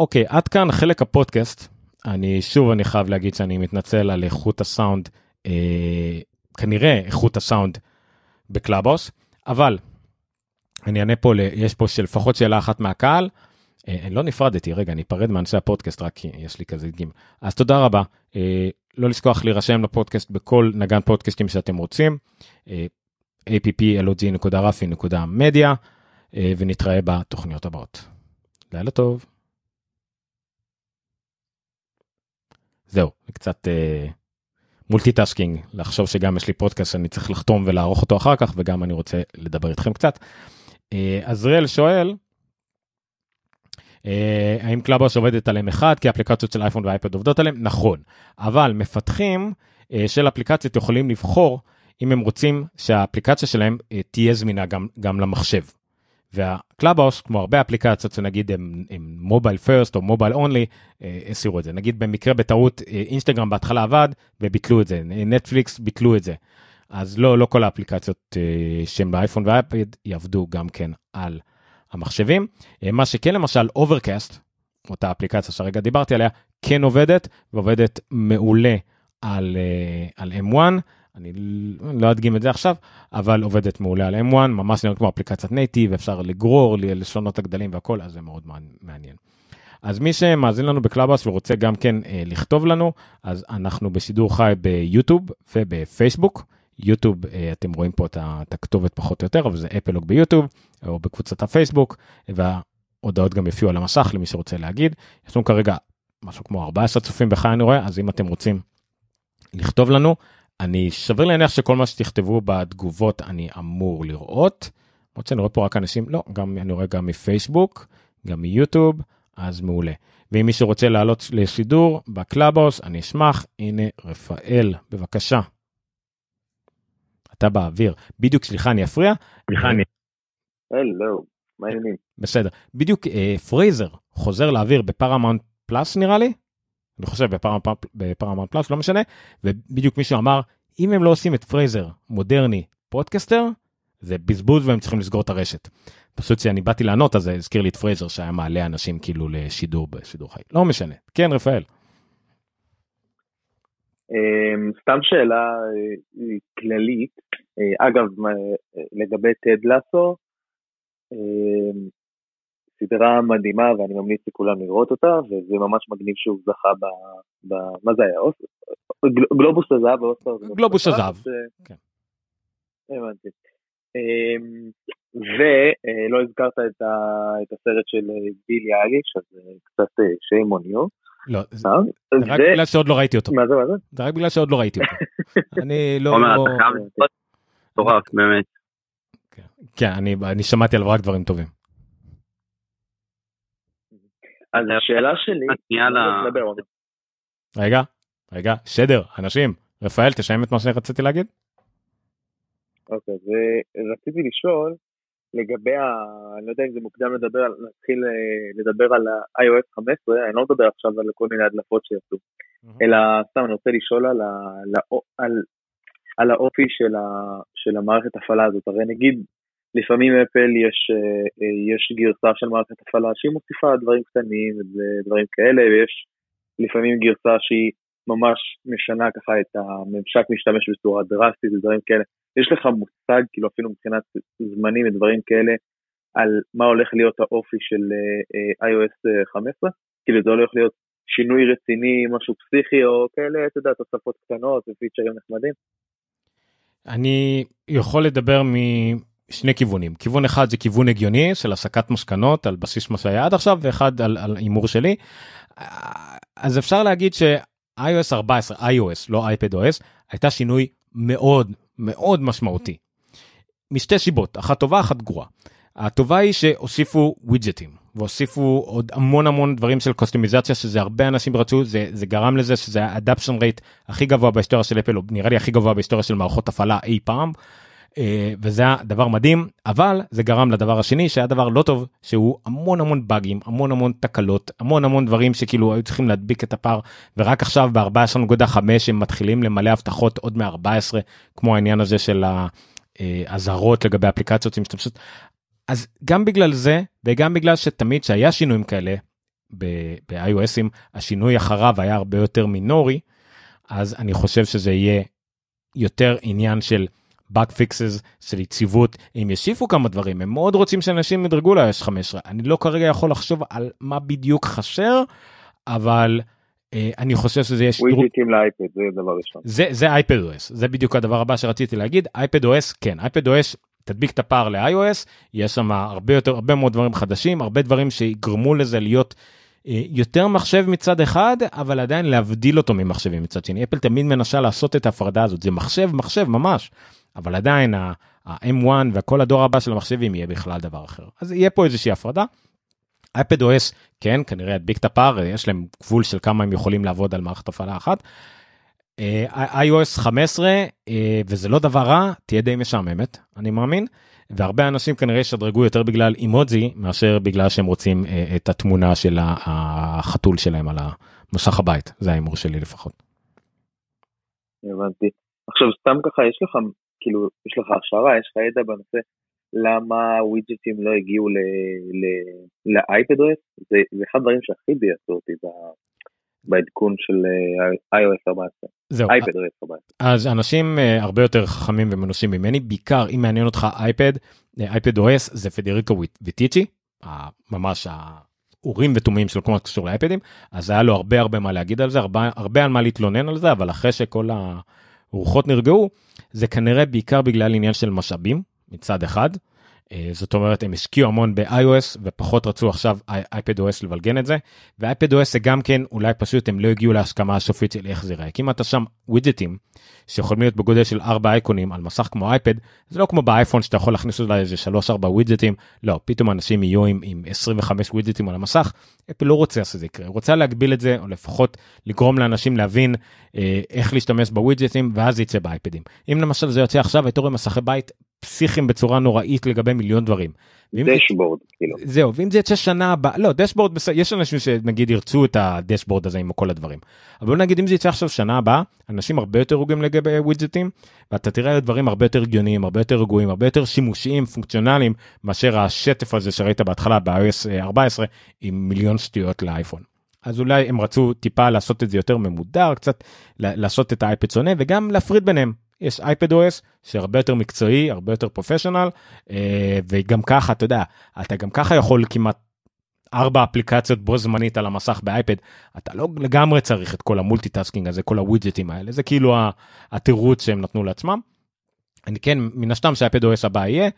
אוקיי, עד כאן חלק הפודקאסט. אני שוב, אני חייב להגיד שאני מתנצל על איכות הסאונד, אה, כנראה איכות הסאונד בקלאבהאוס, אבל אני אענה פה, יש פה לפחות שאלה אחת מהקהל. אה, לא נפרדתי, רגע, אני אפרד מאנשי הפודקאסט, רק כי יש לי כזה ג'ינגל. אז תודה רבה. אה, לא לשכוח להירשם לפודקאסט בכל נגן פודקאסטים שאתם רוצים. אה, applog.rafi.media אה, ונתראה בתוכניות הבאות. לילה טוב. זהו, קצת אה, multitasking, לחשוב שגם יש לי פודקאסט שאני צריך לחתום ולערוך אותו אחר כך, וגם אני רוצה לדבר איתכם קצת. אה, עזריאל שואל, אה, האם קלאבהאוס עובדת על M1 כי אפליקציות של אייפון ואייפד עובדות עליהם? נכון, אבל מפתחים אה, של אפליקציות יכולים לבחור אם הם רוצים שהאפליקציה שלהם אה, תהיה זמינה גם, גם למחשב. והקלאבהאוס, כמו הרבה אפליקציות שנגיד הם, הם mobile first או mobile only, הסירו את זה. נגיד במקרה בטעות אינסטגרם בהתחלה עבד וביטלו את זה, נטפליקס ביטלו את זה. אז לא, לא כל האפליקציות שהן באייפון ואייפד יעבדו גם כן על המחשבים. מה שכן למשל אוברקאסט, אותה אפליקציה שהרגע דיברתי עליה, כן עובדת ועובדת מעולה על, על M1. אני לא אדגים את זה עכשיו, אבל עובדת מעולה על M1, ממש נראה כמו אפליקציית native, אפשר לגרור, לשנות הגדלים והכל, אז זה מאוד מעניין. אז מי שמאזין לנו בקלאבהאוס ורוצה גם כן אה, לכתוב לנו, אז אנחנו בשידור חי ביוטיוב ובפייסבוק. יוטיוב, אה, אתם רואים פה את הכתובת פחות או יותר, אבל זה אפלוג ביוטיוב, או בקבוצת הפייסבוק, וההודעות גם יופיעו על המסך למי שרוצה להגיד. יש לנו כרגע משהו כמו 14 צופים בחי אני רואה, אז אם אתם רוצים לכתוב לנו, אני שווה להניח שכל מה שתכתבו בתגובות אני אמור לראות. למרות שאני רואה פה רק אנשים, לא, גם אני רואה גם מפייסבוק, גם מיוטיוב, אז מעולה. ואם מישהו רוצה לעלות לשידור בקלאבהאוס, אני אשמח. הנה רפאל, בבקשה. אתה באוויר. בדיוק, סליחה, אני אפריע? סליחה, אני... הלו, מה העניינים? בסדר. בדיוק אה, פרייזר חוזר לאוויר בפרמאונט פלאס נראה לי? אני חושב בפרמאונט פלאס, לא משנה. ובדיוק מישהו אמר, אם הם לא עושים את פרייזר מודרני podcaster, זה בזבוז והם צריכים לסגור את הרשת. פשוט כשאני באתי לענות אז זה הזכיר לי את פרייזר שהיה מעלה אנשים כאילו לשידור בשידור חי. לא משנה. כן, רפאל. אמ, סתם שאלה אה, כללית, אה, אגב, לגבי טד לסו, אמ, סדרה מדהימה ואני ממליץ לכולם לראות אותה, וזה ממש מגניב שהוא זכה ב... ב מה זה היה? גלובוס הזהב ואוסטר. גלובוס הזהב, כן. הבנתי. אמ, ולא הזכרת את, ה, את הסרט של בילי אייליש, אז קצת shame on you. לא, זה רק בגלל שעוד לא ראיתי אותו. מה זה, מה זה? זה רק בגלל שעוד לא ראיתי אותו. אני לא... מטורף, באמת. כן, אני שמעתי עליו רק דברים טובים. אז השאלה שלי... רגע, רגע, שדר, אנשים, רפאל, תשיים את מה שרציתי להגיד. אוקיי, ורציתי לשאול לגבי ה... אני לא יודע אם זה מוקדם לדבר, להתחיל לדבר על ה-iOS 15, אני לא מדבר עכשיו על כל מיני הדלפות שיצאו, אלא סתם אני רוצה לשאול על, ה... על... על האופי של, ה... של המערכת הפעלה הזאת, הרי נגיד לפעמים אפל יש, יש גרסה של מערכת הפעלה שהיא מוסיפה דברים קטנים ודברים כאלה, ויש לפעמים גרסה שהיא ממש משנה ככה את הממשק משתמש בצורה דרסטית ודברים כאלה. יש לך מושג, כאילו אפילו מבחינת זמנים ודברים כאלה, על מה הולך להיות האופי של uh, iOS 15? כאילו זה הולך להיות שינוי רציני, משהו פסיכי או כאלה, אתה יודע, תוספות קטנות ופיצ'רים נחמדים? אני יכול לדבר משני כיוונים. כיוון אחד זה כיוון הגיוני של הסקת מסקנות על בסיס מה שהיה עד עכשיו, ואחד על הימור שלי. אז אפשר להגיד ש... iOS 14, iOS, לא iPad OS, הייתה שינוי מאוד מאוד משמעותי. משתי סיבות, אחת טובה, אחת גרועה. הטובה היא שהוסיפו ווידג'טים, והוסיפו עוד המון המון דברים של קוסטומיזציה, שזה הרבה אנשים רצו, זה, זה גרם לזה שזה האדפשן רייט הכי גבוה בהיסטוריה של אפל, או נראה לי הכי גבוה בהיסטוריה של מערכות הפעלה אי פעם. אה, וזה היה דבר מדהים אבל זה גרם לדבר השני שהיה דבר לא טוב שהוא המון המון באגים המון המון תקלות המון המון דברים שכאילו היו צריכים להדביק את הפער ורק עכשיו ב-14.5 הם מתחילים למלא הבטחות עוד מ-14 כמו העניין הזה של האזהרות לגבי אפליקציות שמשתמשות. אז גם בגלל זה וגם בגלל שתמיד שהיה שינויים כאלה ב-iOSים, השינוי אחריו היה הרבה יותר מינורי, אז אני חושב שזה יהיה יותר עניין של באג פיקסס של יציבות אם ישיפו כמה דברים הם מאוד רוצים שאנשים ידרגו ל-iOS 15 אני לא כרגע יכול לחשוב על מה בדיוק חסר אבל אה, אני חושב שזה יש ווידג'טים לאייפד זה דבר ראשון זה זה אייפד OS זה בדיוק הדבר הבא שרציתי להגיד. אייפד OS כן אייפד OS תדביק את הפער ל-iOS יש שם הרבה יותר הרבה מאוד דברים חדשים הרבה דברים שיגרמו לזה להיות. אה, יותר מחשב מצד אחד אבל עדיין להבדיל אותו ממחשבים מצד שני. אפל תמיד מנסה לעשות את ההפרדה הזאת. זה מחשב מחשב ממש אבל עדיין ה-M1 וכל הדור הבא של המחשבים יהיה בכלל דבר אחר אז יהיה פה איזושהי הפרדה. אייפד OS כן כנראה ידביק את הפער יש להם גבול של כמה הם יכולים לעבוד על מערכת הפעלה אחת. אה, iOS 15 אה, וזה לא דבר רע תהיה די משעממת אני מאמין והרבה אנשים כנראה ישדרגו יותר בגלל אימוג'י מאשר בגלל שהם רוצים אה, את התמונה של החתול שלהם על המסך הבית זה ההימור שלי לפחות. הבנתי עכשיו סתם ככה יש לך כאילו יש לך הכשרה יש לך ידע בנושא למה ווידג'טים לא הגיעו לאייפד זה, זה אחד הדברים שהכי ביאסו אותי בעדכון של אה, iOS 14. זהו. אייפד OS 14. אז אנשים uh, הרבה יותר חכמים ומנוסים ממני, בעיקר אם מעניין אותך אייפד, אייפד OS זה פדריקו וטיצ'י, ממש האורים ותומים של כל מה שקשור לאייפדים, אז היה לו הרבה הרבה מה להגיד על זה, הרבה, הרבה על מה להתלונן על זה, אבל אחרי שכל הרוחות נרגעו, זה כנראה בעיקר בגלל עניין של משאבים מצד אחד. אה, זאת אומרת הם השקיעו המון ב-iOS ופחות רצו עכשיו iPad OS לבלגן את זה. ו-iPad OS זה גם כן אולי פשוט הם לא הגיעו להסכמה הסופית של איך זה יראה כי אם אתה שם ווידג'טים שיכולים להיות בגודל של 4 אייקונים על מסך כמו אייפד זה לא כמו באייפון שאתה יכול להכניס אולי איזה 3-4 ווידג'טים לא פתאום אנשים יהיו עם, עם 25 ווידג'טים על המסך. אפל לא רוצה שזה יקרה. רוצה להגביל את זה או לפחות לגרום לאנשים להבין אה, איך להשתמש בווידג'טים ואז יצא באייפדים אם למשל זה יוצא עכשיו רואה מסכי בית פסיכיים בצורה נוראית לגבי מיליון דברים. דשבורד כאילו. זהו ואם זה יצא שנה הבאה לא דשבורד יש אנשים שנגיד ירצו את הדשבורד הזה עם כל הדברים. אבל נגיד אם זה יצא עכשיו שנה הבאה אנשים הרבה יותר רגועים לגבי ווידג'טים ואתה תראה דברים הרבה יותר הגיוניים הרבה יותר רגועים הרבה יותר שימושיים פונקציונליים מאשר השטף הזה שראית בהתחלה ב-iOS 14 עם מיליון שטויות לאייפון. אז אולי הם רצו טיפה לעשות את זה יותר ממודר קצת לעשות את האייפד שונה וגם להפריד ביניהם יש אייפד OS שהרבה יותר מקצועי הרבה יותר professional אה, וגם ככה אתה יודע אתה גם ככה יכול כמעט ארבע אפליקציות בו זמנית על המסך באייפד אתה לא לגמרי צריך את כל ה multitasking הזה כל הווידג'טים האלה זה כאילו התירוץ שהם נתנו לעצמם. אני כן מן הסתם שהאייפד OS הבא יהיה.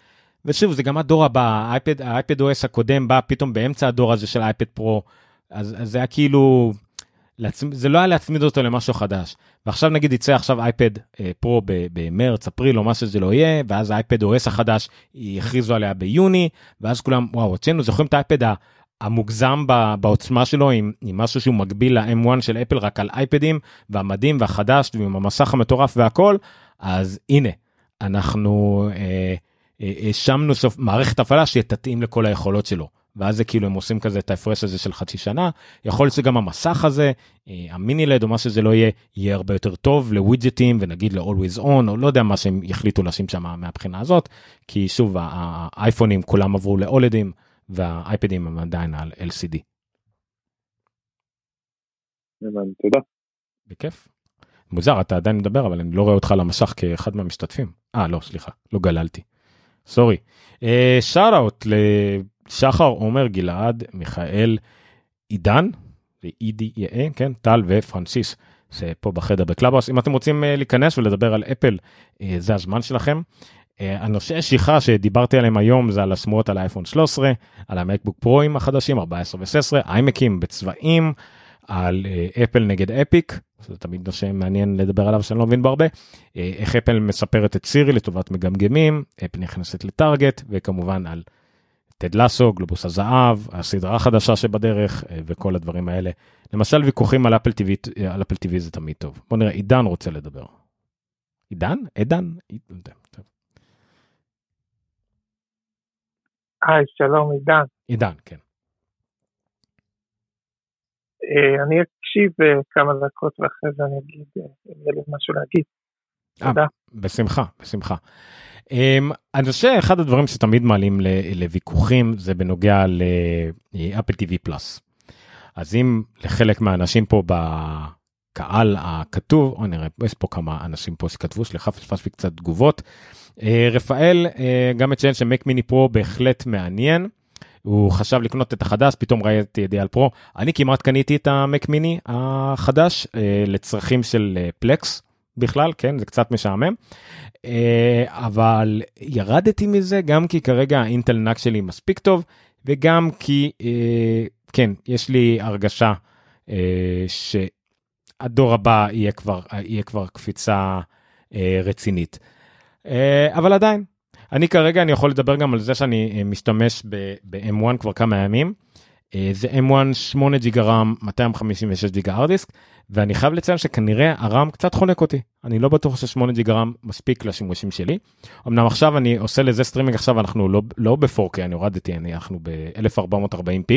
ושוב זה גם הדור הבא האייפד האייפד OS הקודם בא פתאום באמצע הדור הזה של אייפד פרו אז, אז זה היה כאילו זה לא היה להצמיד אותו למשהו חדש. ועכשיו נגיד יצא עכשיו אייפד אה, פרו במרץ אפריל או מה שזה לא יהיה ואז האייפד OS החדש יכריזו עליה ביוני ואז כולם וואו הוצאנו זוכרים את האייפד המוגזם בעוצמה שלו עם, עם משהו שהוא מקביל ל-M1 של אפל רק על אייפדים והמדהים והחדש ועם המסך המטורף והכל אז הנה אנחנו האשמנו אה, אה, סוף מערכת הפעלה שתתאים לכל היכולות שלו. ואז זה כאילו הם עושים כזה את ההפרש הזה של חצי שנה יכול להיות שגם המסך הזה אה, המיני לד או מה שזה לא יהיה יהיה הרבה יותר טוב לווידג'טים ונגיד ל-always on או לא יודע מה שהם יחליטו לשים שם מהבחינה הזאת כי שוב האייפונים כולם עברו לאולדים והאייפדים הם עדיין על LCD. תודה. בכיף. מוזר אתה עדיין מדבר אבל אני לא רואה אותך על המסך כאחד מהמשתתפים. אה לא סליחה לא גללתי. sorry. shout out שחר, עומר, גלעד, מיכאל, עידן, ו-EDA, כן, טל ופרנסיס, שפה בחדר בקלאבהאוס. אם אתם רוצים אה, להיכנס ולדבר על אפל, אה, זה הזמן שלכם. אה, הנושא השיחה שדיברתי עליהם היום זה על השמועות על האייפון 13, על המקבוק פרו-ים החדשים 14 ו-16, איימקים בצבעים, על אפל נגד אפיק, זה תמיד נושא מעניין לדבר עליו שאני לא מבין בו הרבה, איך אפל מספרת את סירי לטובת מגמגמים, אפל נכנסת לטארגט, וכמובן על טד לסו, גלובוס הזהב, הסדרה החדשה שבדרך אה, וכל הדברים האלה. למשל ויכוחים על אפל TV, אה, על אפל TV זה תמיד טוב. בוא נראה, עידן רוצה לדבר. עידן? עידן? היי, שלום עידן. עידן, כן. אה, אני אקשיב כמה דקות ואחרי זה אני אגיד אם יהיה לי משהו להגיד. תודה. בשמחה, בשמחה. Um, אני חושב שאחד הדברים שתמיד מעלים לוויכוחים זה בנוגע לאפל TV פלאס. אז אם לחלק מהאנשים פה בקהל הכתוב, או נראה, יש פה כמה אנשים פה שכתבו, סליחה, פספסתי קצת תגובות. אה, רפאל אה, גם מציין שמק מיני פרו בהחלט מעניין. הוא חשב לקנות את החדש, פתאום ראיתי את על פרו. אני כמעט קניתי את המק מיני החדש אה, לצרכים של פלקס בכלל, כן, זה קצת משעמם. אבל ירדתי מזה גם כי כרגע האינטל נאק שלי מספיק טוב, וגם כי, כן, יש לי הרגשה שהדור הבא יהיה כבר, יהיה כבר קפיצה רצינית. אה, אבל עדיין, אני כרגע אני יכול לדבר גם על זה שאני אה, משתמש ב-M1 כבר כמה ימים. אה, זה M1 8 ג'יגה רם 256 ג'יגה hard disk ואני חייב לציין שכנראה הרם קצת חונק אותי אני לא בטוח ש8 ג'יגה רם מספיק לשימושים שלי. אמנם עכשיו אני עושה לזה סטרימינג עכשיו אנחנו לא לא ב-4K אני הורדתי אני אנחנו ב-1440p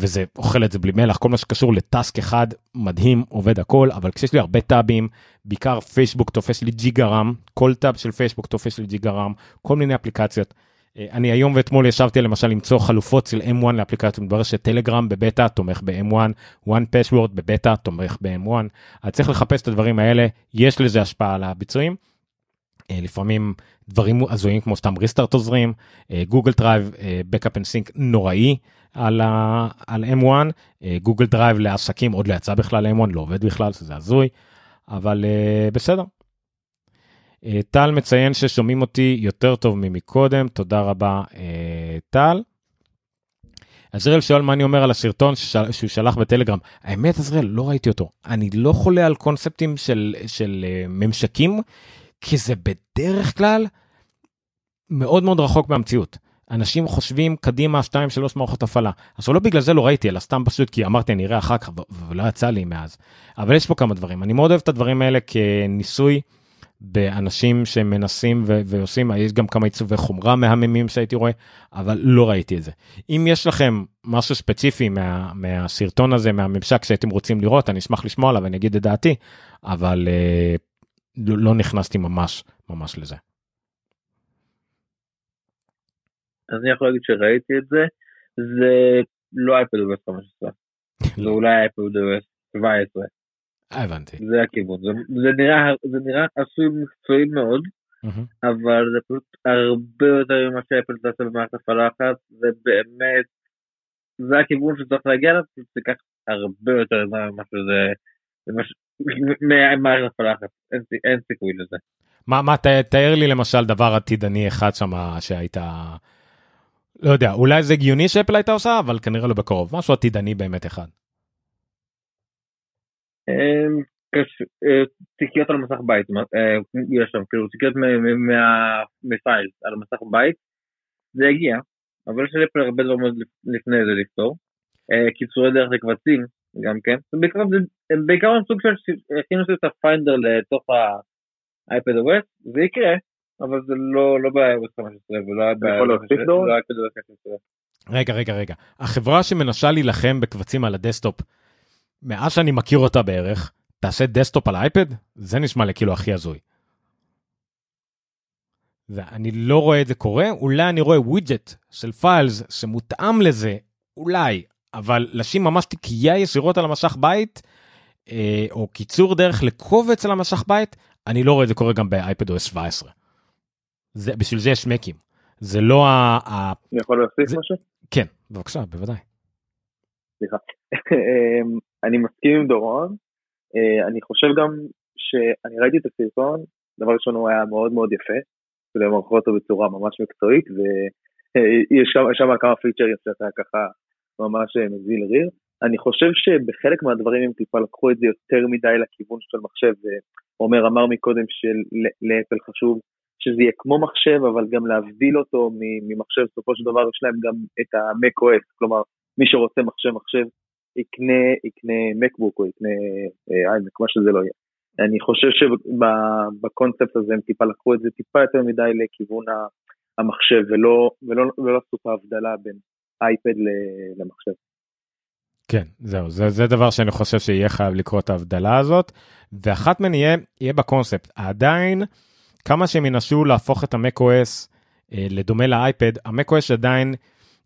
וזה אוכל את זה בלי מלח כל מה שקשור ל task אחד מדהים עובד הכל אבל כשיש לי הרבה טאבים בעיקר פייסבוק תופס לי ג'יגה רם כל טאב של פייסבוק תופס לי ג'יגה רם כל מיני אפליקציות. אה, אני היום ואתמול ישבתי למשל למצוא חלופות של M1 לאפליקציות, מתברר שטלגרם בבטא תומך ב-M1, 1Password בבטא תומך ב-M1, אז צריך לחפש את הדברים האלה, יש לזה השפעה על הביצועים. אה, לפעמים דברים הזויים כמו סתם restart עוזרים, גוגל דרייב, Backup and Sync נוראי על, ה, על M1, גוגל דרייב לעסקים עוד לא יצא בכלל M1, לא עובד בכלל, זה הזוי, אבל אה, בסדר, אה, טל מציין ששומעים אותי יותר טוב ממקודם, תודה רבה אה, טל. עזריאל שואל מה אני אומר על הסרטון ששל, שהוא שלח בטלגרם. האמת עזריאל לא ראיתי אותו. אני לא חולה על קונספטים של, של אה, ממשקים, כי זה בדרך כלל מאוד מאוד רחוק מהמציאות. אנשים חושבים קדימה 2-3 מערכות הפעלה. עכשיו לא בגלל זה לא ראיתי אלא סתם פשוט כי אמרתי אני אראה אחר כך ולא יצא לי מאז. אבל יש פה כמה דברים אני מאוד אוהב את הדברים האלה כניסוי. באנשים שמנסים ו- ועושים, יש גם כמה עיצובי חומרה מהממים שהייתי רואה, אבל לא ראיתי את זה. אם יש לכם משהו ספציפי מה, מהסרטון הזה, מהממשק שהייתם רוצים לראות, אני אשמח לשמוע עליו ואני אגיד את דעתי, אבל אה, לא, לא נכנסתי ממש ממש לזה. אז אני יכול להגיד שראיתי את זה, זה לא אייפד OS 15, זה אולי אייפד OS 17. הבנתי. זה הכיוון, זה, זה, נראה, זה נראה עשוי מקצועי מאוד, mm-hmm. אבל זה פשוט הרבה יותר ממה שאפל תעשה במערכת הפעלה אחת, זה באמת, זה הכיוון שצריך להגיע אליו, זה ייקח הרבה יותר זמן ממה שזה, ממערכת הפעלה אחת, אין, אין סיכוי לזה. מה, מה, תאר לי למשל דבר עתידני אחד שם שהיית, לא יודע, אולי זה הגיוני שאפל הייתה עושה, אבל כנראה לא בקרוב, משהו עתידני באמת אחד. תיקיות על מסך בית, אה, יש שם, כאילו תיקיות מפייל על מסך בית, זה הגיע, אבל יש לי הרבה דברים לפני זה לפתור. אה, קיצורי דרך לקבצים, גם כן. בעיקר סוג של הכניסו את הפיינדר לתוך האייפד OS, זה יקרה, אבל זה לא, לא ב-iOS 15 ולא ב-iPad OS 15. רגע, רגע, רגע. החברה שמנסה להילחם בקבצים על ה desktop, מאז שאני מכיר אותה בערך, תעשה desktop על אייפד? זה נשמע לי כאילו הכי הזוי. ואני לא רואה את זה קורה, אולי אני רואה ווידג'ט של Files שמותאם לזה, אולי, אבל לשים ממש תיקייה ישירות על המשך בית, אה, או קיצור דרך לקובץ על המשך בית, אני לא רואה את זה קורה גם באייפד או 17. זה, בשביל זה יש מקים. זה לא ה... אני יכול להוסיף משהו? כן, בבקשה, בוודאי. סליחה. אני מסכים עם דורון, אה, אני חושב גם שאני ראיתי את הסרטון, דבר ראשון הוא היה מאוד מאוד יפה, כדי למרחו אותו בצורה ממש מקצועית, ויש שם, כמה פיצ'רים שאתה ככה ממש מזיל ריר. אני חושב שבחלק מהדברים הם טיפה לקחו את זה יותר מדי לכיוון של מחשב, עומר אמר מקודם שלאפל חשוב שזה יהיה כמו מחשב, אבל גם להבדיל אותו ממחשב, בסופו של דבר יש להם גם את ה-MacOS, כלומר מי שרוצה מחשב מחשב יקנה, יקנה מקבוק או יקנה איימק, מה שזה לא יהיה. אני חושב שבקונספט הזה הם טיפה לקחו את זה טיפה יותר מדי לכיוון המחשב ולא, ולא, ולא עשו את ההבדלה בין אייפד למחשב. כן זהו זה זה דבר שאני חושב שיהיה חייב לקרות ההבדלה הזאת ואחת מהן יהיה יהיה בקונספט עדיין כמה שהם ינסו להפוך את המק OS אה, לדומה לאייפד המק OS עדיין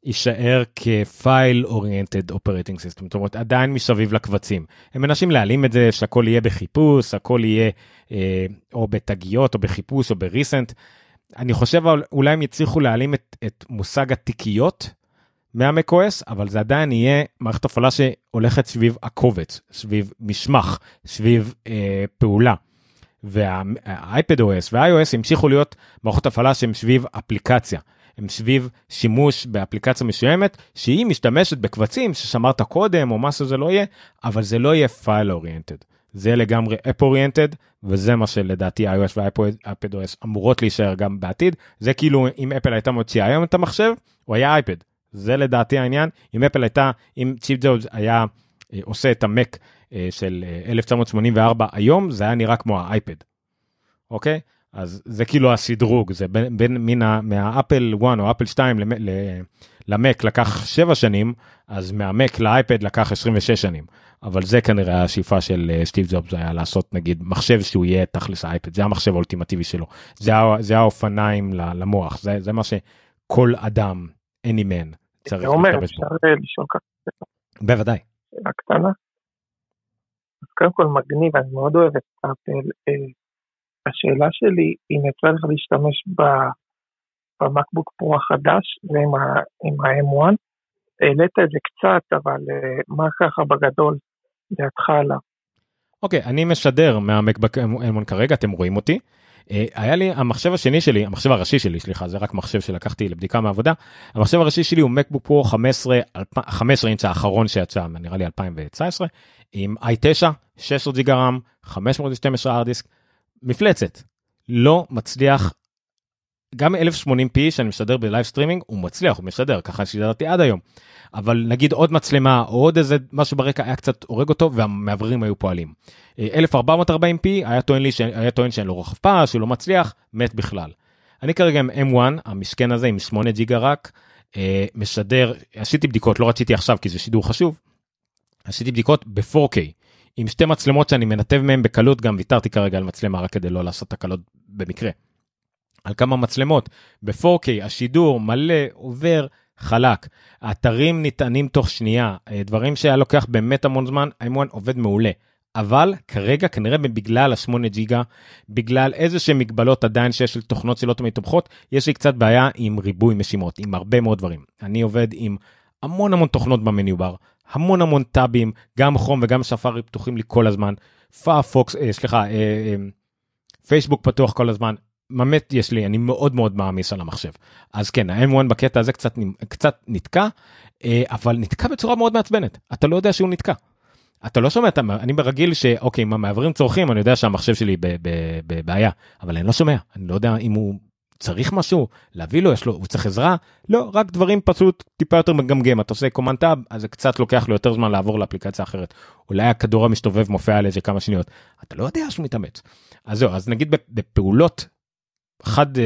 יישאר כ file oriented operating system, זאת אומרת עדיין מסביב לקבצים. הם מנסים להעלים את זה שהכל יהיה בחיפוש, הכל יהיה אה, או בתגיות או בחיפוש או בריסנט. אני חושב אולי הם יצליחו להעלים את, את מושג התיקיות מהמקOS, אבל זה עדיין יהיה מערכת הפעלה שהולכת סביב הקובץ, סביב משמח, סביב אה, פעולה. והאייפד OS וה-iOS המשיכו להיות מערכות הפעלה שהן סביב אפליקציה. הם סביב שימוש באפליקציה מסוימת שהיא משתמשת בקבצים ששמרת קודם או מה שזה לא יהיה, אבל זה לא יהיה file oriented. זה לגמרי app oriented וזה מה שלדעתי iOS ואייפד OS אמורות להישאר גם בעתיד. זה כאילו אם אפל הייתה מוציאה היום את המחשב, הוא היה אייפד. זה לדעתי העניין. אם אפל הייתה, אם סטיב ג'ובס היה אה, עושה את המק אה, של 1984 אה, היום, זה היה נראה כמו האייפד. אוקיי? אז זה כאילו השדרוג, זה בין, בין מן ה, מהאפל 1 או אפל 2 למק לקח 7 שנים, אז מהמק לאייפד לקח 26 שנים. אבל זה כנראה השאיפה של אה, סטיב ג'ובס היה לעשות נגיד מחשב שהוא יהיה תכלס האייפד, זה המחשב האולטימטיבי שלו, זה, זה האופניים למוח, זה, זה מה שכל אדם, any man, צריך להשתמש בו. אה. בוודאי. שאלה קטנה. אז קודם כל מגניב, אני מאוד אוהב את אפל. השאלה שלי, אם יצא לך להשתמש במקבוק פרו החדש ועם ה-M1, העלית את זה קצת, אבל אה, מה ככה בגדול דעתך עליו? אוקיי, אני משדר מהמקבק M1 כרגע, אתם רואים אותי. אה, היה לי המחשב השני שלי, המחשב הראשי שלי, סליחה, זה רק מחשב שלקחתי לבדיקה מעבודה. המחשב הראשי שלי הוא מקבוק פרו 15, 15 אינץ' האחרון שיצא, נראה לי 2019, עם i9, 16 ג'יגה רם, 512 ארדיסק, מפלצת. לא מצליח, גם 1080p שאני משדר ב live streaming, הוא מצליח, הוא משדר, ככה שידרתי עד היום. אבל נגיד עוד מצלמה או עוד איזה משהו ברקע היה קצת הורג אותו והמאווררים היו פועלים. 1440p היה טוען לי שהיה טוען שאין לו רוחב פס, שהוא לא מצליח, מת בכלל. אני כרגע עם M1, המסכן הזה עם 8 ג'יגה רק, אה, משדר, עשיתי בדיקות, לא רציתי עכשיו כי זה שידור חשוב, עשיתי בדיקות ב-4K. עם שתי מצלמות שאני מנתב מהם בקלות, גם ויתרתי כרגע על מצלמה רק כדי לא לעשות תקלות במקרה. על כמה מצלמות, ב-4K השידור מלא, עובר, חלק. האתרים נטענים תוך שנייה, אה, דברים שהיה לוקח באמת המון זמן, M1 עובד מעולה. אבל כרגע כנראה בגלל ה-8 ג'יגה, בגלל איזה שהם מגבלות עדיין שיש של תוכנות שלא תמיד תומכות, יש לי קצת בעיה עם ריבוי משימות, עם הרבה מאוד דברים. אני עובד עם המון המון תוכנות במניו בר, המון המון טאבים, גם חום וגם ספארי פתוחים לי כל הזמן, פאפוקס, אה, סליחה, אה, אה, פייסבוק פתוח כל הזמן, באמת יש לי, אני מאוד מאוד מעמיס על המחשב. אז כן, ה-M1 בקטע הזה קצת, קצת נתקע, אה, אבל נתקע בצורה מאוד מעצבנת, אתה לא יודע שהוא נתקע. אתה לא שומע, אתה, אני ברגיל שאוקיי, אם המעברים צורכים, אני יודע שהמחשב שלי בבעיה, אבל אני לא שומע, אני לא יודע אם הוא צריך משהו? להביא לו יש לו הוא צריך עזרה? לא רק דברים פשוט טיפה יותר מגמגם. אתה עושה command tab אז זה קצת לוקח לו יותר זמן לעבור לאפליקציה אחרת. אולי הכדור המסתובב מופיע על איזה כמה שניות. אתה לא יודע שהוא מתאמץ. אז זהו אז נגיד בפעולות חד אה,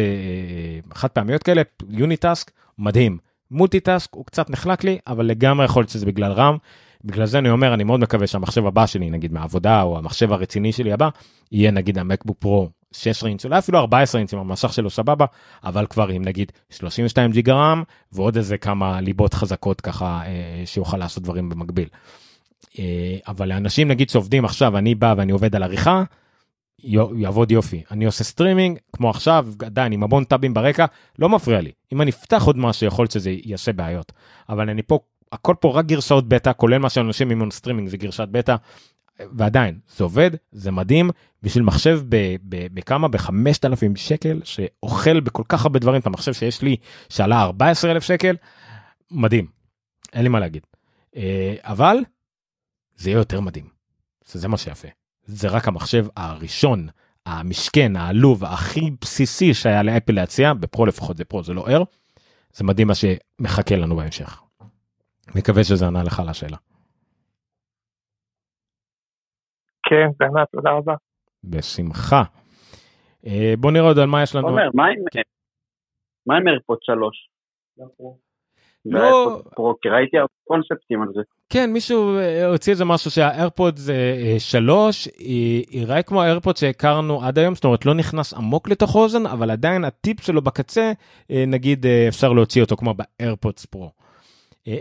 חד פעמיות כאלה unitask מדהים. multitask הוא קצת נחנק לי אבל לגמרי יכול להיות שזה בגלל רם. בגלל זה אני אומר אני מאוד מקווה שהמחשב הבא שלי נגיד מהעבודה או המחשב הרציני שלי הבא יהיה נגיד ה MacBook Pro 16 אינץ', אולי אפילו 14 אינץ' עם המסך שלו סבבה, אבל כבר עם נגיד 32 ג'יגה RAM ועוד איזה כמה ליבות חזקות ככה אה, שיוכל לעשות דברים במקביל. אה, אבל לאנשים נגיד שעובדים עכשיו, אני בא ואני עובד על עריכה, יעבוד יופי. אני עושה סטרימינג, כמו עכשיו, עדיין עם המון טאבים ברקע, לא מפריע לי. אם אני אפתח עוד משהו, יכול להיות שזה יעשה בעיות. אבל אני פה, הכל פה רק גרסאות בטא, כולל מה שאנשים עם סטרימינג זה גרסת בטא, ועדיין זה עובד זה מדהים. בשביל מחשב בכמה? ב-5000 שקל שאוכל בכל כך הרבה דברים. את המחשב שיש לי שעלה 14,000 שקל מדהים. אין לי מה להגיד. אה, אבל זה יהיה יותר מדהים. זה מה שיפה. זה רק המחשב הראשון המשכן העלוב הכי בסיסי שהיה לאפל להציע בפרו לפחות זה פרו זה לא ער זה מדהים מה שמחכה לנו בהמשך. מקווה שזה ענה לך לשאלה. כן, באמת, תודה רבה. בשמחה. אה, בוא נראה עוד על מה יש לנו. אומר, מה עם כן. עם איירפוד 3? לא, פרו, כי ראיתי קונספטים על זה. כן, מישהו אה, הוציא איזה משהו שהאיירפוד זה 3, ייראה כמו האיירפוד שהכרנו עד היום, זאת אומרת לא נכנס עמוק לתוך אוזן, אבל עדיין הטיפ שלו בקצה, אה, נגיד אפשר להוציא אותו כמו ב AirPods Pro.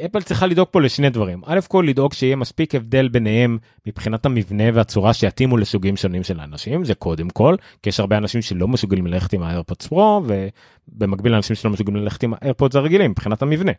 אפל צריכה לדאוג פה לשני דברים א' כל לדאוג שיהיה מספיק הבדל ביניהם מבחינת המבנה והצורה שיתאימו לסוגים שונים של אנשים זה קודם כל כי יש הרבה אנשים שלא מסוגלים ללכת עם ה AirPods Pro ובמקביל לאנשים שלא מסוגלים ללכת עם ה AirPods הרגילים מבחינת המבנה.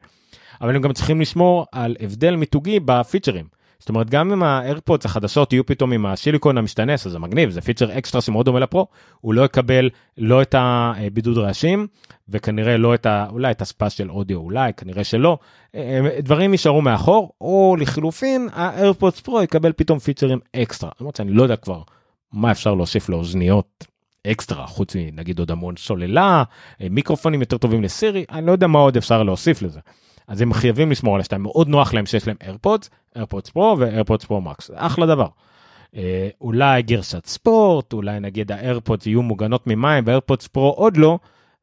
אבל הם גם צריכים לשמור על הבדל מיתוגי בפיצ'רים. זאת אומרת גם אם ה AirPods החדשות יהיו פתאום עם הסיליקון המשתנה אז זה מגניב זה פיצ'ר אקסטרה שמאוד דומה לפרו הוא לא יקבל לא את הבידוד רעשים וכנראה לא את ה... אולי את ה spatial audio אולי כנראה שלא אה, דברים יישארו מאחור או לחילופין ה AirPods Pro יקבל פתאום פיצ'רים אקסטרה למרות שאני לא יודע כבר מה אפשר להוסיף לאוזניות אקסטרה חוץ מנגיד עוד המון סוללה אה, מיקרופונים יותר טובים לסירי אני לא יודע מה עוד אפשר להוסיף לזה. אז הם חייבים לשמור על השתיים מאוד נוח להם שיש להם AirPods, AirPods Pro ו AirPods Pro Max אחלה דבר. אה, אולי גרסת ספורט אולי נגיד ה AirPods יהיו מוגנות ממים ו AirPods Pro עוד לא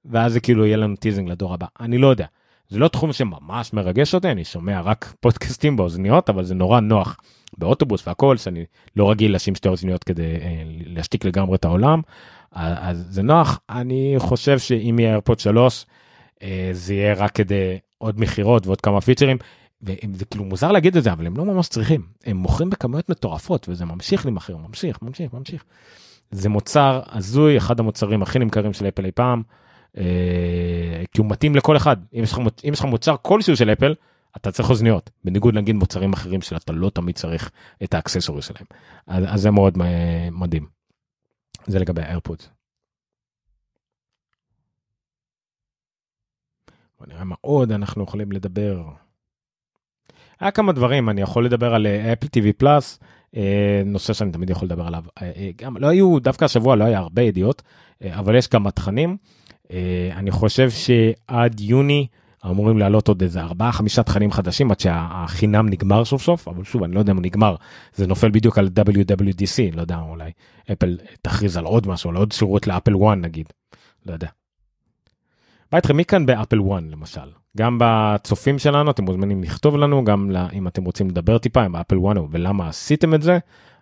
ואז זה כאילו יהיה לנו teasing לדור הבא אני לא יודע. זה לא תחום שממש מרגש אותי אני שומע רק פודקאסטים באוזניות אבל זה נורא נוח באוטובוס והכל שאני לא רגיל לשים שתי אוזניות כדי אה, להשתיק לגמרי את העולם אז זה נוח אני חושב שאם יהיה AirPod 3 אה, זה יהיה רק כדי עוד מכירות ועוד כמה פיצ'רים. וזה כאילו מוזר להגיד את זה אבל הם לא ממש צריכים הם מוכרים בכמויות מטורפות וזה ממשיך להימכר ממשיך ממשיך ממשיך. זה מוצר הזוי אחד המוצרים הכי נמכרים של אפל אי פעם. אה, כי הוא מתאים לכל אחד אם יש לך אם יש לך מוצר כלשהו של אפל אתה צריך אוזניות בניגוד נגיד מוצרים אחרים שאתה לא תמיד צריך את האקססורי שלהם אז, אז זה מאוד מדהים. זה לגבי האיירפודס. בוא נראה מה עוד אנחנו יכולים לדבר. היה כמה דברים אני יכול לדבר על אפל טיווי פלאס נושא שאני תמיד יכול לדבר עליו אה, אה, גם לא היו דווקא השבוע לא היה הרבה ידיעות אה, אבל יש כמה תכנים אני חושב שעד יוני אמורים לעלות עוד איזה ארבעה חמישה תכנים חדשים עד שהחינם נגמר סוף סוף אבל שוב אני לא יודע אם הוא נגמר זה נופל בדיוק על WWDC לא יודע אולי אפל תכריז על עוד משהו על עוד שירות לאפל 1 נגיד לא יודע. מה איתכם מי כאן באפל 1 למשל? גם בצופים שלנו אתם מוזמנים לכתוב לנו גם לה, אם אתם רוצים לדבר טיפה עם אפל 1 ולמה עשיתם את זה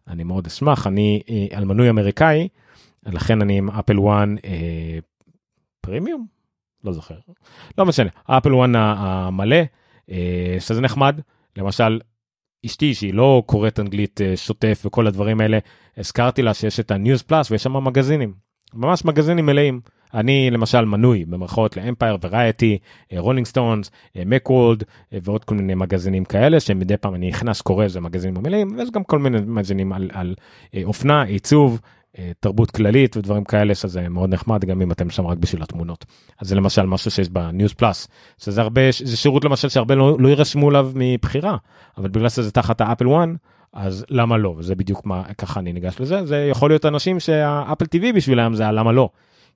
אני מאוד אשמח. אני אה, על מנוי אמריקאי לכן אני עם אפל 1 אה, פרימיום? לא זוכר. לא משנה. אפל 1 המלא אה, שזה נחמד. למשל אשתי שהיא לא קוראת אנגלית אה, שוטף וכל הדברים האלה הזכרתי לה שיש את ה News Plus ויש שם מגזינים. ממש מגזינים מלאים. אני למשל מנוי במרכאות ל Empire, Variety, Rolling Stones, Macworld ועוד כל מיני מגזינים כאלה שמדי פעם אני נכנס קורא איזה מגזינים מלאים ויש גם כל מיני מגזינים על, על אה, אופנה, עיצוב, אה, תרבות כללית ודברים כאלה שזה מאוד נחמד גם אם אתם שם רק בשביל התמונות. אז זה למשל משהו שיש ב News Plus שזה הרבה זה שירות למשל שהרבה לא, לא יירשמו עליו מבחירה אבל בגלל שזה תחת ה Apple One אז למה לא וזה בדיוק מה ככה אני ניגש לזה זה יכול להיות אנשים שה Apple TV בשבילם זה הלמה לא.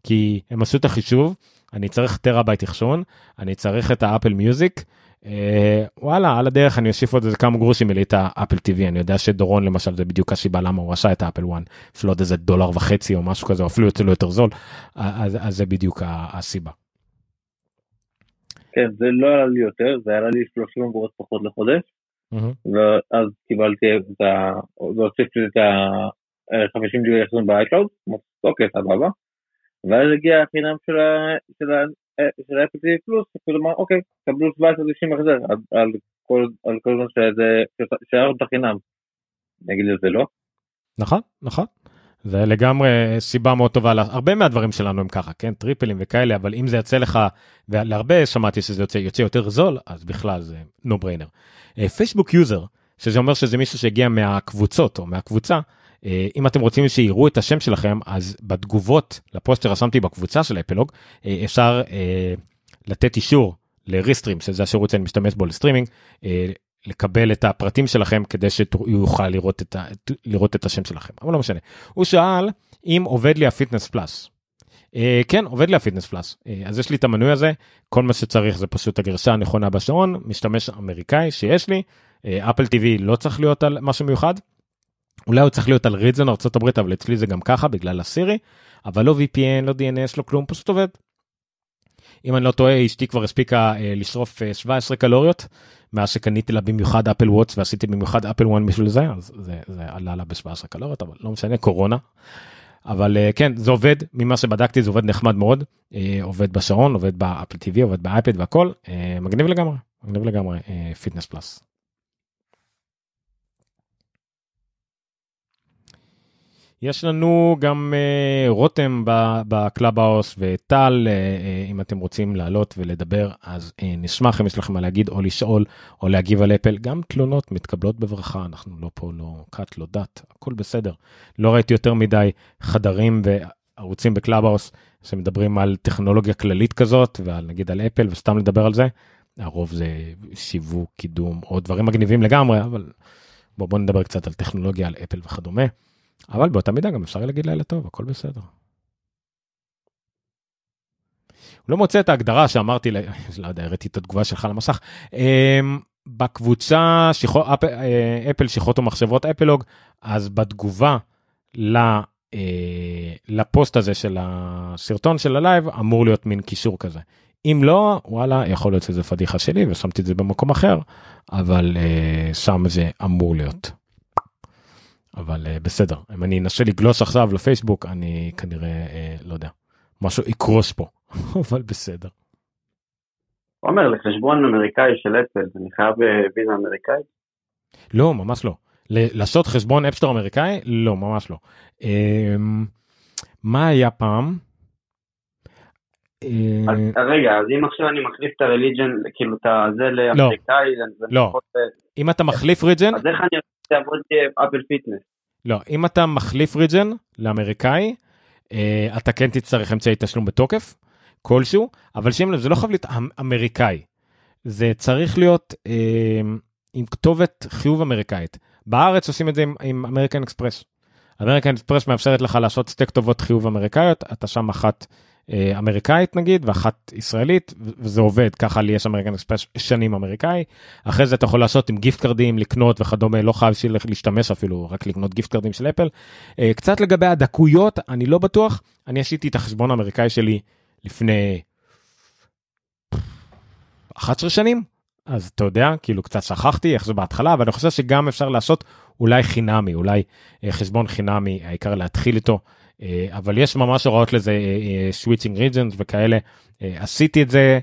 כי הם עשו את החישוב, אני צריך טרהבייט אחסון, אני צריך את ה Apple Music, אה, וואלה על הדרך אני אוסיף עוד איזה כמה גרושים אלי את ה Apple TV אני יודע שדורון למשל זה בדיוק הסיבה למה הוא עשה את ה Apple One של עוד איזה דולר וחצי או משהו כזה או אפילו יוצא לו יותר זול אז, אז זה בדיוק הסיבה. כן זה לא עלה לי יותר זה עלה לי 30 אגורות פחות לחודש. ואז קיבלתי את ה... והוספתי את ה-50 ג'יגה אחסון ב iCloud אוקיי סבבה ואז הגיע החינם של ה Apple TV פלוס, כאילו אמר אוקיי, קבלו 17 החזר על כל זמן שהיה את החינם. אני אגיד לזה לא. נכון, נכון. זה לגמרי סיבה מאוד טובה, הרבה מהדברים שלנו הם ככה, כן, טריפלים וכאלה, אבל אם זה יוצא לך, ולהרבה שמעתי שזה יוצא, יוצא יותר זול, אז בכלל זה no-brainer. Facebook user, שזה אומר שזה מישהו שהגיע מהקבוצות או מהקבוצה, אה, אם אתם רוצים שיראו את השם שלכם אז בתגובות לפוסט שרשמתי בקבוצה של אפלוג אה, אפשר אה, לתת אישור ל Restream שזה השירות שאני משתמש בו לסטרימינג לקבל את הפרטים שלכם כדי שיוכל לראות את, ה, לראות את השם שלכם. אבל לא משנה. הוא שאל אם עובד לי ה Fitness Plus. כן עובד לי ה Fitness Plus. אז יש לי את המנוי הזה. כל מה שצריך זה פשוט הגרסה הנכונה בשעון משתמש אמריקאי שיש לי. Apple TV לא צריך להיות על משהו מיוחד אולי הוא צריך להיות על region ארה"ב אבל אצלי זה גם ככה בגלל הסירי אבל לא VPN לא DNS לא כלום פשוט עובד. אם אני לא טועה אשתי כבר הספיקה אה, לשרוף אה, 17 קלוריות מאז שקניתי לה במיוחד Apple Watch ועשיתי במיוחד Apple One בשביל זה אז זה, זה עלה לה ב-17 קלוריות אבל לא משנה קורונה. אבל אה, כן זה עובד ממה שבדקתי זה עובד נחמד מאוד אה, עובד בשעון עובד ב Apple TV עובד באייפד והכל אה, מגניב לגמרי מגניב לגמרי, Fitness Plus. יש לנו גם uh, רותם ב Clubhouse וטל, uh, uh, אם אתם רוצים לעלות ולדבר, אז uh, נשמח אם יש לכם מה להגיד או לשאול או להגיב על אפל. גם תלונות מתקבלות בברכה, אנחנו לא פה, לא כת, לא דת, הכל בסדר. לא ראיתי יותר מדי חדרים וערוצים ב Clubhouse שמדברים על טכנולוגיה כללית כזאת, ועל נגיד על אפל וסתם לדבר על זה. הרוב זה שיווק, קידום או דברים מגניבים לגמרי, אבל בואו בוא נדבר קצת על טכנולוגיה, על אפל וכדומה. אבל באותה מידה גם אפשר להגיד לילה טוב, הכל בסדר. הוא לא מוצא את ההגדרה שאמרתי, לא יודע, הראיתי את התגובה שלך על המסך. אמ, בקבוצה שחו, אפ, אה, אפל שמועות ומחשבות אפלוג, אז בתגובה ל, אה, לפוסט הזה של הסרטון של ה live אמור להיות מין קישור כזה. אם לא, וואלה, יכול להיות שזה פדיחה שלי ושמתי את זה במקום אחר, אבל אה, שם זה אמור להיות. אבל uh, בסדר אם אני אנסה לגלוש עכשיו לפייסבוק אני כנראה uh, לא יודע משהו יקרוס פה אבל בסדר. עומר לחשבון אמריקאי של אפל אני חייב אה, ויזה אמריקאית? לא ממש לא. לעשות חשבון אפסטור אמריקאי לא ממש לא. Um, מה היה פעם? אז, רגע אז אם עכשיו אני מחליף את ה region כאילו את זה לאמריקאי לא, לא. אם אתה מחליף region אז איך אני יעבוד אפל פיטנס. לא, אם אתה מחליף region לאמריקאי, אה, אתה כן תצטרך אמצעי תשלום בתוקף, כלשהו, אבל שים לב, זה לא חייב להיות אמ, אמריקאי. זה צריך להיות אה, עם כתובת חיוב אמריקאית. בארץ עושים את זה עם אמריקן אקספרס. אמריקן אקספרס מאפשרת לך לעשות שתי כתובות חיוב אמריקאיות, אתה שם אחת אמריקאית נגיד ואחת ישראלית וזה עובד ככה לי יש אמריקן אקספרס שנים אמריקאי אחרי זה אתה יכול לעשות עם gift card ים לקנות וכדומה לא חייב להשתמש אפילו רק לקנות gift card ים של אפל. אה, קצת לגבי הדקויות אני לא בטוח אני עשיתי את החשבון האמריקאי שלי לפני 11 שנים אז אתה יודע כאילו קצת שכחתי איך זה בהתחלה אבל אני חושב שגם אפשר לעשות אולי חינמי אולי אה, חשבון חינמי העיקר להתחיל איתו. אה, אבל יש ממש הוראות לזה סוויצ'ינג אה, ריג'נס וכאלה אה, עשיתי את זה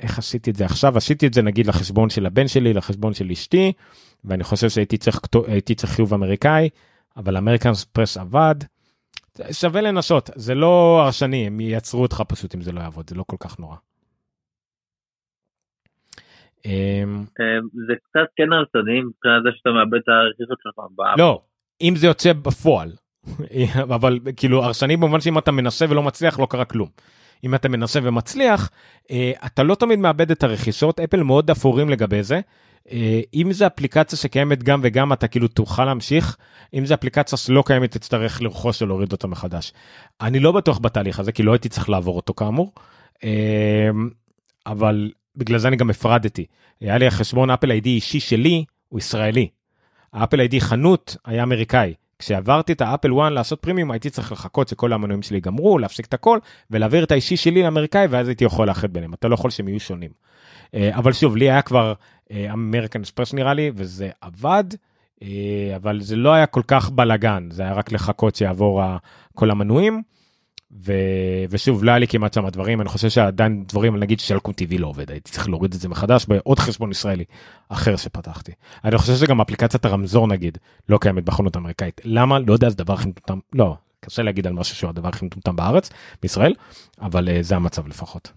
איך עשיתי את זה עכשיו עשיתי את זה נגיד לחשבון של הבן שלי לחשבון של אשתי ואני חושב שהייתי צריך הייתי צריך חיוב אמריקאי אבל אמריקן ספרס עבד. שווה לנסות זה לא הרשני הם ייצרו אותך פשוט אם זה לא יעבוד זה לא כל כך נורא. זה קצת כן הרסני מבחינת זה שאתה מאבד את הרכישות שלך. לא אם זה יוצא בפועל אבל כאילו הרסני במובן שאם אתה מנסה ולא מצליח לא קרה כלום. אם אתה מנסה ומצליח אה, אתה לא תמיד מאבד את הרכישות אפל מאוד אפורים לגבי זה. אה, אם זה אפליקציה שקיימת גם וגם אתה כאילו תוכל להמשיך אם זה אפליקציה שלא קיימת תצטרך לרכוש או להוריד אותה מחדש. אני לא בטוח בתהליך הזה כי לא הייתי צריך לעבור אותו כאמור. אה, אבל בגלל זה אני גם הפרדתי היה לי החשבון אפל איי-די אישי שלי הוא ישראלי. האפל איי-די חנות היה אמריקאי כשעברתי את האפל 1 לעשות פרימיום הייתי צריך לחכות שכל המנויים שלי ייגמרו להפסיק את הכל ולהעביר את האישי שלי לאמריקאי ואז הייתי יכול לאחד ביניהם אתה לא יכול שהם יהיו שונים. אה, אבל שוב לי היה כבר אמריקן אספרס נראה לי וזה עבד אה, אבל זה לא היה כל כך בלאגן זה היה רק לחכות שיעבור כל המנויים. ו... ושוב לא היה לי כמעט שם דברים אני חושב שעדיין דברים נגיד שלקום טבעי לא עובד הייתי צריך להוריד את זה מחדש בעוד חשבון ישראלי אחר שפתחתי. אני חושב שגם אפליקציית הרמזור נגיד לא קיימת בחנות אמריקאית למה לא יודע זה דבר הכי מטומטם לא קשה להגיד על משהו שהוא הדבר הכי מטומטם בארץ בישראל אבל uh, זה המצב לפחות.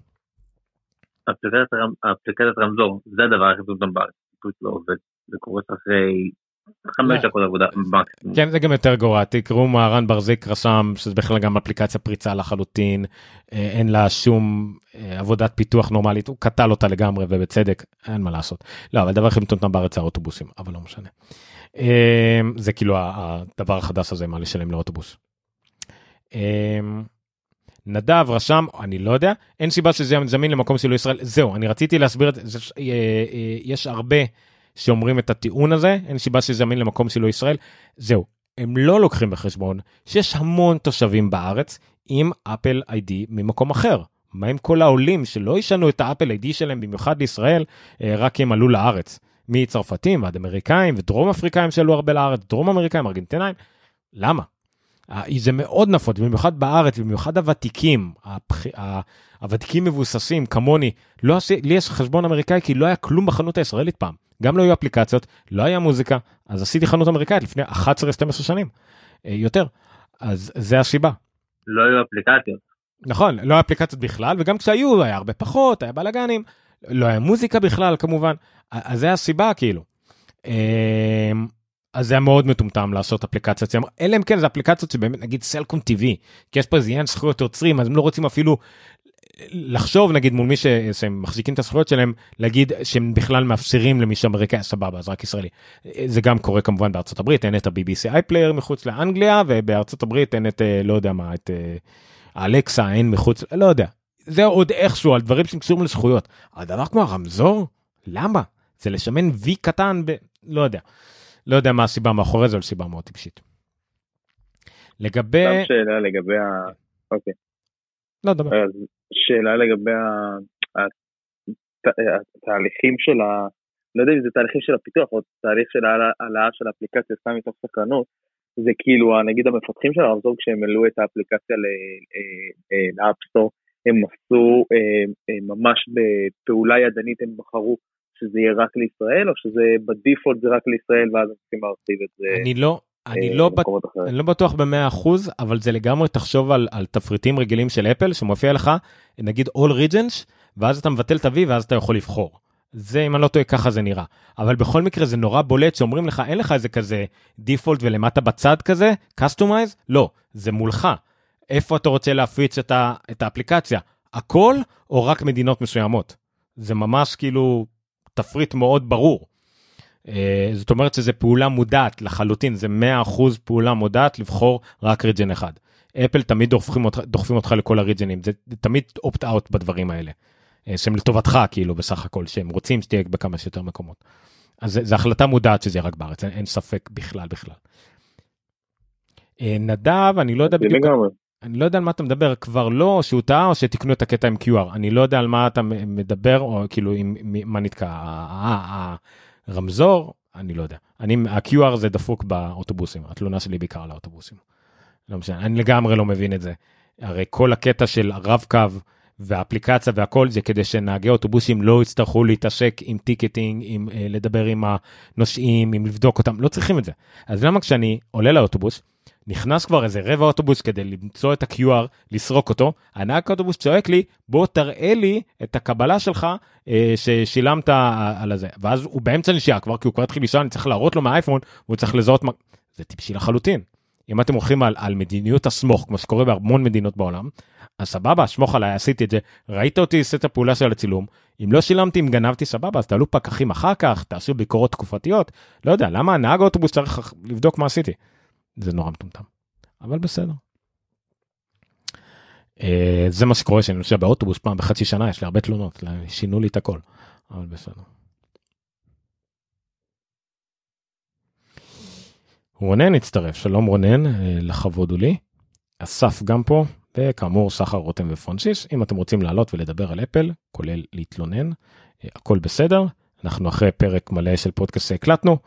אפליקציית רמזור זה הדבר הכי מטומטם בארץ פשוט לא עובד זה קורה אחרי חמש דקות עבודה כן זה גם יותר גרוע. תקראו מה רן ברזיק רשם שזה בכלל גם אפליקציה פריצה לחלוטין. אה, אין לה שום אה, עבודת פיתוח נורמלית. הוא קטל אותה לגמרי ובצדק אין מה לעשות. לא אבל הדבר הכי מטומטם בארץ זה האוטובוסים אבל לא משנה. אה, זה כאילו הדבר החדש הזה מה לשלם לאוטובוס. נדב רשם אני לא יודע. אין סיבה שזה זמין למקום שלו ישראל. זהו אני רציתי להסביר את זה. יש הרבה. שאומרים את הטיעון הזה, אין סיבה שזה יזמין למקום שלו ישראל. זהו, הם לא לוקחים בחשבון שיש המון תושבים בארץ עם אפל איי-די ממקום אחר. מה עם כל העולים שלא ישנו את האפל איי-די שלהם במיוחד לישראל אה, רק כי הם עלו לארץ. מצרפתים ועד אמריקאים ודרום אפריקאים שעלו הרבה לארץ, דרום אמריקאים, ארגנטינאים, למה? אה, זה מאוד נפוץ, במיוחד בארץ, במיוחד הוותיקים, הפח... הוותיקים מבוססים כמוני, לא עשי, לי יש חשבון אמריקאי כי לא היה כלום בחנות הישראלית פעם, גם לא היו אפליקציות, לא היה מוזיקה, אז עשיתי חנות אמריקאית לפני 11-12 שנים, אה, יותר, אז זה הסיבה. לא היו אפליקציות. נכון, לא היה אפליקציות בכלל, וגם כשהיו היה הרבה פחות, היה בלאגנים, לא היה מוזיקה בכלל כמובן, אז זה הסיבה כאילו. אז זה היה מאוד מטומטם לעשות אפליקציות, אלא אם כן זה אפליקציות שבאמת נגיד סלקום TV, כי יש פה איזה עניין זכויות יוצרים, אז הם לא רוצים אפילו לחשוב נגיד מול מי ש... שהם מחזיקים את הזכויות שלהם, להגיד שהם בכלל מאפשרים למי שאמריקאי, סבבה, אז רק ישראלי. זה גם קורה כמובן בארצות הברית, אין את ה-BBC iPlayer מחוץ לאנגליה, ובארצות הברית אין את, אה, לא יודע מה, את האלקסה, אה, אין מחוץ, לא יודע. זה עוד איכשהו על דברים שקשורים לזכויות. הדבר כמו הרמזור, למה? זה לשמן וי קטן ב... לא יודע. לא יודע מה הסיבה מאחורי זה, אבל סיבה מאוד טיפשית. לגבי... גם שאלה לגבי ה... אוקיי. לא, דבר. שאלה לגבי התהליכים של ה... לא יודע אם זה תהליכים של הפיתוח או תהליך של העלאה של האפליקציה סתם מתוך סקרנות, זה כאילו נגיד המפתחים של הרמזור כשהם העלו את האפליקציה לאפסטור, הם עשו ממש בפעולה ידנית הם בחרו שזה יהיה רק לישראל, או שזה בדיפולט זה רק לישראל ואז הם צריכים להרחיב את זה. אני לא, אני לא, בט... אני לא בטוח במאה אחוז, אבל זה לגמרי תחשוב על, על תפריטים רגילים של אפל שמופיע לך נגיד all regions ואז אתה מבטל את ה-V ואז אתה יכול לבחור. זה אם אני לא טועה ככה זה נראה. אבל בכל מקרה זה נורא בולט שאומרים לך אין לך איזה כזה דיפולט ולמטה בצד כזה customize? לא זה מולך. איפה אתה רוצה להפיץ את, ה, את האפליקציה? הכל או רק מדינות מסוימות? זה ממש כאילו תפריט מאוד ברור. אה, זאת אומרת שזה פעולה מודעת לחלוטין, זה 100% פעולה מודעת לבחור רק ריג'ן אחד. אפל תמיד דוחפים אותך, דוחפים אותך לכל הריג'נים, זה תמיד אופט אאוט בדברים האלה. אה, שהם לטובתך כאילו בסך הכל, שהם רוצים שתהיה בכמה שיותר מקומות. אז זו החלטה מודעת שזה יהיה רק בארץ, אין, אין ספק בכלל בכלל. אה, נדב, אני לא יודע בדיוק, אני לא יודע על מה אתה מדבר, כבר לא, שהוא טעה או שתקנו את הקטע עם QR, אני לא יודע על מה אתה מדבר, או כאילו עם, מה נתקע, הרמזור, אני לא יודע. אני, ה-QR זה דפוק באוטובוסים, התלונה שלי בעיקר על האוטובוסים. לא משנה, אני לגמרי לא מבין את זה. הרי כל הקטע של הרב קו והאפליקציה והכל זה כדי שנהגי אוטובוסים לא יצטרכו להתעסק עם ticketing, עם אה, לדבר עם הנוסעים, עם לבדוק אותם, לא צריכים את זה. אז למה כשאני עולה לאוטובוס, נכנס כבר איזה רבע אוטובוס כדי למצוא את ה-QR, לסרוק אותו, הנהג האוטובוס צועק לי, בוא תראה לי את הקבלה שלך אה, ששילמת על הזה. ואז הוא באמצע נשייה כבר, כי הוא כבר התחיל לשאול, אני צריך להראות לו מהאייפון, והוא צריך לזהות מה... זה טיפשי לחלוטין. אם אתם הולכים על, על מדיניות הסמוך, כמו שקורה בהמון מדינות בעולם, אז סבבה, שמוך עליי, עשיתי את זה, ראית אותי עושה את הפעולה של הצילום, אם לא שילמתי, אם גנבתי, סבבה, אז תעלו פקחים אחר כך, תעשו ביקורות תקופתיות, לא יודע, למה הנהג האוטובוס צריך לבדוק מה עשיתי? זה נורא מטומטם, אבל בסדר. אה, זה מה שקורה שאני נוסע באוטובוס פעם בחצי שנה, יש לי הרבה תלונות, שינו לי את הכל, אבל בסדר. רונן הצטרף, שלום רונן, אה, לכבוד הוא לי. אסף גם פה, וכאמור סהר רותם ופרנסיס, אם אתם רוצים לעלות ולדבר על אפל, כולל להתלונן, אה, הכל בסדר. אנחנו אחרי פרק מלא של פודקאסט שהקלטנו,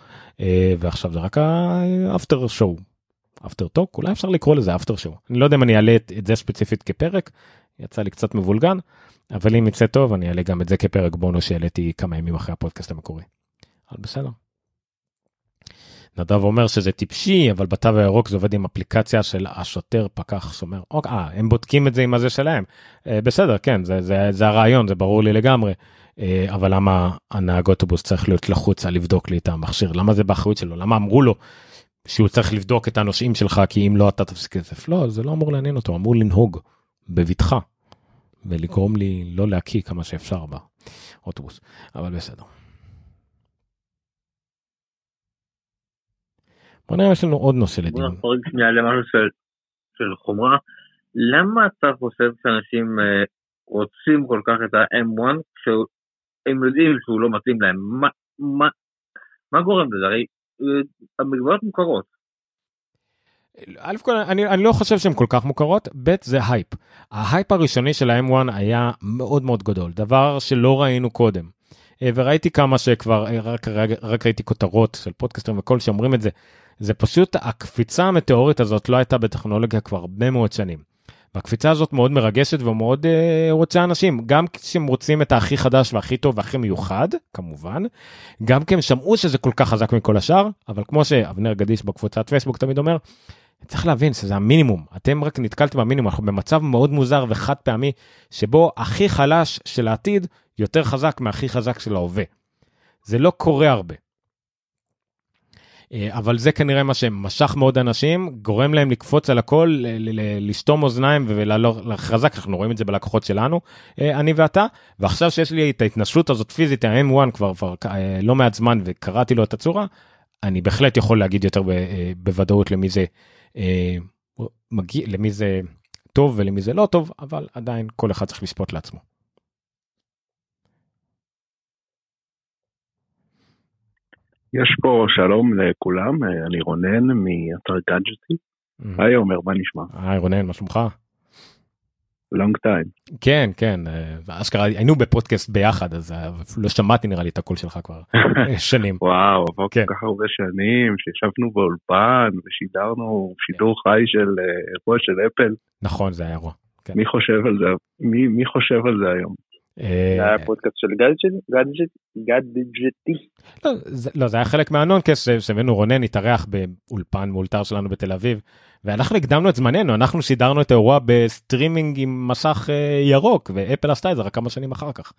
ועכשיו זה רק ה after show after talk אולי אפשר לקרוא לזה after show אני לא יודע אם אני אעלה את, את זה ספציפית כפרק יצא לי קצת מבולגן אבל אם יצא טוב אני אעלה גם את זה כפרק בונוס שהעליתי כמה ימים אחרי הפודקאסט המקורי. אבל בסדר. נדב אומר שזה טיפשי אבל בתו הירוק זה עובד עם אפליקציה של השוטר פקח שומר. אוקיי אה, הם בודקים את זה עם הזה שלהם. אה, בסדר כן זה, זה, זה הרעיון זה ברור לי לגמרי. אה, אבל למה הנהג אוטובוס צריך להיות לחוץ על לבדוק לי את המכשיר? למה זה באחריות שלו? למה אמרו לו שהוא צריך לבדוק את הנושאים שלך כי אם לא אתה תפסיק כסף לא זה לא אמור לעניין אותו אמור לנהוג בבטחה ולגרום לי לא להקיא כמה שאפשר באוטובוס. אבל בסדר. בוא נראה יש לנו עוד נושא לדיון. בוא נפרק שנייה למשהו של, של חומרה. למה אתה חושב שאנשים uh, רוצים כל כך את ה-M1 כשהם יודעים שהוא לא מתאים להם? מה מה מה גורם לזה? הרי המגבלות מוכרות. א' כל אני, אני לא חושב שהן כל כך מוכרות, ב' זה הייפ. ההייפ הראשוני של ה-M1 היה מאוד מאוד גדול, דבר שלא ראינו קודם. אה, וראיתי כמה שכבר, אה, רק, רק, רק ראיתי כותרות של פודקאסטרים וכל שאומרים את זה. זה פשוט, הקפיצה המטאורית הזאת לא הייתה בטכנולוגיה כבר הרבה מאוד שנים. והקפיצה הזאת מאוד מרגשת ומאוד אה, רוצה אנשים, גם כשהם רוצים את הכי חדש והכי טוב והכי מיוחד, כמובן, גם כי הם שמעו שזה כל כך חזק מכל השאר, אבל כמו שאבנר גדיש בקבוצת פייסבוק תמיד אומר, צריך להבין שזה המינימום, אתם רק נתקלתם במינימום, אנחנו במצב מאוד מוזר וחד פעמי, שבו הכי חלש של העתיד יותר חזק מהכי חזק של ההווה. זה לא קורה הרבה. אה, אבל זה כנראה מה שמשך מאוד אנשים, גורם להם לקפוץ על הכל, לשתום אוזניים ולעלות חזק, אנחנו רואים את זה בלקוחות שלנו, אה, אני ואתה, ועכשיו שיש לי את ההתנשלות הזאת פיזית, ה-M1 כבר, כבר אה, לא מעט זמן וקראתי לו את הצורה, אני בהחלט יכול להגיד יותר בוודאות למי זה מגיע, למי זה טוב ולמי זה לא טוב, אבל עדיין כל אחד צריך לשפוט לעצמו. יש פה שלום לכולם, אני רונן מאתר גאדג'טי. היי עומר, מה נשמע? היי רונן, מה שלומך? לונג טיים. כן, כן, אה, אשכרה היינו בפודקאסט ביחד, אז אה, לא שמעתי נראה לי את הקול שלך כבר שנים. וואו, עבר כן. כל כך הרבה שנים שישבנו באולפן ושידרנו שידור חי של אה, אירוע של אפל. נכון, זה היה אירוע. כן. מי חושב על זה, מי, מי חושב על זה היום? אה, זה היה פודקאסט של גאדג'טי. לא, לא זה היה חלק מהנונקס שהבאנו רונן התארח באולפן מאולתר שלנו בתל אביב ואנחנו הקדמנו את זמננו אנחנו שידרנו את האירוע בסטרימינג עם מסך אה, ירוק ואפל עשתה את זה רק כמה שנים אחר כך.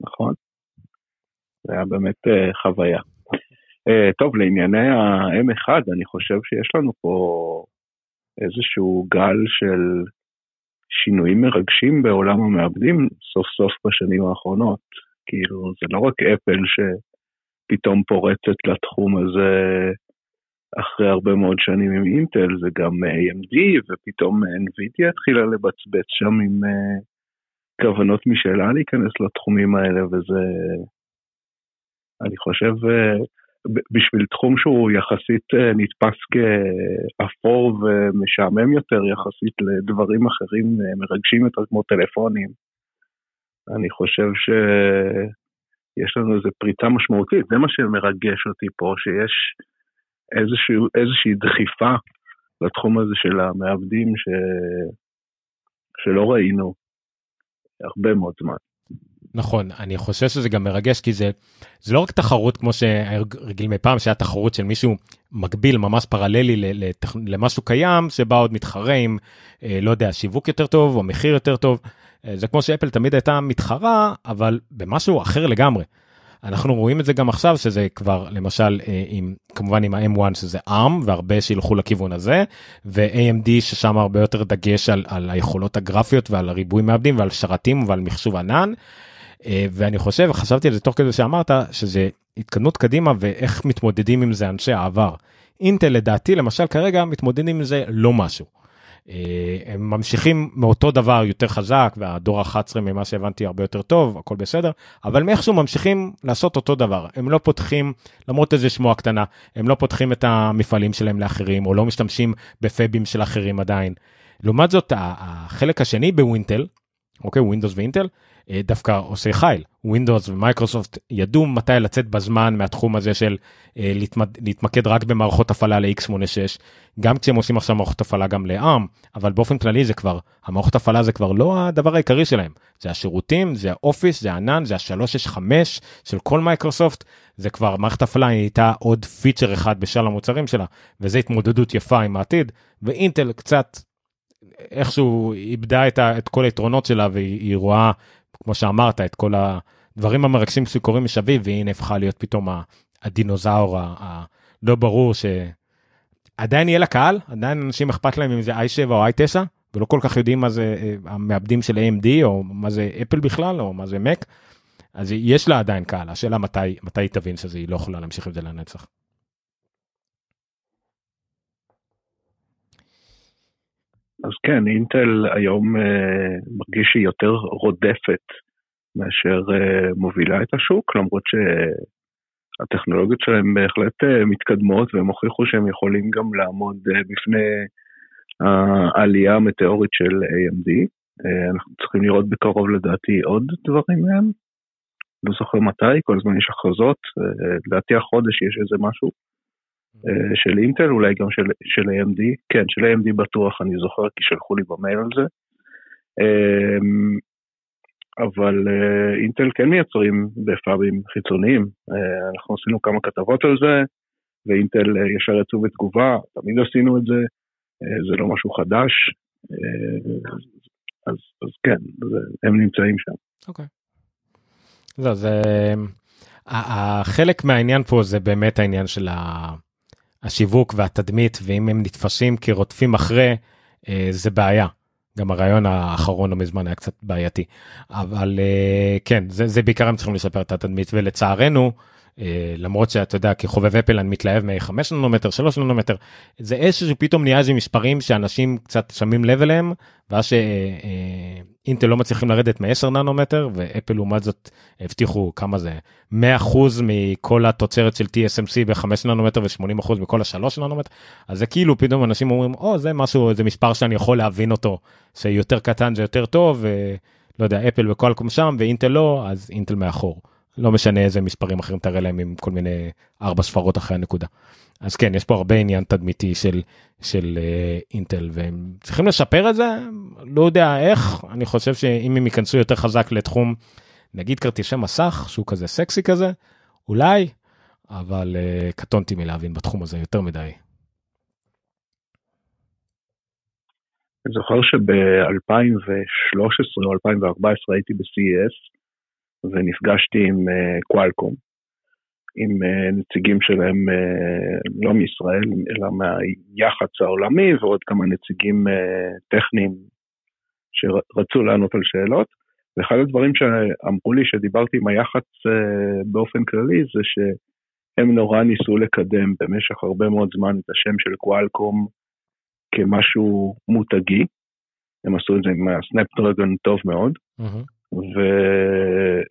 נכון. זה היה באמת אה, חוויה. טוב לענייני ה-M1 אני חושב שיש לנו פה איזשהו גל של שינויים מרגשים בעולם המעבדים סוף סוף בשנים האחרונות. כאילו, זה לא רק אפל שפתאום פורצת לתחום הזה אחרי הרבה מאוד שנים עם אינטל, זה גם AMD, ופתאום NVIDIA התחילה לבצבץ שם עם uh, כוונות משלה להיכנס לתחומים האלה, וזה, אני חושב, uh, בשביל תחום שהוא יחסית אה, נתפס כאפור ומשעמם יותר יחסית לדברים אחרים אה, מרגשים יותר כמו טלפונים, אני חושב שיש לנו איזו פריצה משמעותית, זה מה שמרגש אותי פה, שיש איזושהי, איזושהי דחיפה לתחום הזה של המעבדים ש... שלא ראינו הרבה מאוד זמן. נכון, אני חושב שזה גם מרגש כי זה, זה לא רק תחרות כמו רגיל מפעם, שהיה תחרות של מישהו מקביל, ממש פרללי לתכ... למשהו קיים, שבא עוד מתחרה עם, אה, לא יודע, שיווק יותר טוב או מחיר יותר טוב. אה, זה כמו שאפל תמיד הייתה מתחרה, אבל במשהו אחר לגמרי. אנחנו רואים את זה גם עכשיו שזה כבר למשל אה, עם כמובן עם ה-M1 שזה ARM והרבה שילכו לכיוון הזה ו-AMD ששם הרבה יותר דגש על, על היכולות הגרפיות ועל הריבוי מעבדים ועל שרתים ועל מחשוב ענן. אה, ואני חושב חשבתי על זה תוך כדי שאמרת שזה התקדמות קדימה ואיך מתמודדים עם זה אנשי העבר. אינטל לדעתי למשל כרגע מתמודדים עם זה לא משהו. אה, הם ממשיכים מאותו דבר יותר חזק והדור ה-11 ממה שהבנתי הרבה יותר טוב הכל בסדר אבל מאיכשהו ממשיכים לעשות אותו דבר הם לא פותחים למרות איזה שמועה קטנה הם לא פותחים את המפעלים שלהם לאחרים או לא משתמשים בפאבים של אחרים עדיין. לעומת זאת החלק השני בווינטל אוקיי ווינדוס ואינטל דווקא עושה חייל. ווינדוס ומייקרוסופט ידעו מתי לצאת בזמן מהתחום הזה של אה, להתמקד רק במערכות הפעלה ל-x86, גם כשהם עושים עכשיו מערכות הפעלה גם ל-ARM, אבל באופן כללי זה כבר, המערכות הפעלה זה כבר לא הדבר העיקרי שלהם, זה השירותים, זה האופיס, זה הענן, זה ה-365 של כל מייקרוסופט, זה כבר מערכת הפעלה הייתה עוד פיצ'ר אחד בשל המוצרים שלה, וזה התמודדות יפה עם העתיד, ואינטל קצת איכשהו איבדה את, ה, את כל היתרונות שלה והיא רואה כמו שאמרת, את כל הדברים המרגשים שקורים מסביב, והנה הפכה להיות פתאום הדינוזאור הלא ברור שעדיין יהיה לקהל, עדיין אנשים אכפת להם אם זה i7 או i9, ולא כל כך יודעים מה זה אה, המעבדים של AMD, או מה זה אפל בכלל, או מה זה Mac, אז יש לה עדיין קהל, השאלה מתי, מתי היא תבין שזה היא לא יכולה להמשיך עם זה לנצח. אז כן, אינטל היום אה, מרגיש שהיא יותר רודפת מאשר אה, מובילה את השוק, למרות שהטכנולוגיות שלהם בהחלט אה, מתקדמות והם הוכיחו שהם יכולים גם לעמוד בפני העלייה המטאורית של AMD. אנחנו צריכים לראות בקרוב לדעתי עוד דברים מהם. לא זוכר מתי, כל הזמן יש הכרזות, לדעתי החודש יש איזה משהו של אינטל, אולי גם של, של AMD, כן, של AMD בטוח, אני זוכר כי שלחו לי במייל על זה. אמ, אבל אה, אינטל כן מייצרים בפאבים חיצוניים, אנחנו עשינו כמה כתבות על זה, ואינטל ישר יצאו בתגובה, תמיד עשינו את זה, זה לא משהו חדש, אז, אז כן, הם נמצאים שם. אוקיי. Okay. לא, זה... החלק מהעניין פה זה באמת העניין של השיווק והתדמית, ואם הם נתפסים כרודפים אחרי, אה, זה בעיה. גם הרעיון האחרון לא מזמן היה קצת בעייתי. אבל אה, כן, זה, זה בעיקר הם צריכים לשפר את התדמית, ולצערנו, למרות שאתה יודע כחובב אפל אני מתלהב מ-5 ננומטר 3 ננומטר זה איזשהו פתאום נהיה איזה מספרים שאנשים קצת שמים לב אליהם ואז שאינטל לא מצליחים לרדת מ-10 ננומטר ואפל לעומת זאת הבטיחו כמה זה 100% מכל התוצרת של TSMC ב-5 ננומטר ו-80% מכל ה-3 ננומטר אז זה כאילו פתאום אנשים אומרים או זה משהו זה מספר שאני יכול להבין אותו שיותר קטן זה יותר טוב ולא יודע אפל וקואלקום שם ואינטל לא אז אינטל מאחור. לא משנה איזה מספרים אחרים תראה להם עם כל מיני ארבע ספרות אחרי הנקודה. אז כן יש פה הרבה עניין תדמיתי של של uh, אינטל והם צריכים לשפר את זה לא יודע איך אני חושב שאם הם ייכנסו יותר חזק לתחום נגיד כרטיסי מסך שהוא כזה סקסי כזה אולי אבל uh, קטונתי מלהבין בתחום הזה יותר מדי. אני זוכר שב-2013 או 2014 הייתי ב-CES ונפגשתי עם קוואלקום, עם אה, נציגים שלהם אה, לא מישראל, אלא מהיח"צ העולמי ועוד כמה נציגים אה, טכניים שרצו לענות על שאלות. ואחד הדברים שאמרו לי שדיברתי עם היח"צ באופן כללי זה שהם נורא ניסו לקדם במשך הרבה מאוד זמן את השם של קוואלקום כמשהו מותגי. הם עשו את זה עם הסנפדרגון טוב מאוד. Mm-hmm. וזה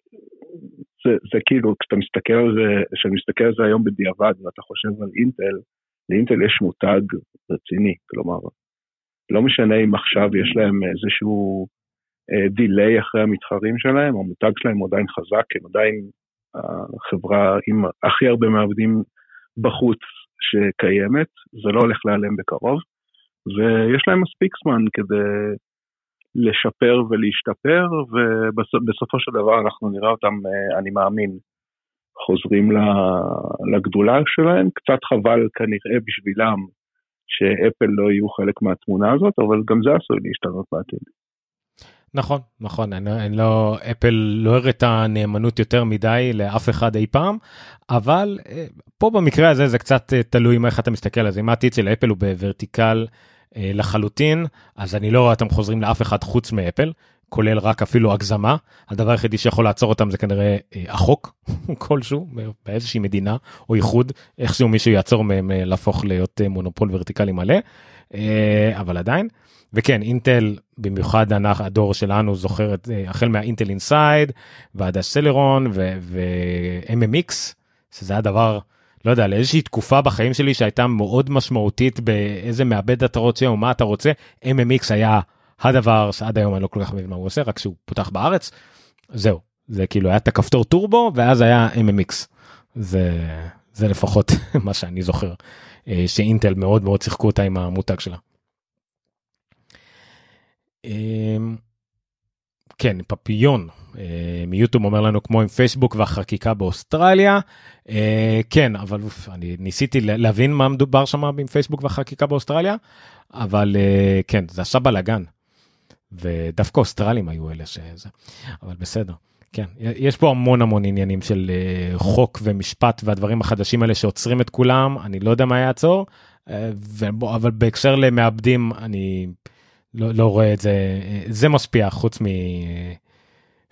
זה כאילו, כשאתה מסתכל על זה, כשאני מסתכל על זה היום בדיעבד, ואתה חושב על אינטל, לאינטל יש מותג רציני, כלומר, לא משנה אם עכשיו יש להם איזשהו דיליי אה, אחרי המתחרים שלהם, המותג שלהם הוא עדיין חזק, הם עדיין החברה עם הכי הרבה מעבדים בחוץ שקיימת, זה לא הולך להיעלם בקרוב, ויש להם מספיק זמן כדי לשפר ולהשתפר, ובסופו של דבר אנחנו נראה אותם, אה, אני מאמין, חוזרים לגדולה שלהם. קצת חבל כנראה בשבילם שאפל לא יהיו חלק מהתמונה הזאת, אבל גם זה עשוי להשתנות בעתיד. נכון נכון אני, אני לא אפל לא הראתה נאמנות יותר מדי לאף אחד אי פעם אבל אה, פה במקרה הזה זה קצת אה, תלוי איך אתה מסתכל על זה אם העתיד של אפל הוא בוורטיקל לחלוטין אז אני לא רואה אותם חוזרים לאף אחד חוץ מאפל כולל רק אפילו הגזמה הדבר היחידי שיכול לעצור אותם זה כנראה אה, החוק כלשהו באיזושהי מדינה או איחוד איכשהו מישהו יעצור מהם אה, להפוך להיות מונופול ורטיקלי מלא אבל עדיין וכן אינטל במיוחד הדור שלנו זוכרת החל מהאינטל אינסייד ועד הסלרון ו-MMX שזה הדבר. לא יודע, לאיזושהי תקופה בחיים שלי שהייתה מאוד משמעותית באיזה מעבד אתה רוצה או מה אתה רוצה, MMX היה הדבר שעד היום אני לא כל כך מבין מה הוא עושה, רק שהוא פותח בארץ, זהו, זה כאילו היה את הכפתור טורבו ואז היה MMX. זה, זה לפחות מה שאני זוכר, אה, שאינטל מאוד מאוד שיחקו אותה עם המותג שלה. אמ, כן, פפיון מיוטיוב אומר לנו כמו עם פייסבוק והחקיקה באוסטרליה. אה, כן, אבל אני ניסיתי להבין מה מדובר שם עם פייסבוק והחקיקה באוסטרליה, אבל אה, כן, זה עשה בלאגן. ודווקא אוסטרלים היו אלה שזה, אבל בסדר. כן, יש פה המון המון עניינים של חוק ומשפט והדברים החדשים האלה שעוצרים את כולם, אני לא יודע מה יעצור, אבל בהקשר למעבדים אני לא, לא רואה את זה, זה משפיע חוץ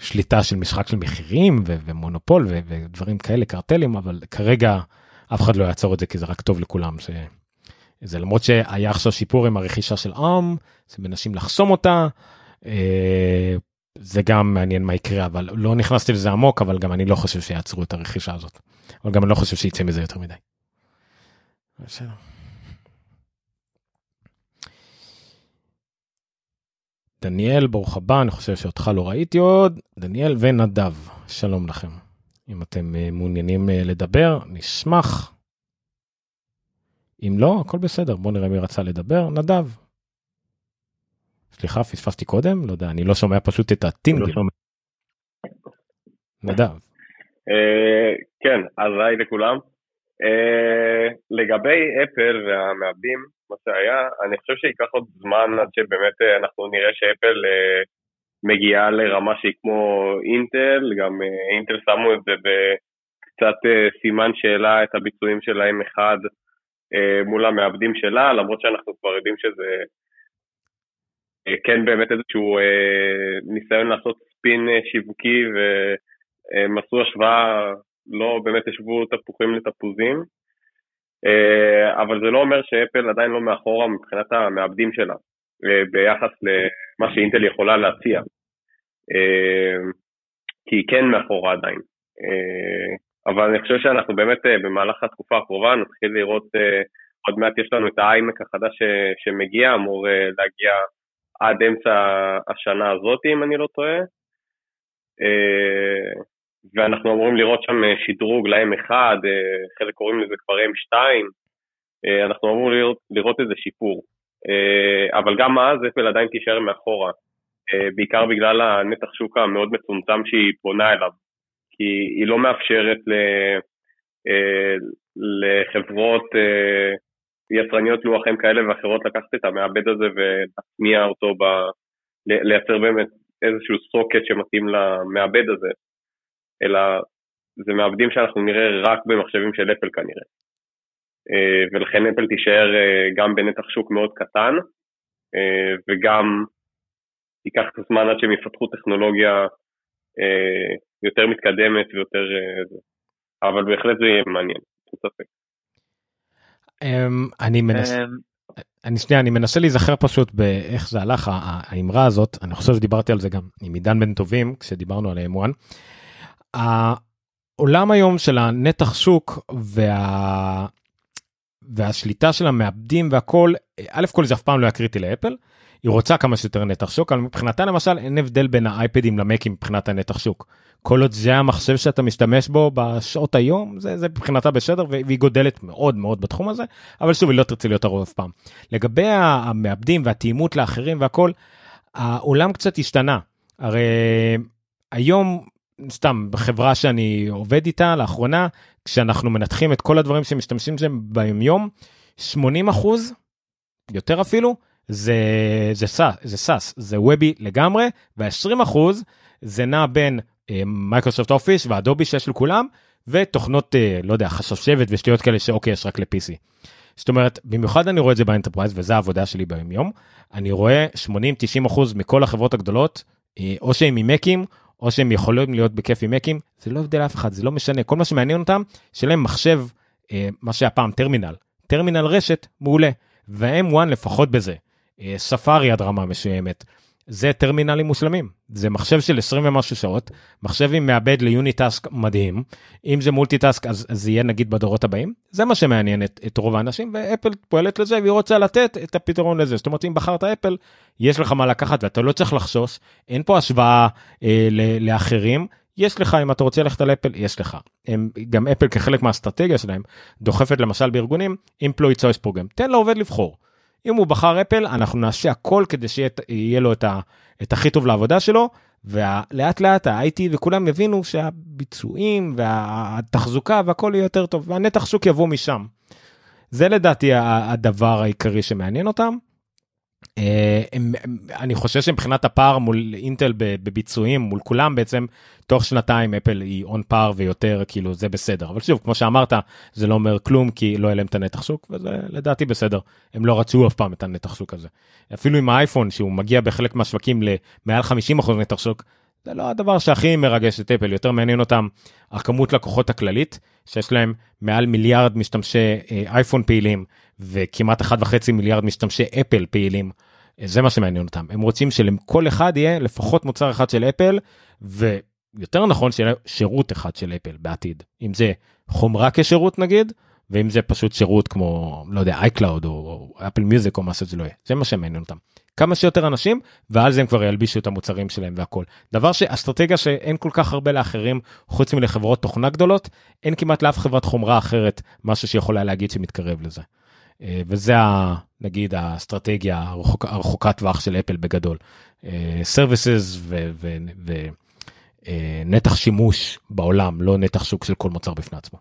משליטה של משחק של מחירים ו- ומונופול ו- ודברים כאלה, קרטלים, אבל כרגע אף אחד לא יעצור את זה כי זה רק טוב לכולם. ש... זה למרות שהיה עכשיו שיפור עם הרכישה של עם, שמנסים לחסום אותה, אה, זה גם מעניין מה יקרה, אבל לא נכנסתי לזה עמוק, אבל גם אני לא חושב שיעצרו את הרכישה הזאת. אבל גם אני לא חושב שיצא מזה יותר מדי. בסדר. דניאל, ברוך הבא, אני חושב שאותך לא ראיתי עוד. דניאל ונדב, שלום לכם. אם אתם אה, מעוניינים אה, לדבר, נשמח. אם לא, הכל בסדר, בוא נראה מי רצה לדבר. נדב. סליחה, פספסתי קודם? לא יודע, אני לא שומע פשוט את הטינגים. לא. נדב. אה, כן, אז היי לכולם. אה, לגבי אפל והמעבדים, מה שהיה, אני חושב שייקח עוד זמן עד שבאמת אה, אנחנו נראה שאפל אה, מגיעה לרמה שהיא כמו אינטל, גם אינטל שמו את זה בקצת סימן שאלה את הביצועים של ה-M1 אה, מול המעבדים שלה, למרות שאנחנו כבר יודעים שזה כן באמת איזשהו ניסיון לעשות ספין שיווקי והם עשו השוואה, לא באמת השוו תפוחים לתפוזים, אה, אבל זה לא אומר שאפל עדיין לא מאחורה מבחינת המעבדים שלה, אה, ביחס למה שאינטל יכולה להציע. אה, כי היא כן מאחורה עדיין. אבל אני חושב שאנחנו באמת במהלך התקופה הקרובה נתחיל לראות, עוד מעט יש לנו את האיימק החדש שמגיע, אמור להגיע עד אמצע השנה הזאת, אם אני לא טועה. ואנחנו אמורים לראות שם אה, שדרוג ל-M1, אה, חלק קוראים לזה כבר M2, אה, אנחנו אמורים לראות, לראות איזה שיפור. אבל גם אז אפל עדיין תישאר מאחורה, בעיקר בגלל הנתח שוק המאוד מצומצם שהיא פונה אליו, כי היא לא מאפשרת ל, לחברות יצרניות לוחם כאלה ואחרות לקחת את המעבד הזה ולהטמיע אותו, ב, לייצר באמת איזשהו סוקט שמתאים למעבד הזה, אלא זה מעבדים שאנחנו נראה רק במחשבים של אפל כנראה. אה, ולכן אפל תישאר אה, גם בנתח שוק מאוד קטן, אה, וגם ייקח את הזמן עד שהם יפתחו טכנולוגיה יותר מתקדמת ויותר... אבל בהחלט זה יהיה מעניין, אין ספק. אמ, אני מנסה, אמ, אני שנייה, אני מנסה להיזכר פשוט באיך זה הלך, האמרה הזאת, אני חושב שדיברתי על זה גם עם עידן בן טובים, כשדיברנו על M1. העולם היום של הנתח שוק וה... והשליטה של המעבדים והכל, א' כל זה אף פעם לא היה קריטי לאפל, היא רוצה כמה שיותר נתח שוק, אבל מבחינתה למשל אין הבדל בין האייפדים למקים מבחינת הנתח שוק. כל עוד זה המחשב שאתה משתמש בו בשעות היום, זה, זה מבחינתה בסדר, והיא גודלת מאוד מאוד בתחום הזה, אבל שוב, היא לא תרצה להיות הרוב אף פעם. לגבי המעבדים והתאימות לאחרים והכל, העולם קצת השתנה. הרי היום, סתם, בחברה שאני עובד איתה לאחרונה, כשאנחנו מנתחים את כל הדברים שמשתמשים בהם ביומיום, 80 אחוז, יותר אפילו, זה, זה, SaaS, זה SaaS, זה וובי לגמרי, וה-20 אחוז זה נע בין מייקרוסופט אופיס והאדובי שיש לכולם, ותוכנות, אה, לא יודע, חשבשבת ושטויות כאלה שאוקיי, יש רק ל-PC. זאת אומרת, במיוחד אני רואה את זה ב enterprise, וזו העבודה שלי ביום יום, אני רואה 80-90 אחוז מכל החברות הגדולות, אה, או שהם עם מקים, או שהם יכולים להיות בכיף עם מקים, זה לא הבדל אף אחד, זה לא משנה, כל מה שמעניין אותם, שיהיה להם מחשב, אה, מה שהיה פעם טרמינל, טרמינל רשת, מעולה, וה-M1 לפחות בזה, אה, ספארי עד רמה מסוימת, זה טרמינלים מושלמים, זה מחשב של 20 ומשהו שעות, מחשב עם מעבד ל unitask מדהים, אם זה multitask אז זה יהיה נגיד בדורות הבאים, זה מה שמעניין את, את רוב האנשים, ואפל פועלת לזה והיא רוצה לתת את הפתרון לזה, זאת אומרת אם בחרת אפל, יש לך מה לקחת ואתה לא צריך לחשוש, אין פה השוואה אה, ל- לאחרים, יש לך אם אתה רוצה ללכת על אפל יש לך. הם גם אפל כחלק מהאסטרטגיה שלהם דוחפת למשל בארגונים employee choice program. תן לעובד לבחור. אם הוא בחר אפל אנחנו נעשה הכל כדי שיהיה לו את, ה, את הכי טוב לעבודה שלו ולאט לאט ה-IT וכולם יבינו שהביצועים והתחזוקה והכל יהיה יותר טוב והנתח שוק יבוא משם. זה לדעתי הדבר העיקרי שמעניין אותם. אה, הם, אני חושב שמבחינת הפער מול אינטל בביצועים מול כולם בעצם תוך שנתיים אפל היא און פאר ויותר כאילו זה בסדר. אבל שוב כמו שאמרת זה לא אומר כלום כי לא יהיה להם את הנתח שוק וזה לדעתי בסדר. הם לא רצו אף פעם את הנתח שוק הזה. אפילו עם האייפון שהוא מגיע בחלק מהשווקים למעל 50% נתח שוק זה לא הדבר שהכי מרגש את אפל. יותר מעניין אותם הכמות לקוחות הכללית שיש להם מעל מיליארד משתמשי אה, אייפון פעילים וכמעט 1.5 מיליארד משתמשי אפל פעילים. זה מה שמעניין אותם הם רוצים שלכל אחד יהיה לפחות מוצר אחד של אפל ויותר נכון שיהיה שירות אחד של אפל בעתיד אם זה חומרה כשירות נגיד ואם זה פשוט שירות כמו לא יודע אייקלאוד או אפל מיוזיק או מה שזה לא יהיה זה מה שמעניין אותם כמה שיותר אנשים, ועל זה הם כבר ילבישו את המוצרים שלהם והכל. דבר שאסטרטגיה שאין כל כך הרבה לאחרים, חוץ מלחברות תוכנה גדולות, אין כמעט לאף חברת חומרה אחרת משהו שיכולה להגיד שמתקרב לזה. אה, וזה ה, נגיד האסטרטגיה הרחוק, הרחוקת טווח של אפל בגדול. services ונתח שימוש בעולם, לא נתח שוק של כל מוצר בפני עצמו.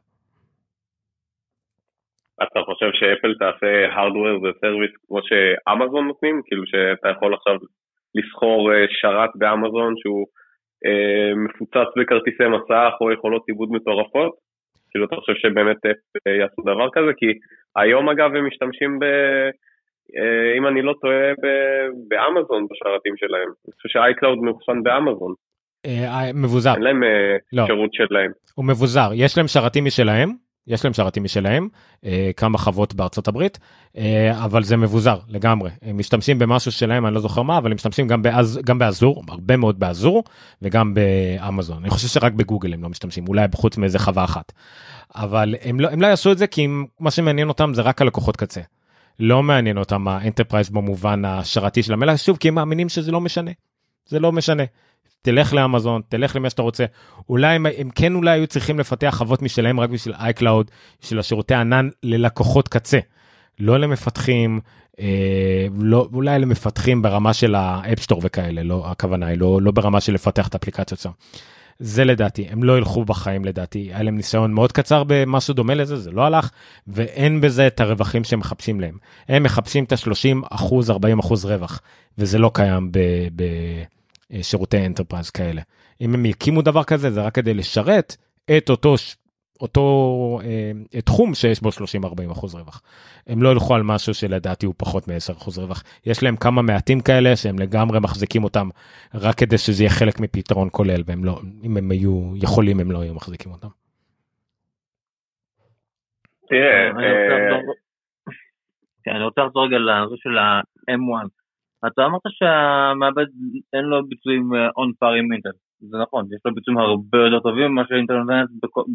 אתה חושב שאפל תעשה hardware ו service כמו שאמזון נותנים? כאילו שאתה יכול עכשיו לסחור אה, שרת באמזון שהוא אה, מפוצץ בכרטיסי מסך או יכולות עיבוד מטורפות? כאילו אתה חושב שבאמת אה, יעשו דבר כזה? כי היום אגב הם משתמשים ב... אה, אם אני לא טועה באמזון בשרתים שלהם. אני חושב ש-iCloud מאוחסן באמזון. אה, מבוזר. אין להם לא. שירות שלהם. הוא מבוזר, יש להם שרתים משלהם, יש להם שרתים משלהם, אה, כמה חוות בארצות הברית, אה, אבל זה מבוזר לגמרי. הם משתמשים במשהו שלהם, אני לא זוכר מה, אבל הם משתמשים גם, באז, גם ב Azure, הרבה מאוד ב Azure, וגם באמזון. אני חושב שרק בגוגל הם לא משתמשים, אולי חוץ מאיזה חווה אחת. אבל הם לא, הם לא יעשו את זה כי מה שמעניין אותם זה רק הלקוחות קצה. לא מעניין אותם ה enterprise במובן השרתי של המילה, שוב, כי הם מאמינים שזה לא משנה. זה לא משנה. תלך לאמזון, תלך למה שאתה רוצה. אולי הם, הם כן אולי היו צריכים לפתח חוות משלהם רק בשביל אייקלאוד, של השירותי ענן ללקוחות קצה. לא למפתחים, אה, לא, אולי למפתחים ברמה של ה App Store וכאלה, לא, הכוונה היא לא, לא ברמה של לפתח את האפליקציות שם. זה לדעתי, הם לא ילכו בחיים לדעתי, היה להם ניסיון מאוד קצר במשהו דומה לזה, זה לא הלך, ואין בזה את הרווחים שהם מחפשים להם. הם מחפשים את ה-30 אחוז, 40 אחוז רווח, וזה לא קיים ב... ב שירותי enterprise כאלה. אם הם יקימו דבר כזה זה רק כדי לשרת את אותו אותו אה, תחום שיש בו 30-40 אחוז רווח. הם לא ילכו על משהו שלדעתי הוא פחות מ-10 אחוז רווח. יש להם כמה מעטים כאלה שהם לגמרי מחזיקים אותם רק כדי שזה יהיה חלק מפתרון כולל והם לא, אם הם היו יכולים הם לא היו מחזיקים אותם. תראה, אני רוצה לחזור רגע לנושא של ה-M1. אתה אמרת שהמעבד אין לו ביצועים on par עם אינטל, זה נכון, יש לו ביצועים הרבה יותר טובים ממה שאינטל נותנת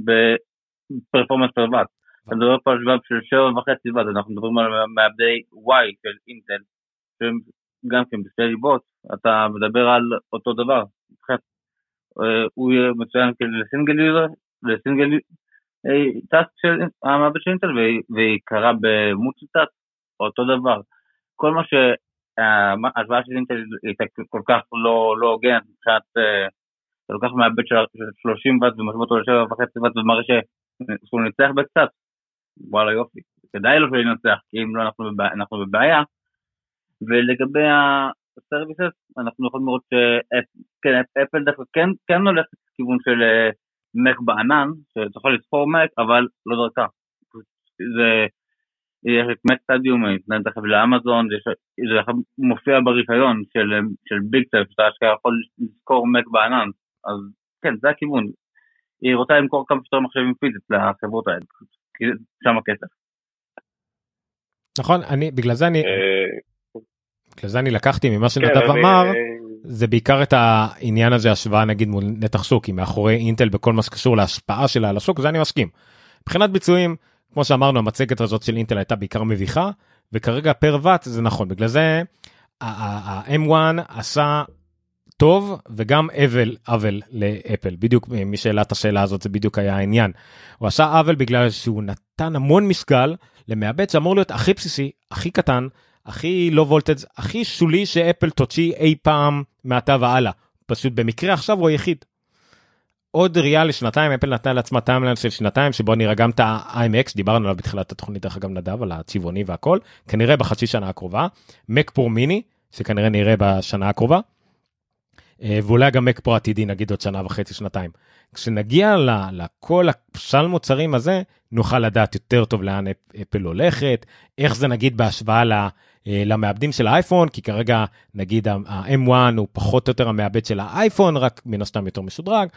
ב performance per watt. אתה מדבר פה על שבב של 7.5 ואט, אנחנו מדברים על מעבדי Y של אינטל, שהם גם כן בשתי ליבות, אתה מדבר על אותו דבר. אה, הוא יהיה מצוין ל single user, ל single task של המעבד של אינטל והיא קרה task, אותו דבר. כל מה ש... ההשוואה של אינטל הייתה כל כך לא, לא הוגן, מבחינת, אה, אתה לוקח מהבית של 30 ואט ומשווה אותו ל-7.5 ואט ומראה שהוא ניצח בקצת, וואלה יופי, כדאי לו לנצח, כי אם לא אנחנו, בבע... אנחנו בבעיה. ולגבי הסרוויסס, אנחנו יכולים לראות שאפל דווקא כן, כן הולכת לכיוון של מק אה, בענן, שאתה יכול לספור מק, אבל לא דרכה. זה יש את מק סטדיום, ניתן תכף לאמזון, זה מופיע ברישיון של, של ביג טף, שאתה אשכרה יכול לזכור מק בענן, אז כן, זה הכיוון. היא רוצה למכור כמה שיותר מחשבים פיזית לחברות האלה, כי שם הכסף. נכון, אני, בגלל זה אני, אה, בגלל זה אני לקחתי ממה שנדב כן, אמר, זה בעיקר את העניין הזה השוואה נגיד מול נתח שוק, כי מאחורי אינטל בכל מה שקשור להשפעה שלה על השוק, זה אני מסכים. מבחינת ביצועים, כמו שאמרנו המצגת הזאת של אינטל הייתה בעיקר מביכה וכרגע פר ואט זה נכון. בגלל זה ה-M1 עשה טוב וגם אבל עוול לאפל. בדיוק מי שהעלה את השאלה הזאת זה בדיוק היה העניין. הוא עשה עוול בגלל שהוא נתן המון משקל למעבד שאמור להיות הכי בסיסי הכי קטן הכי לא וולטג' הכי שולי שאפל תוציא אי פעם מעתה והלאה. פשוט במקרה עכשיו הוא היחיד עוד ראייה לשנתיים אפל נתנה לעצמה timeline של שנתיים שבו נראה גם את ה-iMacs דיברנו עליו בתחילת התוכנית דרך אגב נדב על הצבעוני והכל כנראה בחצי שנה הקרובה מק פרו מיני שכנראה נראה בשנה הקרובה. אה, ואולי גם מק פרו עתידי נגיד עוד שנה וחצי שנתיים. כשנגיע לכל הסל מוצרים הזה נוכל לדעת יותר טוב לאן אפל הולכת איך זה נגיד בהשוואה אה, למעבדים של האייפון, כי כרגע נגיד ה-M1 הוא פחות או יותר המעבד של האייפון, רק מן הסתם יותר משודרג.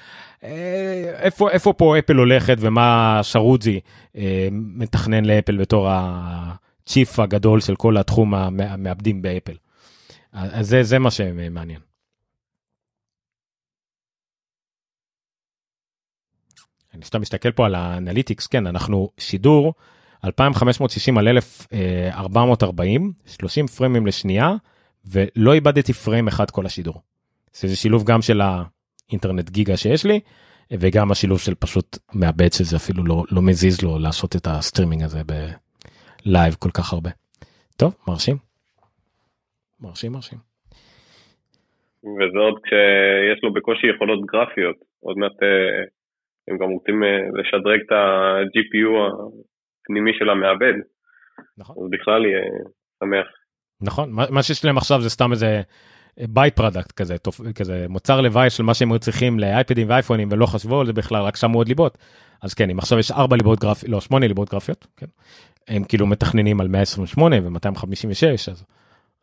אה, איפה, איפה פה אפל הולכת ומה שסרוג'י אה, מתכנן לאפל בתור ה chief הגדול של כל התחום המעבדים באפל. אז זה, זה מה שמעניין. אני סתם מסתכל פה על ה analytics, כן, אנחנו שידור 2560 על 1440, 30 פריימים לשנייה, ולא איבדתי פריים אחד כל השידור. זה שילוב גם של האינטרנט גיגה שיש לי, וגם השילוב של פשוט מעבד שזה אפילו לא, לא מזיז לו לעשות את הסטרימינג הזה ב live כל כך הרבה. טוב, מרשים. מרשים, מרשים. וזה עוד כשיש לו בקושי יכולות גרפיות. עוד מעט אה, הם גם רוצים אה, לשדרג את ה-GPU הפנימי של המעבד. נכון. אז בכלל יהיה שמח. נכון, מה, מה שיש להם עכשיו זה סתם איזה by-product כזה, תופ... כזה מוצר לוואי של מה שהם היו צריכים לאייפדים ואייפונים ולא חשבו על זה בכלל, רק שמו עוד ליבות. אז כן, אם עכשיו יש 4 ליבות גרפיות, לא 8 ליבות גרפיות, כן, הם כאילו מתכננים על 128 ו-256, אז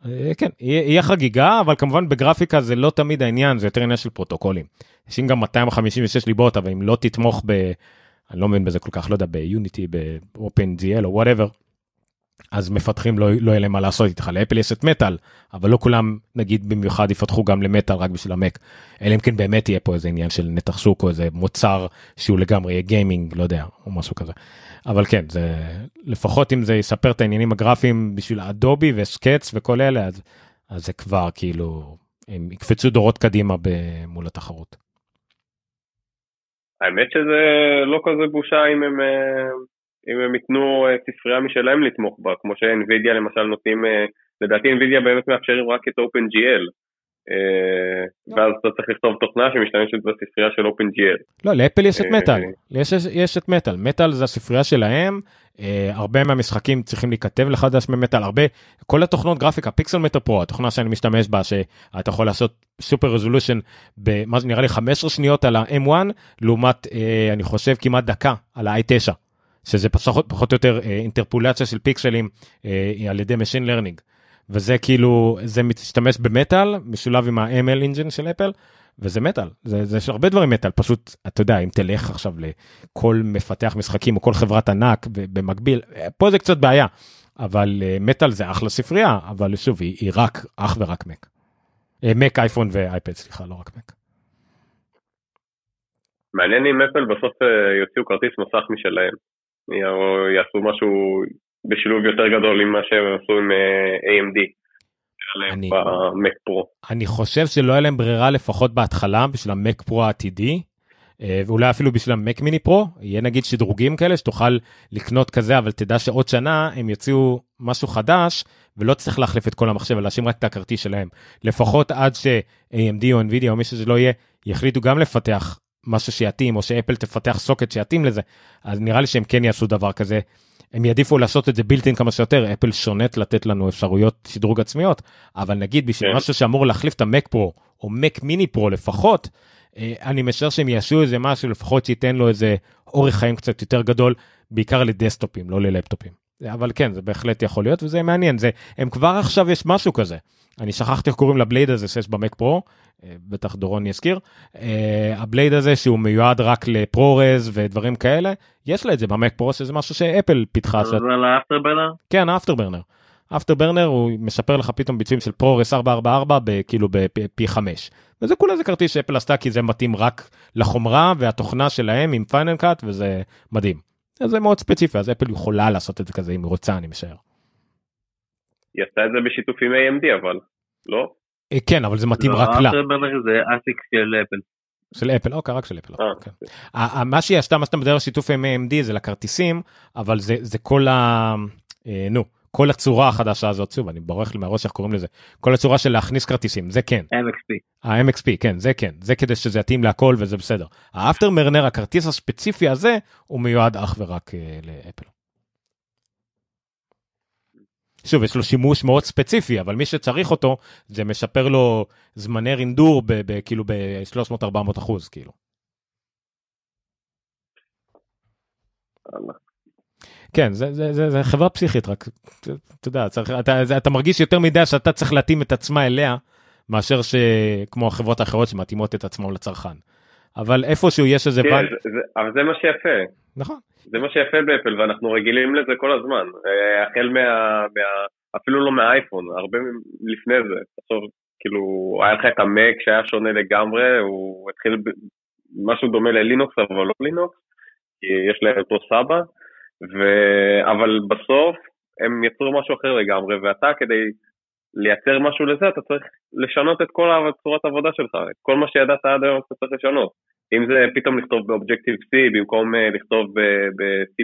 אה, כן, יהיה, יהיה חגיגה, אבל כמובן בגרפיקה זה לא תמיד העניין, זה יותר עניין של פרוטוקולים. יש גם 256 ליבות, אבל אם לא תתמוך ב... אני לא מבין בזה כל כך, לא יודע, ב Unity, ב-OpenGL או whatever, אז מפתחים לא, לא יהיה להם מה לעשות איתך, לאפל יש את מטאל, אבל לא כולם נגיד במיוחד יפתחו גם למטאל רק בשביל המק, אלא אם כן באמת יהיה פה איזה עניין של נתח שוק או איזה מוצר שהוא לגמרי יהיה gaming, לא יודע, או משהו כזה. אבל כן, זה לפחות אם זה ישפר את העניינים הגרפיים בשביל Adobe ו Sketch וכל אלה, אז, אז זה כבר כאילו, הם יקפצו דורות קדימה מול התחרות. האמת שזה לא כזה בושה אם הם אה, אם הם ייתנו אה, ספרייה משלהם לתמוך בה, כמו שאינווידיה למשל נותנים, אה, לדעתי אינווידיה באמת מאפשרים רק את OpenGL. אה. ואז אתה צריך לכתוב תוכנה שמשתמשת בספרייה של OpenGL. לא, לאפל יש את מטאל, יש, את מטאל, מטאל זה הספרייה שלהם, הרבה מהמשחקים צריכים להיכתב לחדש ממטאל, הרבה, כל התוכנות גרפיקה, פיקסל מטר פרו, התוכנה שאני משתמש בה, שאתה יכול לעשות סופר רזולושן במה שנראה לי 15 שניות על ה-M1, לעומת אני חושב כמעט דקה על ה-i9. שזה פחות, או יותר אה, אינטרפולציה של פיקסלים אה, על ידי Machine Learning. וזה כאילו, זה משתמש במטאל, משולב עם ה-ML engine של אפל, וזה מטאל, זה, זה יש הרבה דברים מטאל, פשוט, אתה יודע, אם תלך עכשיו לכל מפתח משחקים או כל חברת ענק במקביל, אה, פה זה קצת בעיה, אבל אה, מטאל זה אחלה ספרייה, אבל שוב, היא, היא רק, אך ורק מק. מק, אייפון ואייפד, סליחה, לא רק מק. מעניין אם אפל בסוף יוציאו כרטיס מסך משלהם. יעשו משהו בשילוב יותר גדול ממה שהם עשו עם אה, AMD. אני, במק פרו. אני חושב שלא היה להם ברירה לפחות בהתחלה בשביל המק פרו העתידי. אה, ואולי אפילו בשביל המק מיני פרו יהיה נגיד שדרוגים כאלה שתוכל לקנות כזה אבל תדע שעוד שנה הם יוציאו משהו חדש ולא צריך להחליף את כל המחשב ולהשאיר רק את הכרטיס שלהם לפחות עד ש-AMD או NVIDIA או מי שזה לא יהיה יחליטו גם לפתח משהו שיתאים או שאפל תפתח סוקט שיתאים לזה אז נראה לי שהם כן יעשו דבר כזה. הם יעדיפו לעשות את זה בילטין כמה שיותר אפל שונט לתת לנו אפשרויות שדרוג עצמיות אבל נגיד בשביל כן. משהו שאמור להחליף את המק פרו או מק מיני פרו לפחות אה, אני משער שהם יעשו איזה משהו לפחות שייתן לו איזה אורך חיים קצת יותר גדול בעיקר לדסקטופים לא ללפטופים אבל כן זה בהחלט יכול להיות וזה מעניין זה הם כבר עכשיו יש משהו כזה אני שכחתי איך קוראים ל blade הזה שיש במק פרו אה, בטח דורון יזכיר, אה, ה blade הזה שהוא מיועד רק ל ProRes ודברים כאלה, יש לה את זה במק פרו שזה משהו שאפל פיתחה. זה על ה Afterburner? כן. Afterburner הוא משפר לך פתאום ביצועים של ProRes 444 כאילו בפי 5. וזה כולה זה כרטיס שאפל עשתה כי זה מתאים רק לחומרה והתוכנה שלהם עם פיינל קאט וזה מדהים. זה מאוד ספציפי אז אפל יכולה לעשות את זה כזה אם היא רוצה אני משער. היא עשתה את זה בשיתוף עם AMD אבל לא? אה, כן אבל זה מתאים רק לה. זה אסיק של אפל. של אפל אוקיי רק של אפל. אוקיי, כן. מה שהיא עשתה מה שאתה מדבר על שיתוף עם AMD זה לכרטיסים אבל זה זה כל ה... אה, נו. כל הצורה החדשה הזאת שוב אני בורח לי מהראש איך קוראים לזה כל הצורה של להכניס כרטיסים זה כן. MXP. ה-MXP כן זה כן זה כדי שזה יתאים להכל וזה בסדר. האפטר מרנר הכרטיס הספציפי הזה הוא מיועד אך ורק אה, לאפל. שוב יש לו שימוש מאוד ספציפי אבל מי שצריך אותו זה משפר לו זמני רינדור כאילו ב-300-400 אחוז כאילו. כן זה, זה, זה, זה חברה פסיכית רק אתה יודע צריך, אתה, זה, אתה מרגיש יותר מדי שאתה צריך להתאים את עצמה אליה מאשר שכמו החברות האחרות שמתאימות את עצמם לצרכן. אבל איפשהו יש איזה כן, זה, זה, אבל זה מה שיפה. נכון. זה מה שיפה באפל ואנחנו רגילים לזה כל הזמן, אה, החל מה... מה אפילו לא מהאייפון, הרבה לפני זה, בסוף כאילו היה לך את המק שהיה שונה לגמרי, הוא התחיל משהו דומה ללינוקס אבל לא לינוקס, כי יש להם אותו סבא, ו... אבל בסוף הם יצרו משהו אחר לגמרי ואתה כדי לייצר משהו לזה, אתה צריך לשנות את כל צורת העבודה שלך, את כל מה שידעת עד היום אתה צריך לשנות. אם זה פתאום לכתוב באובג'קטיב C במקום uh, לכתוב ב-C++,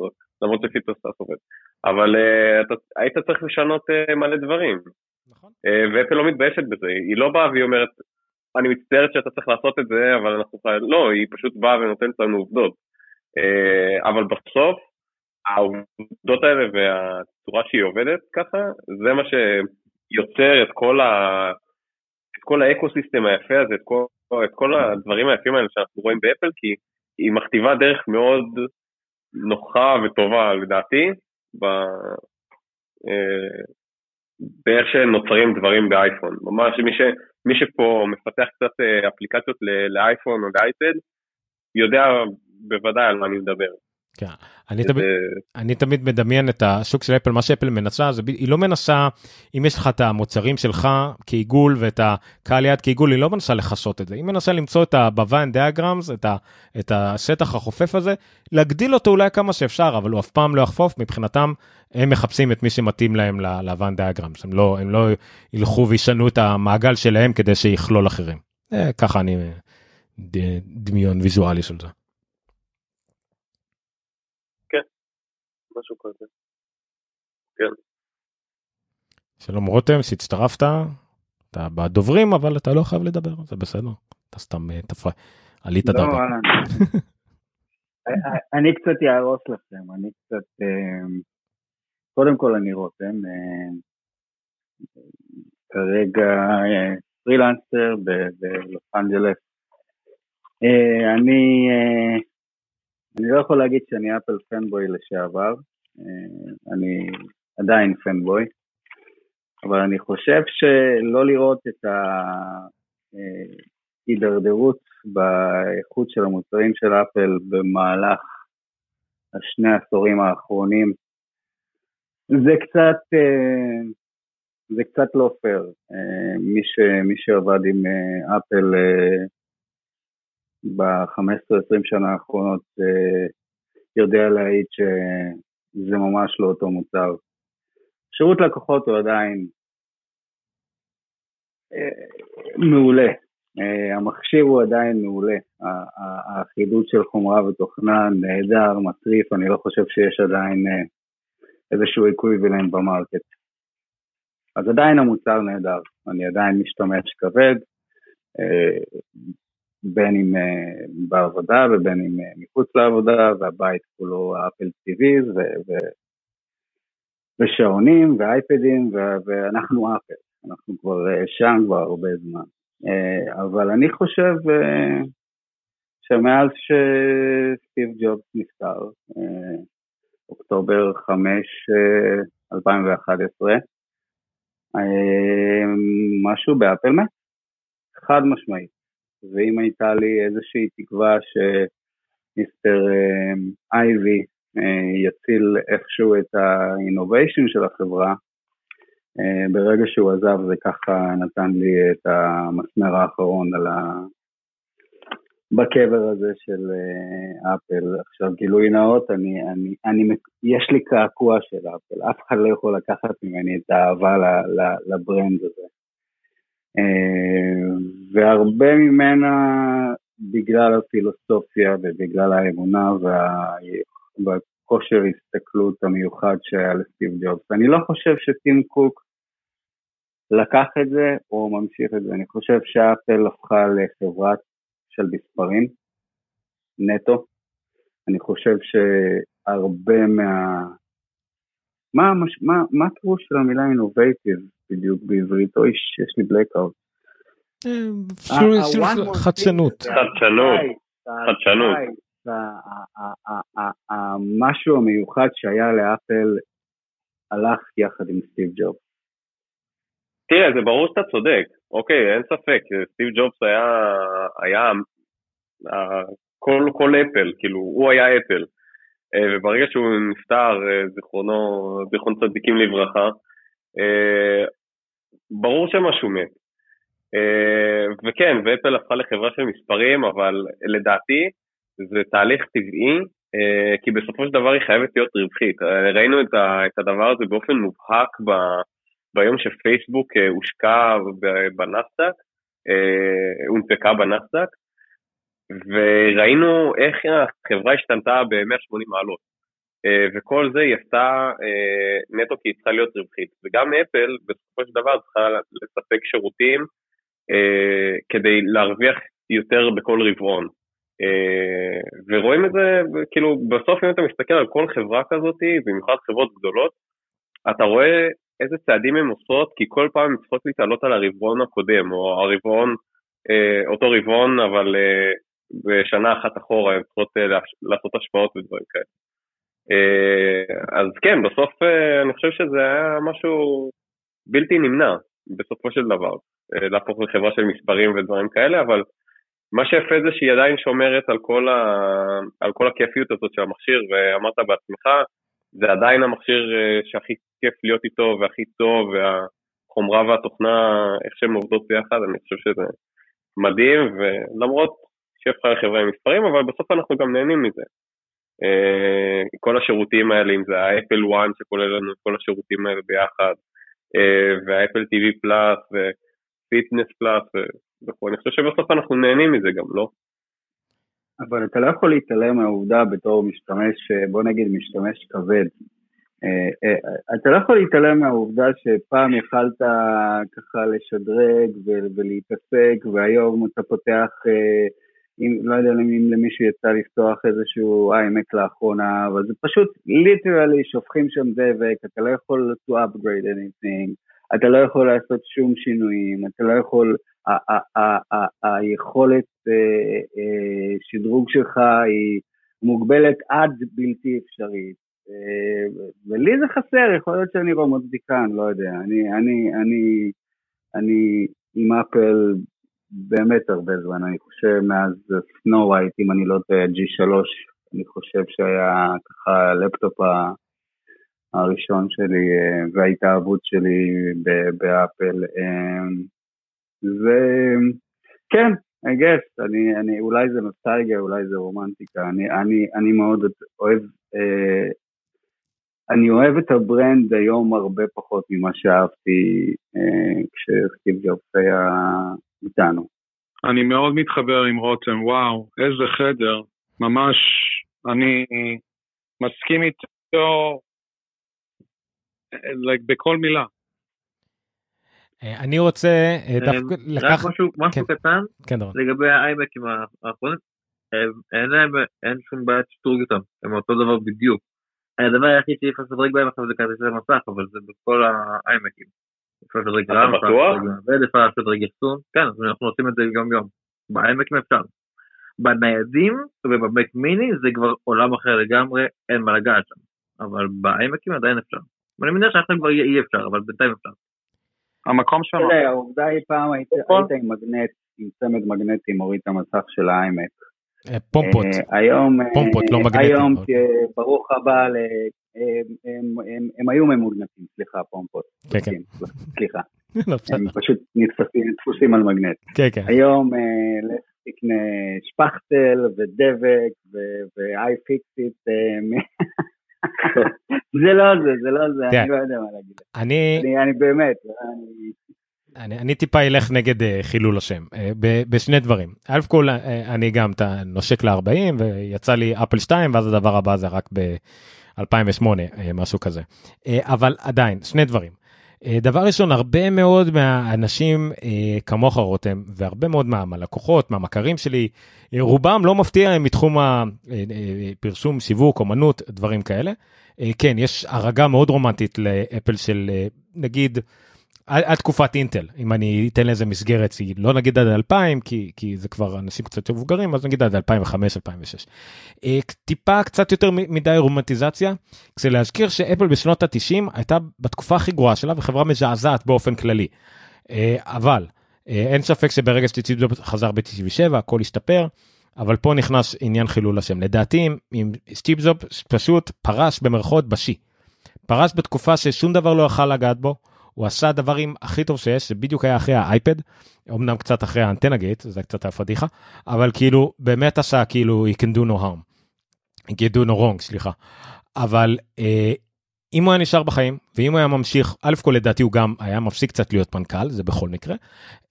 או למרות ש-C++ עובד. אבל uh, אתה היית צריך לשנות uh, מלא דברים. נכון. Uh, ואפל לא מתביישת בזה, היא לא באה והיא אומרת, אני מצטערת שאתה צריך לעשות את זה, אבל אנחנו חייבים, לא, היא פשוט באה ונותנת לנו עובדות. אה, אבל בסוף, העובדות האלה והצורה שהיא עובדת ככה, זה מה שיוצר את כל, ה... את כל ה ecosystem היפה הזה, את כל, את כל הדברים היפים האלה שאנחנו רואים באפל, כי היא מכתיבה דרך מאוד נוחה וטובה לדעתי, ב... אה, באיך שנוצרים דברים באייפון. ממש מי, ש, מי שפה מפתח קצת אה, אפליקציות לאייפון או לאייפד, יודע בוודאי על מה אני מדבר. כן. אני תמיד, אני תמיד מדמיין את השוק של אפל, מה שאפל מנסה, זה, היא לא מנסה, אם יש לך את המוצרים שלך כעיגול ואת הקהל יד כעיגול, היא לא מנסה לכסות את זה, היא מנסה למצוא את diagrams, את, ה, את השטח החופף הזה, להגדיל אותו אולי כמה שאפשר, אבל הוא אף פעם לא יחפוף, מבחינתם הם מחפשים את מי שמתאים להם diagrams, הם לא, הם לא ילכו וישנו את המעגל שלהם כדי שיכלול אחרים. אה, ככה אני דמיון ויזואלי של זה. משהו כזה. כן. שלום רותם, שהצטרפת, אתה בדוברים, אבל אתה לא חייב לדבר, זה בסדר. אתה סתם אה, תפרה, עלית לא, דרגה. אה, אני קצת יהרוס לכם, אני קצת... קודם כל אני רותם, כרגע פרילנסר בלוס אנג'לס. אני אני לא יכול להגיד שאני אפל פנבוי לשעבר, אני עדיין פנבוי, אבל אני חושב שלא לראות את ההידרדרות באיכות של המוצרים של אפל במהלך השני העשורים האחרונים, זה קצת, אה, זה קצת לא פייר. אה, מי, ש, מי שעבד עם אפל ב-15-20 שנה האחרונות אה, יודע להעיד שזה ממש לא אותו מוצר. שירות לקוחות הוא עדיין אה, מעולה, אה, המכשיר הוא עדיין מעולה, האחידות של חומרה ותוכנה נהדר, מטריף, אני לא חושב שיש עדיין איזשהו equivalent ב market. אז עדיין המוצר נהדר, אני עדיין משתמש כבד, בין אם אה, בעבודה ובין אם אה, מחוץ לעבודה, והבית כולו Apple TVs ושעונים ואייפדים, ואנחנו אפל, אנחנו כבר אה, שם כבר הרבה זמן. אבל אני חושב שמאז שסטיב ג'ובס נפטר, אוקטובר 5, uh, 2011, uh, משהו באפל מת, חד משמעית. ואם הייתה לי איזושהי תקווה שמיסטר אמ, אייבי אה, יציל איכשהו את האינוביישן של החברה, אה, ברגע שהוא עזב זה ככה נתן לי את המסמר האחרון על ה... בקבר הזה של אה, אפל. עכשיו גילוי נאות, אני, אני, אני, יש לי קעקוע של אפל, אף אחד לא יכול לקחת ממני את האהבה לברנד הזה. אה, והרבה ממנה בגלל הפילוסופיה ובגלל האמונה וה... והכושר הסתכלות המיוחד שהיה לסטיב ג'ובס. אני לא חושב שטים קוק לקח את זה או ממשיך את זה, אני חושב שאפל הפכה לחברת של מספרים נטו. אני חושב שהרבה מה... מה, מה, מה הפירוש של המילה innovative? בדיוק בעברית, אוי, יש לי blackout. חדשנות. חדשנות. חדשנות. המשהו המיוחד שהיה לאפל הלך יחד עם סטיב ג'ובס. תראה, זה ברור שאתה צודק, אוקיי, אין ספק, סטיב ג'ובס היה, היה כל, כל אפל, כאילו, הוא היה אפל. אה, וברגע שהוא נפטר, אה, זיכרונו, זיכרון צדיקים לברכה, אה, ברור שמשהו מת. אה, וכן, ואפל הפכה לחברה של מספרים, אבל לדעתי זה תהליך טבעי, אה, כי בסופו של דבר היא חייבת להיות רווחית. ראינו את הדבר הזה באופן מובהק ביום שפייסבוק אה, הושקע בנסדק, אה, הונפקה בנסדק, וראינו איך החברה השתנתה ב-180 מעלות. אה, וכל זה היא עשתה נטו כי היא צריכה להיות רווחית. וגם אפל בסופו של דבר צריכה לספק שירותים כדי להרוויח יותר בכל רבעון. ורואים את זה, כאילו בסוף אם אתה מסתכל על כל חברה כזאת, במיוחד חברות גדולות, אתה רואה איזה צעדים הן עושות, כי כל פעם הן צריכות להתעלות על הרבעון הקודם, או הרבעון, אה, אותו רבעון, אבל אה, בשנה אחת אחורה הן צריכות אה, לעשות השפעות ודברים כאלה. אה, אז כן, בסוף אה, אני חושב שזה היה משהו בלתי נמנע, בסופו של דבר, אה, להפוך לחברה של מספרים ודברים כאלה, אבל מה שיפה זה שהיא עדיין שומרת על כל, ה... על כל הכיפיות הזאת של המכשיר, ואמרת בעצמך, זה עדיין המכשיר שהכי כיף להיות איתו והכי טוב, והחומרה והתוכנה, איך שהן עובדות ביחד, אני חושב שזה מדהים, ולמרות שיש לך חברה עם מספרים, אבל בסוף אנחנו גם נהנים מזה. אה, כל השירותים האלה, אם זה ה Apple One שכולל לנו את כל השירותים האלה ביחד, אה, וה Apple TV Plus ו Fitness Plus וכו', אני חושב שבסוף אנחנו נהנים מזה גם, לא? אבל אתה לא יכול להתעלם מהעובדה בתור משתמש, בוא נגיד משתמש כבד. אה, אה, אתה לא יכול להתעלם מהעובדה שפעם יכלת ככה לשדרג ולהתעסק והיום אתה פותח, אה, אם, לא יודע אם למישהו יצא לפתוח איזשהו iMac לאחרונה, אבל זה פשוט literally שופכים שם דבק, אתה לא יכול to upgrade anything, אתה לא יכול לעשות שום שינויים, אתה לא יכול, היכולת אה, אה, שדרוג שלך היא מוגבלת עד בלתי אפשרית. אה, ולי זה חסר, יכול להיות שאני רומנטיקן, לא יודע. אני, אני, אני, אני עם אפל באמת הרבה זמן, אני חושב מאז Snow White, אם אני לא טועה, G3, אני חושב שהיה ככה הלפטופ הראשון שלי וההתאהבות שלי באפל. וכן, I guess, אני, אני, אולי זה נוסטלגיה, אולי זה רומנטיקה, אני, אני, אני מאוד אוהב, אה, אני אוהב את ה brand היום הרבה פחות ממה שאהבתי אה, כשסטיב ג'ובס היה איתנו. אני מאוד מתחבר עם רותם, וואו, איזה חדר, ממש, אני מסכים איתו like, בכל מילה. אה, אני רוצה אה, אה, דווקא לקחת... רק משהו, משהו כן. קטן כן, לגבי האיימקים האחרונים, אין להם, אין שום בעיה שתורג אותם, הם אותו דבר בדיוק. הדבר היחיד שאי אפשר לשדרג בהם עכשיו זה כרטיסי מסך, אבל זה בכל האיימקים. אפשר לשדרג רם, אפשר לשדרג אחסון, כן, אנחנו עושים את זה גם יום. באיימקים אפשר. בניידים ובמק מיני זה כבר עולם אחר לגמרי, אין מה לגעת שם. אבל באיימקים עדיין אפשר. ואני מניח שעכשיו כבר אי אפשר, אבל בינתיים אפשר. המקום שלנו. תראה, העובדה היא פעם היית עם מגנט, עם צמד מגנטי מוריד את המסך של האיימק. אה, פומפות. אה, היום, פומפות, לא מגנטים. היום, ברוך הבא, הם היו ממוגנטים, סליחה, פומפות. כן, כן. סליחה. לא, הם פשוט נתפסים על מגנט. כן, כן. היום לך תקנה שפכטל ודבק ו-iFixit זה לא זה, זה לא זה, אני לא יודע מה להגיד. אני... אני באמת, אני, אני טיפה אלך נגד uh, חילול השם uh, בשני דברים. אלף כל uh, אני גם אתה נושק ל-40 ויצא לי אפל 2 ואז הדבר הבא זה רק ב-2008 uh, משהו כזה. Uh, אבל עדיין שני דברים. Uh, דבר ראשון הרבה מאוד מהאנשים uh, כמוך רותם והרבה מאוד מה, מהלקוחות מהמכרים שלי uh, רובם לא מפתיע הם מתחום הפרסום uh, uh, שיווק אומנות דברים כאלה. Uh, כן יש הרגה מאוד רומנטית לאפל של uh, נגיד. עד תקופת אינטל אם אני אתן לזה מסגרת היא לא נגיד עד 2000 כי כי זה כבר אנשים קצת יותר מבוגרים אז נגיד עד 2005 2006. אה, טיפה קצת יותר מדי רומנטיזציה כדי להזכיר שאפל בשנות ה-90 הייתה בתקופה הכי גרועה שלה וחברה מזעזעת באופן כללי. אה, אבל אה, אין ספק שברגע שטיציב חזר ב-97 הכל השתפר. אבל פה נכנס עניין חילול השם לדעתי אם סטיב זופ פשוט פרש במרכאות בשיא. פרש בתקופה ששום דבר לא יכל לגעת בו. הוא עשה דברים הכי טוב שיש, זה בדיוק היה אחרי האייפד, אמנם קצת אחרי האנטנה גייט, זה קצת הפדיחה, אבל כאילו באמת עשה כאילו he can do no harm. he can do no wrong, סליחה. אבל אה, אם הוא היה נשאר בחיים ואם הוא היה ממשיך א' כל לדעתי הוא גם היה מפסיק קצת להיות מנכ"ל זה בכל מקרה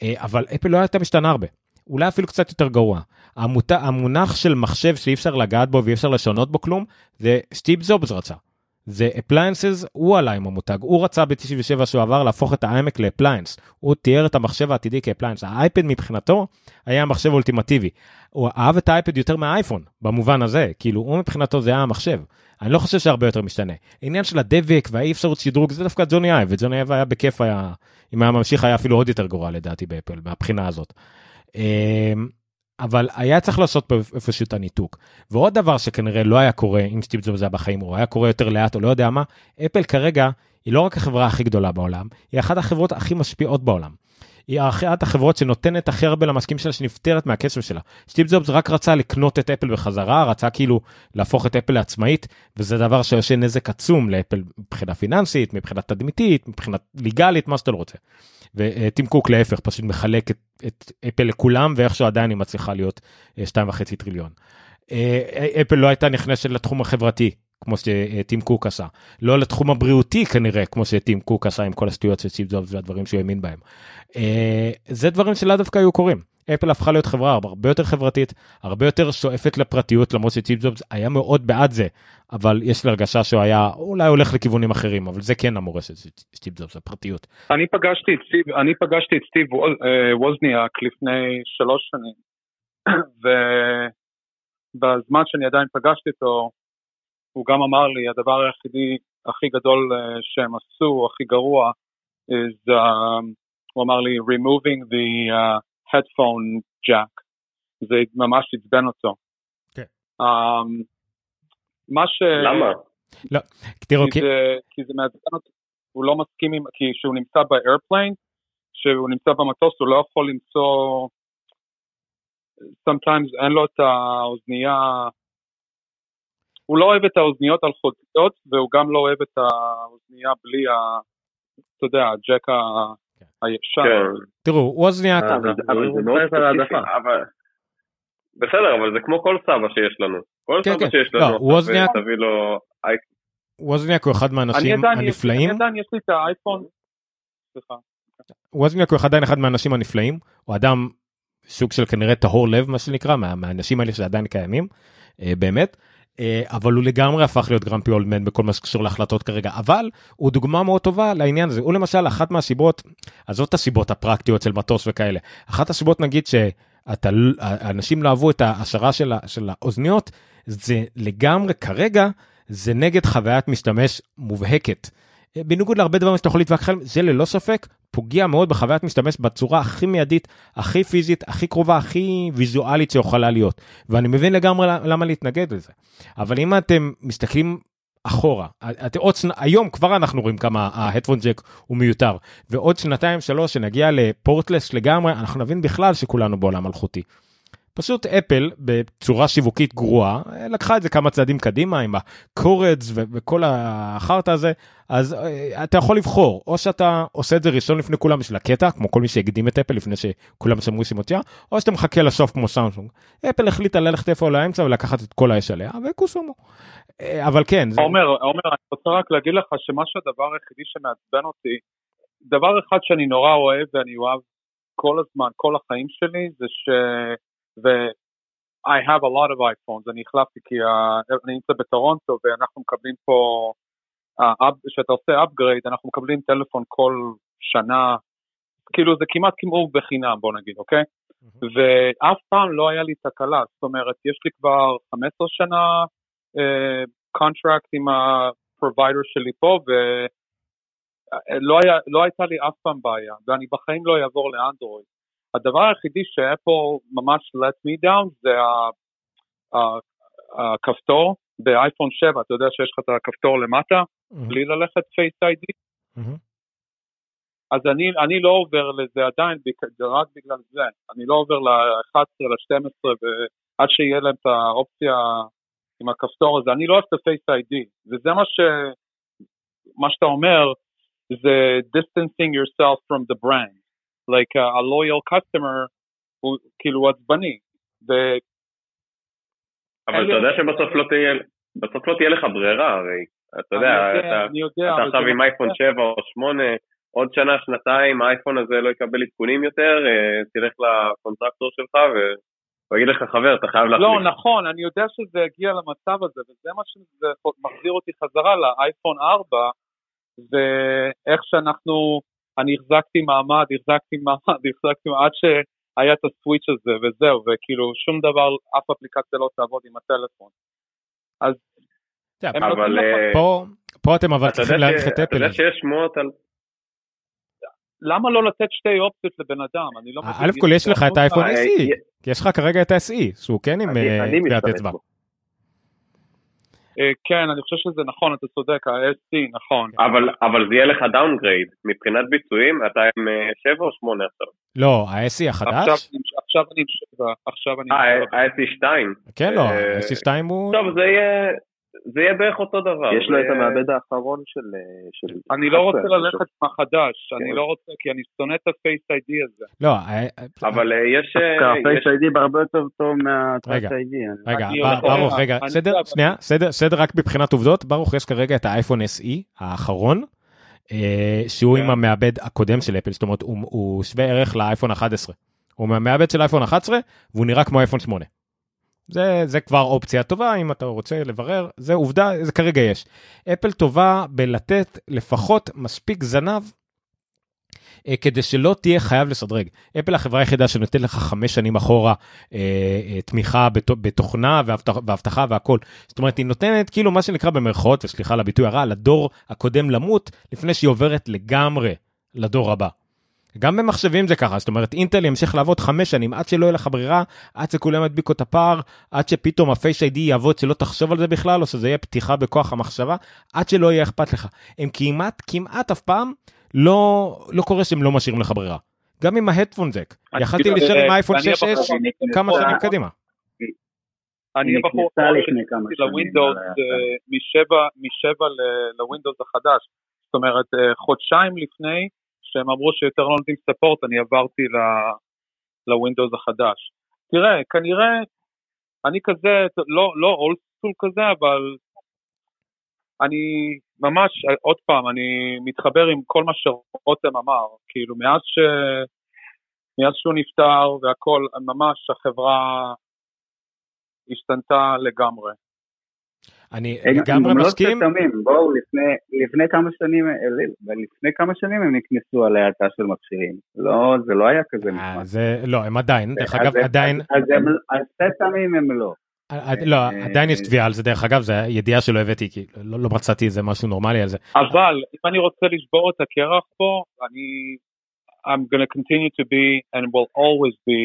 אה, אבל אפל לא הייתה משתנה הרבה אולי אפילו קצת יותר גרוע. המות... המונח של מחשב שאי אפשר לגעת בו ואי אפשר לשנות בו כלום זה סטיב ג'ובס רצה. זה appliances הוא עלה עם המותג הוא רצה ב-97 שהוא עבר להפוך את האיימק ל appliance הוא תיאר את המחשב העתידי כ appliance האייפד מבחינתו היה המחשב אולטימטיבי. הוא אהב את האייפד יותר מהאייפון במובן הזה כאילו הוא מבחינתו זה היה המחשב. אני לא חושב שהרבה יותר משתנה. העניין של הדבק והאי אפשרות שדרוג זה דווקא ג'וני אייב וג'וני אייב היה בכיף היה אם היה ממשיך היה אפילו עוד יותר גרוע לדעתי באפל מהבחינה הזאת. אבל היה צריך לעשות פה איפשהו את הניתוק. ועוד דבר שכנראה לא היה קורה אם סטיב ג'ובס היה בחיים או היה קורה יותר לאט או לא יודע מה, אפל כרגע היא לא רק החברה הכי גדולה בעולם, היא אחת החברות הכי משפיעות בעולם. היא אחת החברות שנותנת הכי הרבה למשקיעים שלה שנפטרת מהכסף שלה. סטיב ג'ובס רק רצה לקנות את אפל בחזרה, רצה כאילו להפוך את אפל לעצמאית, וזה דבר שעושה נזק עצום לאפל מבחינה פיננסית, מבחינה תדמיתית, מבחינה ליגלית, מה שאתה לא רוצה. וטים קוק להפך פשוט מחלק את, את אפל לכולם ואיכשהו עדיין היא מצליחה להיות 2.5 אה, טריליון. אה, אפל לא הייתה נכנסת לתחום החברתי כמו שטים קוק עשה לא לתחום הבריאותי כנראה כמו שטים קוק עשה עם כל השטויות של סיב ג'ובס והדברים שהוא האמין בהם. אה, זה דברים שלא דווקא היו קורים. אפל הפכה להיות חברה הרבה יותר חברתית, הרבה יותר שואפת לפרטיות, למרות שטיפ ג'ובס היה מאוד בעד זה, אבל יש לי הרגשה שהוא היה אולי הולך לכיוונים אחרים, אבל זה כן המורשת של סטיב ג'ובס, הפרטיות. אני פגשתי את סטיב, אני פגשתי את סטיב אה, ווזניאק לפני שלוש שנים, ובזמן שאני עדיין פגשתי אותו, הוא גם אמר לי, הדבר היחידי הכי גדול אה, שהם עשו, הכי גרוע, is, uh, הוא אמר לי, removing the uh, headphone jack. זה ממש עצבן אותו. כן. Um, מה ש... למה? לא, תראו, כי זה, כי זה מעצבן אותו, הוא לא מסכים עם, כי כשהוא נמצא באיירפליין, כשהוא נמצא במטוס הוא לא יכול למצוא, sometimes אין לו את האוזנייה, הוא לא אוהב את האוזניות אלחוטיות והוא גם לא אוהב את האוזנייה בלי ה... אתה יודע, הג'ק ה... הישן. כן. תראו, ווזניאק, אה, אבל הוא זה מאוד מבוסס על ספציפי. אבל... בסדר, אבל זה כמו כל סבא שיש לנו. כל כן, סבא כן. שיש לא, לנו, ווזניאק- תביא לו אייפון. ווזניאק הוא אחד מהאנשים הנפלאים, אני עדיין יש לי את האייפון, סליחה. ווזניאק הוא עדיין אחד מהאנשים הנפלאים, הוא אדם סוג של כנראה טהור לב מה שנקרא, מה- מהאנשים האלה שעדיין קיימים, אה, באמת. אה, אבל הוא לגמרי הפך להיות גרמפי אולדמן בכל מה שקשור להחלטות כרגע. אבל הוא דוגמה מאוד טובה לעניין הזה. הוא למשל אחת מהסיבות עזוב את הסיבות הפרקטיות של מטוס וכאלה. אחת הסיבות נגיד שאתה אנשים לא אהבו את ההשערה של, של האוזניות זה לגמרי כרגע זה נגד חוויית משתמש מובהקת. אה, בניגוד להרבה דברים שאתה יכול להתווכח עליהם זה ללא ספק פוגע מאוד בחוויית משתמש בצורה הכי מיידית הכי פיזית הכי קרובה הכי ויזואלית שיכולה להיות ואני מבין לגמרי למה להתנגד לזה. אבל אם אתם מסתכלים אחורה, את, עוד היום כבר אנחנו רואים כמה ההדפון ג'ק הוא מיותר, ועוד שנתיים שלוש שנגיע לפורטלס לגמרי, אנחנו נבין בכלל שכולנו בעולם מלכותי. פשוט אפל בצורה שיווקית גרועה לקחה את זה כמה צעדים קדימה עם הקורדס ו- וכל החרטא הזה אז אה, אתה יכול לבחור או שאתה עושה את זה ראשון לפני כולם בשביל הקטע כמו כל מי שהקדים את אפל לפני שכולם שמרו שמותיה או שאתה מחכה לסוף כמו סמסונג. אפל החליטה ללכת איפה לאמצע ולקחת את כל האש עליה וקוסומו. אה, אבל כן זה... עומר, עומר, אני רוצה רק להגיד לך שמה שהדבר היחידי שמעצבן אותי, דבר אחד שאני נורא אוהב ואני אוהב כל הזמן, כל החיים שלי, זה ש... ו... I have a lot of iPhones, אני החלפתי כי ה- אני נמצא בטורונטו ואנחנו מקבלים פה, כשאתה עושה upgrade אנחנו מקבלים טלפון כל שנה, כאילו זה כמעט כמעט בחינם בוא נגיד, אוקיי? ואף פעם לא היה לי תקלה, זאת אומרת יש לי כבר 15 שנה contract עם ה provider שלי פה ולא היה, לא הייתה לי אף פעם בעיה. ואני בחיים לא אעבור לאנדרואיד. הדבר היחידי שאפל ממש let me down זה הכפתור באייפון 7, אתה יודע שיש לך את הכפתור למטה, בלי ללכת Face ID. אז אני, אני לא עובר לזה עדיין רק בגלל זה, אני לא עובר ל-11, ל-12 ועד שיהיה להם את האופציה עם הכפתור הזה, אני לא אוהב את ה-Face ID, וזה מה, ש... מה שאתה אומר, זה distancing yourself from the brand, like a, a loyal customer הוא כאילו עצבני, ו- אבל אתה יודע שבסוף לא תהיה, בסוף לא תהיה לך ברירה, הרי אתה יודע, אתה יודע, אתה עכשיו עם אייפון 7 או 8, עוד שנה, שנתיים, האייפון הזה לא יקבל עדכונים יותר, אה, תלך לקונטרקטור שלך ו- הוא יגיד לך, חבר, אתה חייב להחליף. לא, נכון, אני יודע שזה הגיע למצב הזה, וזה מה שזה מחזיר אותי חזרה לאייפון 4, ואיך שאנחנו, אני החזקתי מעמד, החזקתי מעמד, החזקתי מעמד, עד שהיה את הסוויץ' הזה, וזהו, וכאילו שום דבר, אף אפליקציה לא תעבוד עם הטלפון. אז אתה יודע, אבל, אה, פה, פה אתם אבל אתה צריכים יודע להעריך את אתה אפל. יודע על זה. שיש שמועות על... למה לא לתת שתי אופציות לבן אדם? אני לא מבין. א' כל יש לך את האייפון אה, SE, אה, כי יש לך כרגע את ה-SE, שהוא כן עם אה, טביעת משתמש אצבע. אה, כן, אני חושב שזה נכון, אתה צודק, ה-SE, נכון. אבל, אבל זה יהיה לך downgrade. מבחינת ביצועים, אתה עם 7 או 8 עכשיו? לא, עכשיו החדש? עכשיו אני עם שבע, עכשיו אני עם אה, שבע. ה-SE2. כן, לא, אה, ה-SE 2 הוא... טוב, זה יהיה... זה יהיה בערך אותו דבר. יש לו את המעבד האחרון של... אה, של אני לא רוצה 11, ללכת עם החדש, אני כן. לא רוצה, כי אני שונא את ה-Face ID הזה. לא, אבל אה, יש... אה, דווקא יש- ה-Face ID הרבה יותר טוב רגע, ID. רגע, יודע, ברוך, רגע, סדר, שנייה, סדר, סדר רק מבחינת עובדות, ברוך יש כרגע את האייפון SE האחרון, שהוא כן. עם המעבד הקודם של אפל, זאת אומרת, הוא- הוא שווה ערך לאייפון 11. הוא מהמעבד של אייפון 11, והוא נראה כמו אייפון 8. זה, זה כבר אופציה טובה אם אתה רוצה לברר, זה עובדה, זה כרגע יש. אפל טובה בלתת לפחות מספיק זנב אה, כדי שלא תהיה חייב לסדרג. אפל החברה היחידה שנותנת לך חמש שנים אחורה אה, אה, תמיכה בת, בתוכנה ואבטח, ואבטחה והכל. זאת אומרת, היא נותנת כאילו מה שנקרא במרכאות, וסליחה על הביטוי הרע, לדור הקודם למות לפני שהיא עוברת לגמרי לדור הבא. גם במחשבים זה ככה, זאת אומרת אינטל ימשיך לעבוד חמש שנים עד שלא יהיה לך ברירה, עד שכולם ידביקו את הפער, עד שפתאום הפייס איי-די יעבוד שלא תחשוב על זה בכלל, או שזה יהיה פתיחה בכוח המחשבה, עד שלא יהיה אכפת לך. הם כמעט, כמעט אף פעם לא, לא קורה שהם לא משאירים לך ברירה. גם עם ההדפון זק, יכלתי כאילו, להישאר עם אה, האייפון אני 6S הבחור- כמה שנים קדימה. אני הבחור נכנסה האחרון לפני כמה שנכנסתי שנים, לווינדוס אה, משבע, משבע לווינדוס החדש. זאת אומרת, אה, חודשיים לפני שהם אמרו שיותר לא נותנים support, אני עברתי לווינדוס החדש. תראה, כנראה, אני כזה, לא, לא old school כזה, אבל אני ממש, עוד פעם, אני מתחבר עם כל מה שרותם אמר, כאילו מאז ש... מאז שהוא נפטר והכל, ממש החברה השתנתה לגמרי. אני הם לגמרי גם לא מסכים, סתמים, בואו, לפני, לפני כמה שנים, לפני כמה שנים הם נכנסו על ההאטה של מכשירים. לא, זה לא היה כזה אה, מזמן. זה לא, הם עדיין, דרך אגב, הם- עדיין, אז הם, אז סתמים הם לא. אה, לא, אה, עדיין יש תביעה על זה, דרך אגב, זו ידיעה שלא הבאתי, כי לא לא מצאתי איזה משהו נורמלי על זה. אבל אם אני רוצה לשבור את הקרח פה, אני... I'm going to continue to be and will always be,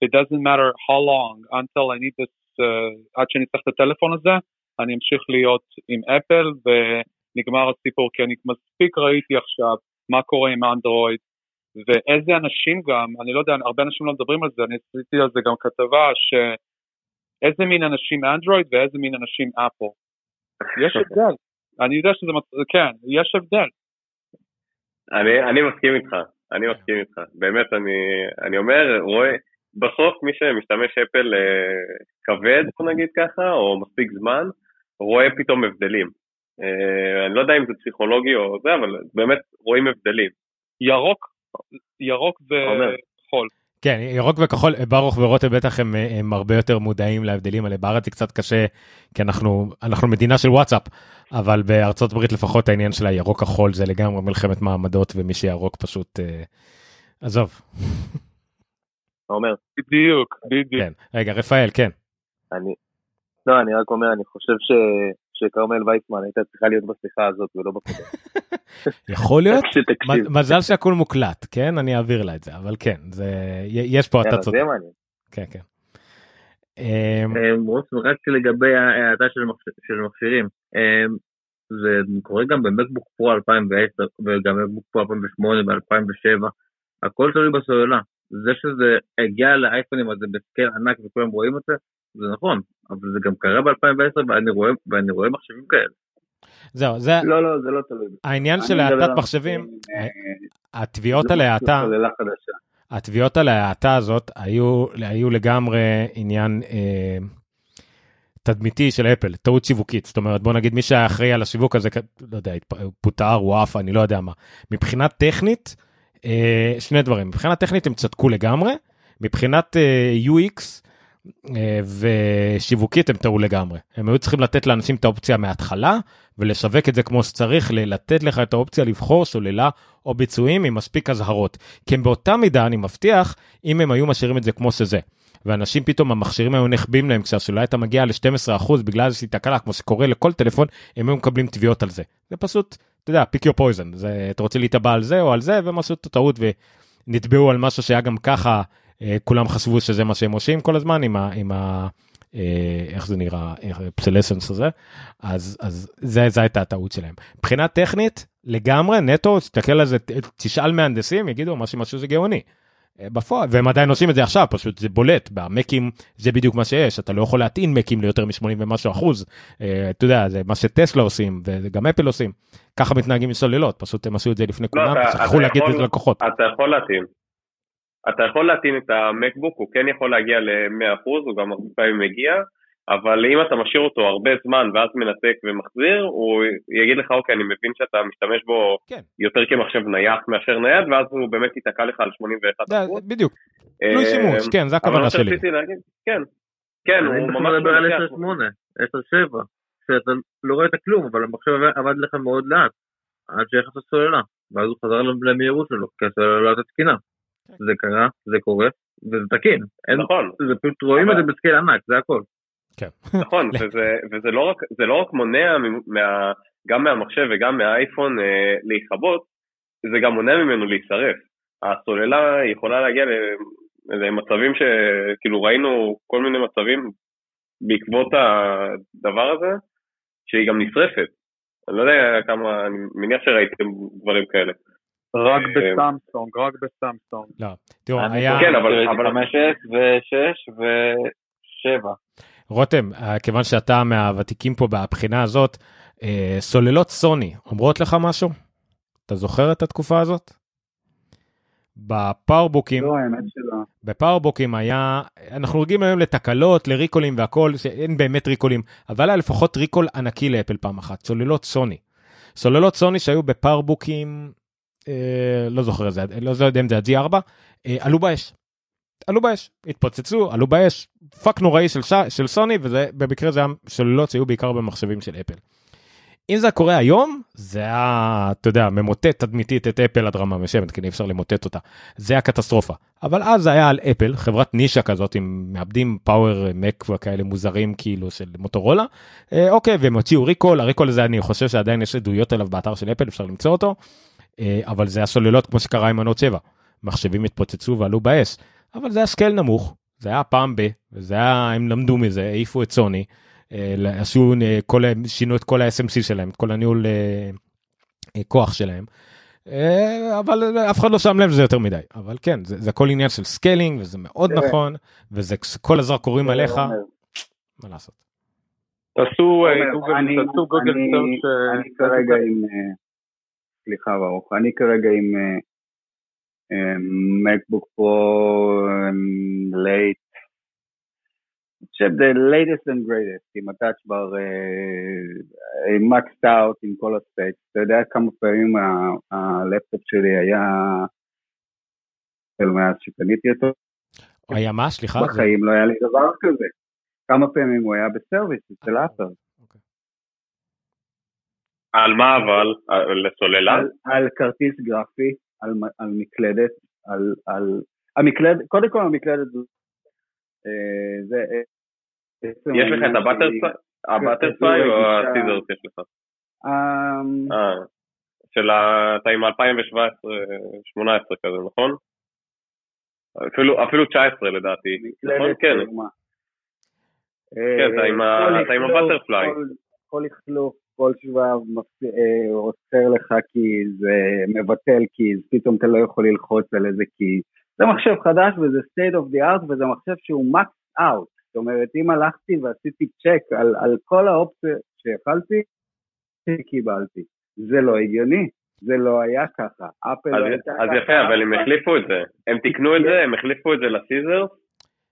it doesn't matter how long until I need this, uh, עד שאני צריך את הטלפון הזה, אני אמשיך להיות עם אפל ונגמר הסיפור, כי אני מספיק ראיתי עכשיו מה קורה עם אנדרואיד, ואיזה אנשים גם, אני לא יודע, הרבה אנשים לא מדברים על זה, אני עשיתי על זה גם כתבה, שאיזה מין אנשים אנדרואיד ואיזה מין אנשים אפל. יש הבדל. אני יודע שזה, כן, יש הבדל. אני, אני מסכים איתך, אני מסכים איתך. באמת, אני, אני אומר, רואה, בסוף מי שמשתמש אפל אה, כבד, נגיד ככה, או מספיק זמן, רואה פתאום הבדלים. אה, אני לא יודע אם זה פסיכולוגי או זה, אבל באמת רואים הבדלים. ירוק, ירוק עומר. וחול. כן, ירוק וכחול, ברוך ורותם בטח הם, הם הרבה יותר מודעים להבדלים האלה. בארץ זה קצת קשה, כי אנחנו, אנחנו מדינה של וואטסאפ, אבל בארצות הברית לפחות העניין של הירוק כחול זה לגמרי מלחמת מעמדות, ומי שירוק פשוט, אה, עזוב. עומר, בדיוק, בדיוק. כן, רגע, רפאל, כן. אני... לא, אני רק אומר, אני חושב ש... שכרמל וייסמן הייתה צריכה להיות בשיחה הזאת ולא בקודם. יכול להיות, מזל שהכול מוקלט, כן? אני אעביר לה את זה, אבל כן, זה, יש פה, אתה יאללה, צודק. זה מעניין. כן, כן. אמ, אה, רוץ, רק לגבי ההאטה של מכשי- של מכשירים, זה קורה גם במקבוק פרו 2010 וגם במקבוק פרו 2008 ו-2007, הכל תלוי בסוללה. זה שזה הגיע לאייפונים הזה בסקייל ענק וכולם רואים את זה, זה נכון, אבל זה גם קרה ב-2010 ואני רואה, ואני רואה מחשבים כאלה. זהו, זה לא, לא, זה לא תלוי. העניין של האטת מחשבים, אה, התביעות זה על האטה. התביעות על ההאטה הזאת היו, היו לגמרי עניין אה, תדמיתי של אפל, טעות שיווקית, זאת אומרת בוא נגיד מי שהיה אחראי על השיווק הזה, לא יודע, פוטר, הוא עף, אני לא יודע מה. מבחינה טכנית, אה, שני דברים, מבחינה טכנית הם צדקו לגמרי, מבחינת אה, UX אה, ושיווקית הם טעו לגמרי. הם היו צריכים לתת לאנשים את האופציה מההתחלה ולשווק את זה כמו שצריך, לתת לך את האופציה לבחור שוללה או ביצועים עם מספיק אזהרות. כי הם באותה מידה, אני מבטיח, אם הם היו משאירים את זה כמו שזה. ואנשים פתאום המכשירים היו נחבים להם כשהשאלה הייתה מגיעה ל-12% בגלל איזושהי תקלה כמו שקורה לכל טלפון הם היו מקבלים תביעות על זה. זה פשוט אתה יודע pick your poison זה אתה רוצה להתאבע על זה או על זה והם עשו את הטעות ונתבעו על משהו שהיה גם ככה אה, כולם חשבו שזה מה שהם עושים כל הזמן עם ה... עם ה אה, איך זה נראה פסלסנס הזה אז אז זה זה הייתה הטעות שלהם מבחינה טכנית לגמרי נטו תסתכל על זה תשאל מהנדסים יגידו משהו משהו זה גאוני. אה, בפועל והם עדיין עושים את זה עכשיו פשוט זה בולט במקים זה בדיוק מה שיש אתה לא יכול להטעין מקים ליותר מ-80 ומשהו אחוז אה, אתה יודע זה מה שטסלה עושים וגם אפל עושים ככה מתנהגים עם סוללות פשוט הם עשו את זה לפני לא, כולם שכחו להגיד את זה ללקוחות. אתה יכול להטעין. אתה יכול להטעין את המקבוק הוא כן יכול להגיע ל-100% הוא גם הרבה פעמים מגיע אבל אם אתה משאיר אותו הרבה זמן ואז מנתק ומחזיר, הוא יגיד לך, אוקיי, אני מבין שאתה משתמש בו כן. יותר כמחשב נייח מאשר נייד, ואז הוא באמת ייתקע לך על 81 זה, בדיוק. תלוי שימוש, כן, זה הכוונה שלי. להגיד, כן, כן, הוא ממש... אני מדבר על 10-8, 10-7, שאתה לא רואה את הכלום, אבל המחשב עבד לך מאוד לאט, עד שהכנסת סוללה, ואז הוא חזר למהירות שלו, כי הסוללה לא הייתה תקינה. זה קרה, זה קורה, וזה תקין. נכון. זה פשוט רואים את זה בסקייל ענק, זה הכל. כן. נכון, וזה, וזה לא רק, זה לא רק מונע מה, גם מהמחשב וגם מהאייפון אה, להיכבות, זה גם מונע ממנו להישרף. הסוללה יכולה להגיע למצבים שכאילו ראינו כל מיני מצבים בעקבות הדבר הזה, שהיא גם נשרפת. אני לא יודע כמה, אני מניח שראיתם דברים כאלה. רק אה, בסמסונג, רק בסמסונג. לא, תראו, היה... כן, אבל... 5 ו-6 ו-7. רותם, אה, כיוון שאתה מהוותיקים פה בבחינה הזאת, אה, סוללות סוני אומרות לך משהו? אתה זוכר את התקופה הזאת? בפאורבוקים, לא, האמת שלא. בפאורבוקים היה, אנחנו רגילים היום לתקלות, לריקולים והכל, שאין באמת ריקולים, אבל היה לפחות ריקול ענקי לאפל פעם אחת, סוללות סוני. סוללות סוני שהיו בפאורבוקים, לא זוכר איזה, לא יודע אם זה ה-G4, אה, עלו באש. עלו באש, התפוצצו, עלו באש, פאק נוראי של, ש... של סוני, וזה במקרה זה היה סוללות שהיו בעיקר במחשבים של אפל. אם זה קורה היום, זה היה, אתה יודע, ממוטט תדמיתית את אפל עד רמה משמת, כי אי אפשר למוטט אותה. זה הקטסטרופה. אבל אז זה היה על אפל, חברת נישה כזאת, עם מעבדים Power Mac וכאלה מוזרים כאילו של מוטורולה. אה, אוקיי, והם הוציאו recall, ה recall הזה אני חושב שעדיין יש עדויות עליו באתר של אפל, אפשר למצוא אותו. אה, אבל זה הסוללות כמו שקרה עם ה Note 7. מחשבים התפוצצו ועלו באש. אבל זה היה scale נמוך, זה היה פעם ב, וזה היה, הם למדו מזה, העיפו את סוני, אה, עשו, אה, כל, שינו את כל ה-SMC שלהם, את כל הניהול כוח שלהם. אבל אף אחד לא שם לב לזה יותר מדי אבל כן זה, זה הכל עניין של scaling וזה מאוד נכון וזה כל הזרקורים עליך מה לעשות. תעשו גוגל אני כרגע עם סליחה ברוך אני כרגע עם מקבוק פרו לייט, חושב the latest and greatest עם ה Touch Bar, maxed out עם כל ה specs, אתה יודע כמה פעמים הלפטופ שלי היה, מאז שקניתי אותו, היה מה? סליחה? בחיים לא היה לי דבר כזה, כמה פעמים הוא היה בסרוויס אצל אפל. על מה אבל? לסוללה? על כרטיס גרפי על, על מקלדת, על, על... המקלדת, קודם כל המקלדת אה, זה... אה, יש לך את הבטרפליי או הסיזרס יש לך? אמ, אה, של ה... אתה עם 2017-2018 כזה, נכון? אפילו 19 לדעתי, נכון? כן. כן, אתה עם הבטרפליי. כל כל שבב אה, עוצר לך כי זה מבטל קיז, פתאום אתה לא יכול ללחוץ על איזה קיז. זה מחשב חדש וזה state of the art וזה מחשב שהוא max out. זאת אומרת, אם הלכתי ועשיתי צ'ק על, על כל האופציות שיכלתי, קיבלתי. זה לא הגיוני, זה לא היה ככה. אפל לא הייתה ככה. אז יפה, אבל הם החליפו את זה. הם תיקנו את זה, הם החליפו את זה לסיזר.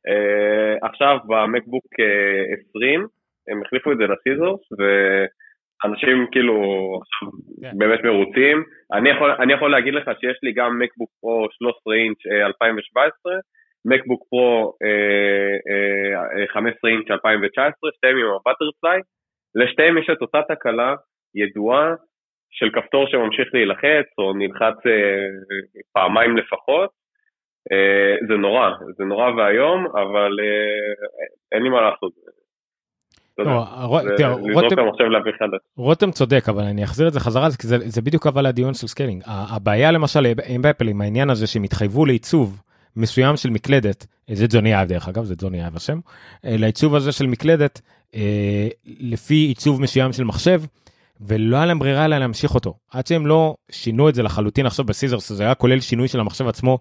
Uh, עכשיו במקבוק uh, 20, הם החליפו את זה לסיזרס, ואנשים כאילו עכשיו כן. באמת מרוצים. אני יכול, אני יכול להגיד לך שיש לי גם מקבוק פרו 13 אינץ' אה, 2017, מקבוק פרו אה, אה, 15 אינץ' 2019, שתיהם עם הבטרפליי. לשתיהם יש את אותה תקלה ידועה של כפתור שממשיך להילחץ, או נלחץ אה, פעמיים לפחות. אה, זה נורא, זה נורא ואיום, אבל אה, אין לי מה לעשות. רותם- להביא חדש. רותם צודק אבל אני אחזיר את זה חזרה כי זה, זה בדיוק אבל הדיון של scaling הבעיה למשל עם אפל עם העניין הזה שהם התחייבו לעיצוב מסוים של מקלדת זה ג'וני אייב דרך אגב זה ג'וני אייב השם אה, לעיצוב הזה של מקלדת אה, לפי עיצוב מסוים של מחשב ולא היה להם ברירה אלא להמשיך אותו. עד שהם לא שינו את זה לחלוטין. עכשיו ב scissors זה היה כולל שינוי של המחשב עצמו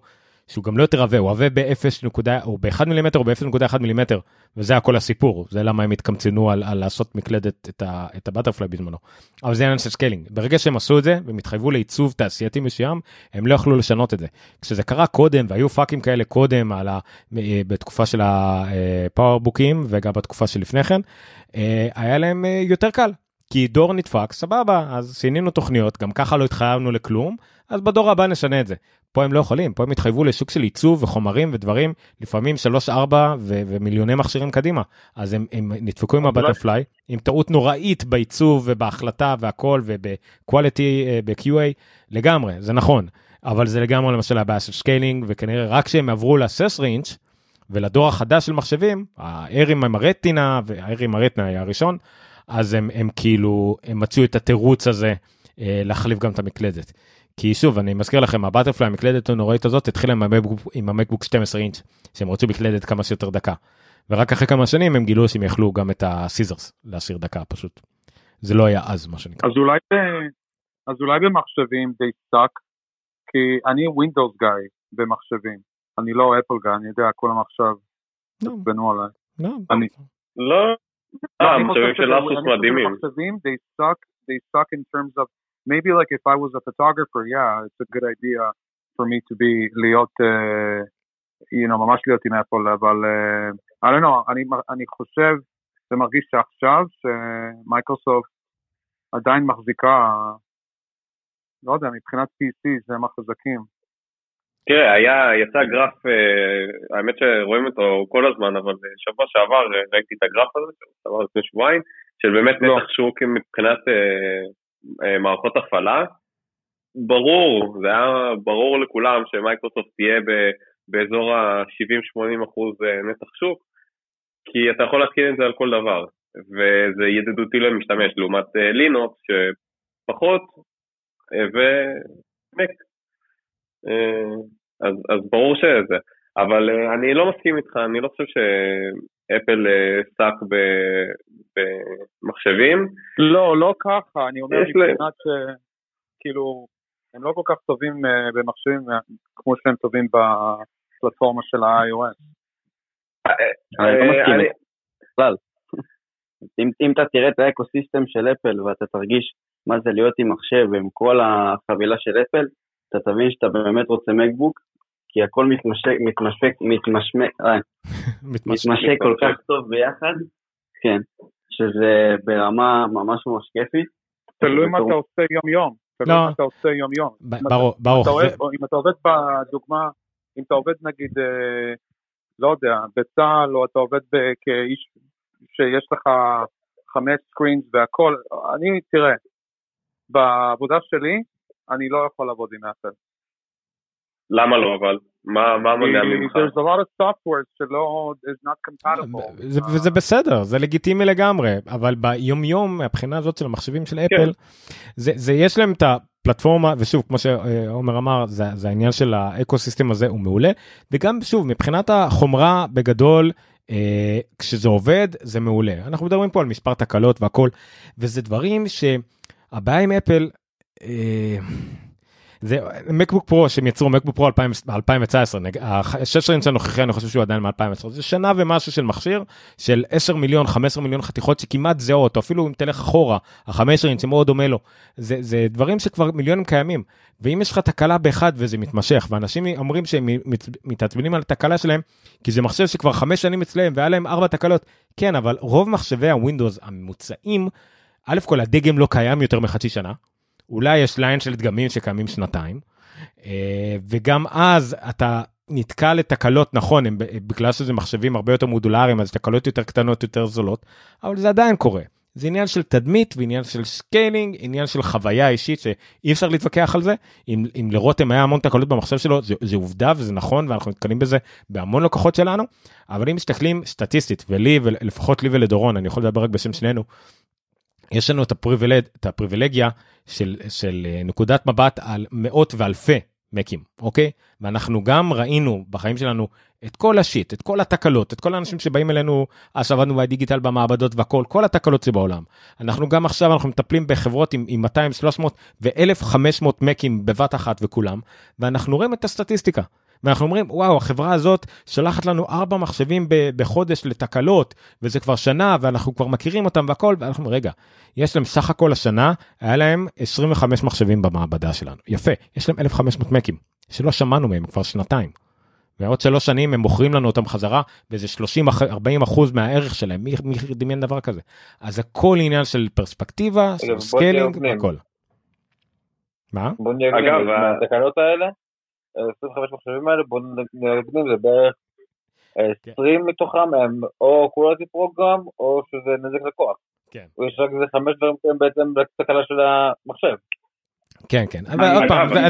שהוא גם לא יותר עבה הוא עבה ב-0 נקודה או ב-1 מילימטר או ב-0.1 מילימטר וזה הכל הסיפור זה למה הם התקמצנו על, על לעשות מקלדת את, את ה butterfly בזמנו. אבל זה עניין של scaling ברגע שהם עשו את זה והם התחייבו לעיצוב תעשייתי מסוים הם לא יכלו לשנות את זה. כשזה קרה קודם והיו פאקים כאלה קודם ה, אה, בתקופה של הפאורבוקים וגם בתקופה שלפני כן אה, היה להם אה, יותר קל. כי דור נדפק סבבה אז שינינו תוכניות גם ככה לא התחייבנו לכלום אז בדור הבא נשנה את זה. פה הם לא יכולים פה הם התחייבו לשוק של עיצוב וחומרים ודברים לפעמים 3-4 ו- ומיליוני מכשירים קדימה אז הם, הם נדפקו עם אולי- הבטרפליי עם טעות נוראית בעיצוב ובהחלטה והכל ובקואליטי ב-QA לגמרי זה נכון אבל זה לגמרי למשל הבעיה של scaling וכנראה רק כשהם עברו ל-16 אינץ' ולדור החדש של מחשבים האיירים עם הרטינה והאייר עם הרטינה היה הראשון אז הם, הם כאילו הם מצאו את התירוץ הזה אה, להחליף גם את המקלדת. כי שוב אני מזכיר לכם ה butterfly המקלדת הנוראית הזאת התחילה עם המקבוק, עם המקבוק 12 אינץ' שהם רצו מקלדת כמה שיותר דקה. ורק אחרי כמה שנים הם גילו שהם יכלו גם את ה scissors להשאיר דקה פשוט. זה לא היה אז מה שנקרא. אז אולי, אז אולי במחשבים they suck, כי אני Windows guy במחשבים, אני לא אפל guy, אני יודע, כולם עכשיו לא, עצבנו עליי. לא, של אסוס מדהימים. they suck, they suck in terms of, maybe like if I was a photographer, yeah, it's a good idea for me to be, להיות, uh, you know, ממש להיות עם אפל, אבל uh, I don't know, אני, אני חושב, זה מרגיש שעכשיו שמייקרוסופט עדיין מחזיקה, לא יודע, מבחינת PC זה הם החזקים. תראה, היה, יצא גרף, אה, האמת שרואים אותו כל הזמן, אבל אה, שבוע שעבר אה, ראיתי את הגרף הזה, שעבר לפני שבועיים, של באמת לא. נתח שוק מבחינת מערכות הפעלה. ברור, זה היה ברור לכולם שמייקרוסופט תהיה באזור ה-70-80 אחוז נתח שוק, כי אתה יכול להתקין את זה על כל דבר, וזה ידידותי למשתמש, לעומת לינוקס שפחות, ומק. אה, אז, אז ברור שזה, אבל אה, אני לא מסכים איתך, אני לא חושב שאפל אה, שק ב- במחשבים. לא, לא ככה, אני אומר. מבחינת ש... כאילו, הם לא כל כך טובים אה, במחשבים אה, כמו שהם טובים בפלטפורמה של ה-iOS. אני לא מסכים בכלל. אם, אם אתה תראה את האקוסיסטם של אפל ואתה תרגיש מה זה להיות עם מחשב ועם כל החבילה של אפל, אתה תבין שאתה באמת רוצה מקבוק, כי הכל מתמשק, מתמשק, מתמשק, אה, מתמשק כל כך טוב ביחד, כן, שזה ברמה ממש ממש כיפית. תלוי מה אתה עושה יום-יום. תלוי לא. מה אתה עושה יום-יום. ב- אם אתה- ברור, אם ברור. אתה עובד בדוגמה, אם אתה עובד נגיד, אה, לא יודע, בצה"ל, או אתה עובד כאיש שיש לך חמש סקרינס והכל, אני, תראה, בעבודה שלי, אני לא יכול לעבוד עם אפל. למה לא אבל? מה מה מונע ממך? There's a lot of software שלא, is not compatible. זה, וזה בסדר זה לגיטימי לגמרי אבל ביום יום מהבחינה הזאת של המחשבים של אפל זה, זה יש להם את הפלטפורמה ושוב כמו שעומר אמר זה, זה העניין של האקו סיסטם הזה הוא מעולה וגם שוב מבחינת החומרה בגדול. אה, כשזה עובד זה מעולה אנחנו מדברים פה על מספר תקלות והכל וזה דברים שהבעיה עם אפל. אה, זה מקבוק פרו שהם יצרו מקבוק פרו 2019 השש אינץ' הנוכחי אני חושב שהוא עדיין מ-2010 זה שנה ומשהו של מכשיר של 10 מיליון 15 מיליון חתיכות שכמעט זהות אפילו אם תלך אחורה החמש אינץ' שמאוד דומה לו זה, זה דברים שכבר מיליונים קיימים ואם יש לך תקלה באחד וזה מתמשך ואנשים אומרים שהם מת- מתעצבנים על התקלה שלהם כי זה מחשב שכבר חמש שנים אצלם והיה להם ארבע תקלות כן אבל רוב מחשבי הווינדוס הממוצעים א' כל הדגם לא קיים יותר מחצי שנה. אולי יש line של דגמים שקיימים שנתיים, אה, וגם אז אתה נתקע לתקלות, נכון, הם, בגלל שזה מחשבים הרבה יותר מודולריים, אז תקלות יותר קטנות, יותר זולות, אבל זה עדיין קורה. זה עניין של תדמית ועניין של scaling, עניין של חוויה אישית שאי אפשר להתווכח על זה. אם, אם לרותם היה המון תקלות במחשב שלו, זה, זה עובדה וזה נכון ואנחנו נתקלים בזה בהמון לקוחות שלנו, אבל אם מסתכלים סטטיסטית, ולי, ולפחות לי ולדורון, אני יכול לדבר רק בשם שנינו, יש לנו את, הפריבילג, את הפריבילגיה של, של אה, נקודת מבט על מאות ואלפי מקים, אוקיי? ואנחנו גם ראינו בחיים שלנו את כל השיט, את כל התקלות, את כל האנשים שבאים אלינו, אז עבדנו בדיגיטל במעבדות והכל, כל התקלות שבעולם. אנחנו גם עכשיו, אנחנו מטפלים בחברות עם, עם 200, 300 ו-1500 מקים בבת אחת וכולם, ואנחנו רואים את הסטטיסטיקה. ואנחנו אומרים וואו החברה הזאת שולחת לנו ארבע מחשבים בחודש לתקלות וזה כבר שנה ואנחנו כבר מכירים אותם והכל ואנחנו רגע יש להם סך הכל השנה היה להם 25 מחשבים במעבדה שלנו יפה יש להם 1500 מקים שלא שמענו מהם כבר שנתיים. ועוד שלוש שנים הם מוכרים לנו אותם חזרה באיזה 30-40 אחוז מהערך שלהם מי, מי דמיין דבר כזה אז הכל עניין של פרספקטיבה של scaling הכל. מה? בוא נהיה אגב התקנות האלה 25 מחשבים האלה, בוא נגנים, זה בערך 20 כן. מתוכם הם או quality program או שזה נזק לקוח. כן. יש רק איזה חמש דברים שהם בעצם לתקלה של המחשב. כן, כן, אבל עוד פעם, זה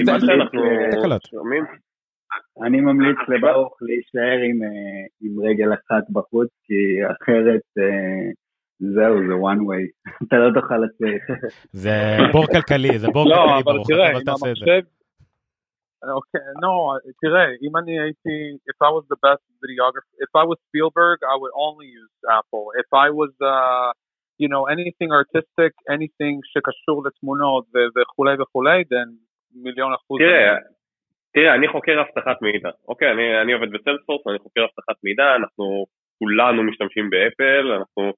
תקלות. אני ממליץ לברוך להישאר אה, עם רגל אחת בחוץ, כי אחרת אה, זהו, זה one way, אתה לא תוכל לצאת. זה בור כלכלי, זה בור לא, כלכלי ברוך, אבל תעשה את זה. אוקיי, no, תראה, אם אני הייתי, if I was the best videographer, if I was Spielberg, I would only use Apple. If I was, uh, you know, anything artistic, anything שקשור לתמונות וכולי וכולי, then מיליון אחוז. תראה, תראה, אני חוקר אבטחת מידע, אוקיי, אני, אני עובד בסיילספורס, אני חוקר אבטחת מידע, אנחנו כולנו משתמשים באפל, אנחנו,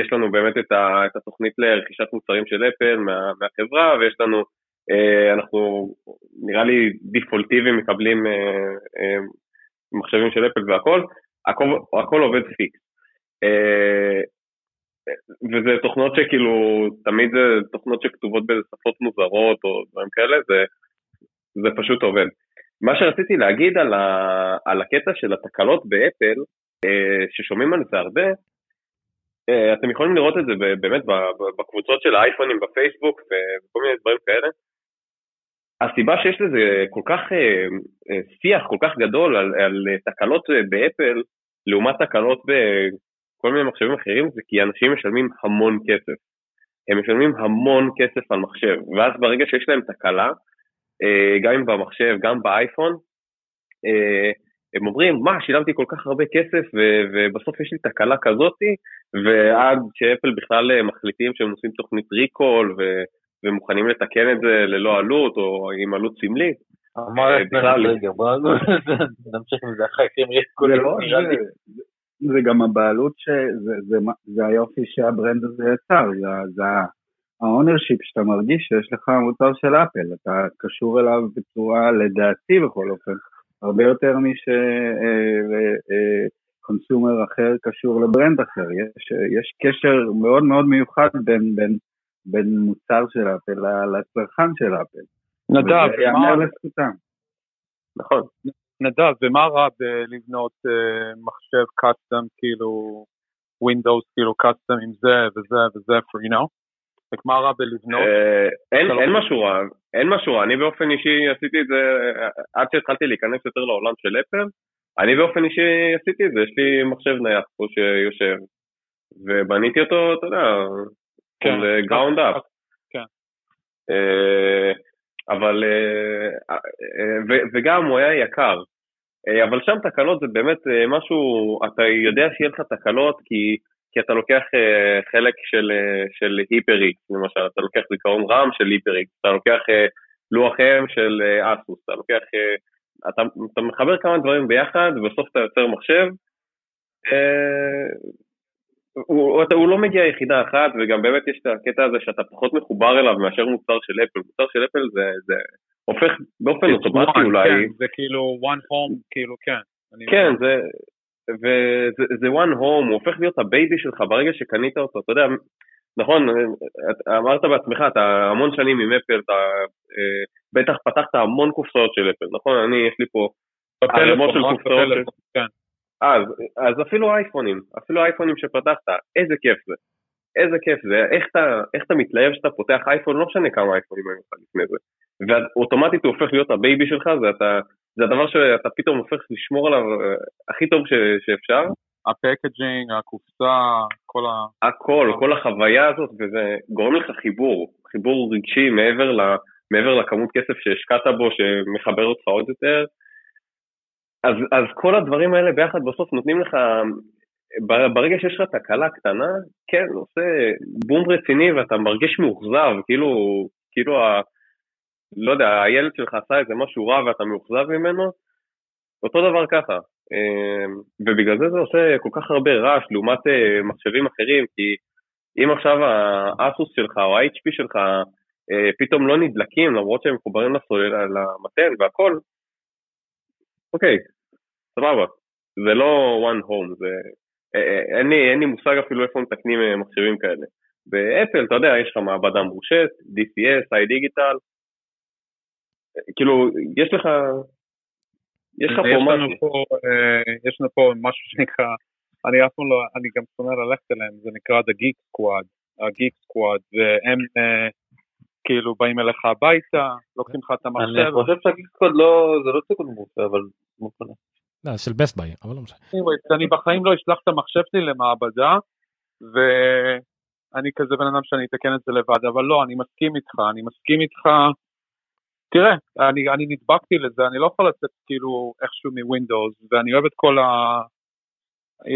יש לנו באמת את, ה, את התוכנית לרכישת מוצרים של אפל מה, מהחברה, ויש לנו אה, אנחנו נראה לי דיפולטיביים מקבלים אה, אה, מחשבים של אפל והכל, הכל, הכל עובד פיקס. וזה תוכנות שכאילו, תמיד זה תוכנות שכתובות באיזה שפות מוזרות או דברים כאלה, זה, זה פשוט עובד. מה שרציתי להגיד על, ה, על הקטע של התקלות באפל, ששומעים על זה הרבה, אתם יכולים לראות את זה באמת בקבוצות של האייפונים בפייסבוק וכל מיני דברים כאלה. הסיבה שיש לזה כל כך אה, אה, שיח כל כך גדול על, על תקלות אה, באפל לעומת תקלות בכל מיני מחשבים אחרים זה כי אנשים משלמים המון כסף. הם משלמים המון כסף על מחשב ואז ברגע שיש להם תקלה גם אם במחשב גם באייפון הם אומרים מה שילמתי כל כך הרבה כסף ובסוף יש לי תקלה כזאתי ועד שאפל בכלל מחליטים שהם עושים תוכנית ריקול ו- ומוכנים לתקן את זה ללא עלות או עם עלות סמלית. נמשיך עם זה אחרי לא זה גם הבעלות שזה היופי שה brand הזה יצר, זה ה ownership שאתה מרגיש שיש לך מוצר של אפל, אתה קשור אליו בצורה, לדעתי בכל אופן, הרבה יותר משconsumer אה, אה, אחר קשור ל brand אחר, יש, יש קשר מאוד מאוד מיוחד בין, בין בין מוצר של אפל לצרכן של אפל. נדב, מה... לזכותם. נכון. נדב, ומה רע בלבנות uh, מחשב קאסטום, כאילו, Windows, כאילו קאסטום עם זה וזה וזה, for, you know? מה רע בלבנות? אה, אין משהו רע, אין משהו רע, אני באופן אישי עשיתי את זה, עד שהתחלתי להיכנס יותר לעולם של אפל, אני באופן אישי עשיתי את זה, יש לי מחשב נייח פה שיושב, ובניתי אותו, אתה יודע, כן. של גראונד אפ. כן. אה, אבל, אה, אה, וגם הוא היה יקר. אבל שם תקלות זה באמת משהו, אתה יודע שיהיה לך תקלות כי, כי אתה לוקח חלק של, של היפר-איקס, למשל, אתה לוקח זיכרון רם של היפר-איקס, אתה לוקח לוח אם של אה, אסוס, אתה לוקח, אה, אתה, אתה מחבר כמה דברים ביחד, ובסוף אתה יוצר מחשב. הוא, הוא, הוא לא מגיע יחידה אחת, וגם באמת יש את הקטע הזה שאתה פחות מחובר אליו מאשר מוצר של אפל. מוצר של אפל זה, זה הופך באופן אוטומטי אולי. כן, זה כאילו one home, כאילו כן. כן, זה, וזה זה one home, הוא הופך להיות ה baby שלך ברגע שקנית אותו, אתה יודע, נכון, את- אמרת בעצמך, אתה המון שנים עם אפל, אתה אה, בטח פתחת המון קופסאות של אפל, נכון? אני, יש לי פה ערימות של רק קופסאות. כן. אז, אז אפילו אייפונים, אפילו אייפונים שפתחת, איזה כיף זה. איזה כיף זה, איך אתה, איך אתה מתלהב שאתה פותח אייפון, לא משנה כמה אייפונים היו לך לפני זה. ואוטומטית הוא הופך להיות ה baby שלך, זה, אתה, זה הדבר שאתה פתאום הופך לשמור עליו אה, הכי טוב ש, שאפשר. הפקג'ינג, הקופסה, כל ה... הכל, כל החוויה הזאת, וזה גורם לך חיבור, חיבור רגשי מעבר, ל, מעבר לכמות כסף שהשקעת בו, שמחבר אותך עוד יותר. אז, אז כל הדברים האלה ביחד בסוף נותנים לך, ברגע שיש לך תקלה קטנה, כן, עושה בום רציני ואתה מרגיש מאוכזב, כאילו, כאילו, ה, לא יודע, הילד שלך עשה איזה משהו רע ואתה מאוכזב ממנו, אותו דבר ככה. אה, ובגלל זה זה עושה כל כך הרבה רעש לעומת אה, מחשבים אחרים, כי אם עכשיו האסוס שלך או ה-HP שלך אה, פתאום לא נדלקים למרות שהם מחוברים לסוללה, למתן והכל, אוקיי, סבבה. זה לא one home, זה... אה, אה, אין לי, אין לי מושג אפילו איפה מתקנים אה, מחשבים כאלה. באפל, אתה יודע, יש לך מעבדה מורשת, DCS, iDigital, כאילו, יש לך... יש לך פה משהו. פה, יש לנו פה משהו שנקרא, אני אף פעם לא, אני גם שונא ללכת אליהם, זה נקרא The Geek Squad, ה-Geek Squad, והם כאילו באים אליך הביתה, לוקחים לך את אני המחשב, חושב שהגיסקוד לא, זה לא סיכון מוצא, אבל. לא, של בסט ביי, אבל לא משנה. אני בחיים לא אשלח את המחשב שלי למעבדה, ואני כזה בן אדם שאני אתקן את זה לבד, אבל לא, אני מסכים איתך, אני מסכים איתך. תראה, אני, אני נדבקתי לזה, אני לא יכול לצאת כאילו איכשהו מווינדוס, ואני אוהב את כל ה...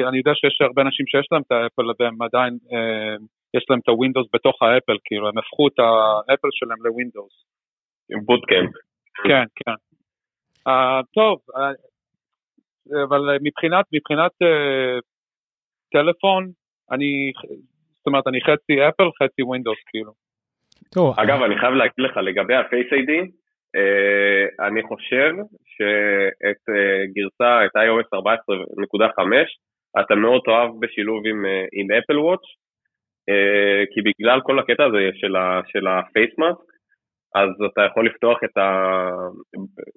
אני יודע שיש הרבה אנשים שיש להם את האפל והם עדיין, אה, יש להם את הווינדוס בתוך האפל, כאילו, הם הפכו את האפל שלהם לווינדוס. עם Boot Camp. כן, כן. אה, טוב, אה, אבל מבחינת, מבחינת אה, טלפון, אני, זאת אומרת, אני חצי אפל, חצי ווינדוס, כאילו. תראו, אגב, אני חייב להגיד לך, לגבי ה-Face ID, אה, אני חושב שאת אה, גרסה, את iOS 14.5, אתה מאוד תאהב בשילוב עם, אה, עם Apple Watch, אה, כי בגלל כל הקטע הזה של, ה, של ה-Face Mask, אז אתה יכול לפתוח את ה...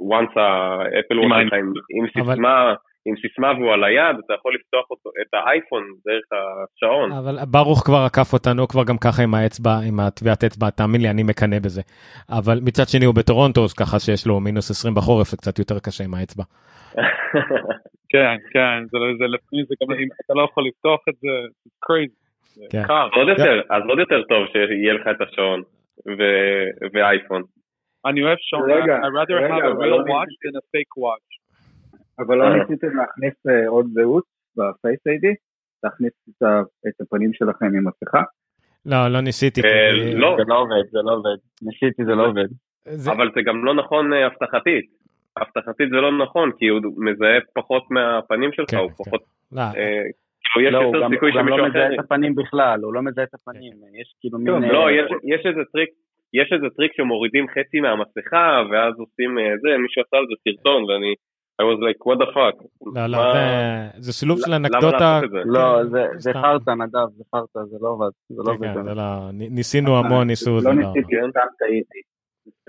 once האפל וואץ' שלך עם, עם אבל- סיסמה, עם סיסמה והוא על היד, אתה יכול לפתוח אותו, את האייפון דרך השעון. אבל ברוך כבר עקף אותנו כבר גם ככה עם האצבע, עם הטביעת אצבע, תאמין לי, אני מקנא בזה. אבל מצד שני הוא בטורונטו, אז ככה שיש לו מינוס 20 בחורף, זה קצת יותר קשה עם האצבע. כן, כן, זה, זה לפעמים זה גם, אם אתה לא יכול לפתוח את זה, זה crazy. זה כן. עוד יותר, אז עוד יותר טוב שיהיה לך את השעון ואייפון. אני אוהב שעון, רגע, I rather רגע, have a אבל real לא watch than a fake watch. אבל לא ניסיתם להכניס אה, עוד זהות ב Face ID? להכניס את הפנים שלכם עם מסכה? לא, לא ניסיתי. אה, לא. זה לא עובד, זה לא עובד. ניסיתי, זה לא עובד. אבל זה גם לא נכון אה, אבטחתית. אבטחתית זה לא נכון, כי הוא מזהה פחות מהפנים שלך, כן, הוא כן. פחות... לא, אה, כאילו, יש לא, יותר גם סיכוי הוא גם לא שמישהו מזהה אחר... את הפנים בכלל, הוא לא מזהה את הפנים. יש כאילו מין... לא, אה, יש- יש איזה טריק, יש איזה טריק שמורידים חצי מהמסכה, ואז עושים אה, זה, מישהו עשה על זה סרטון, ואני... I was like, what the fuck. לא, לא, זה- זה שילוב של למה אנקדוטה. לעשות את זה? לא, כן, זה-. חרטא, נדב, זה חרטא, זה לא עובד. זה לא כן. כן, לא- ניסינו המון, ניסו, זה לא לא... ניסיתי, כן. סתם טעיתי.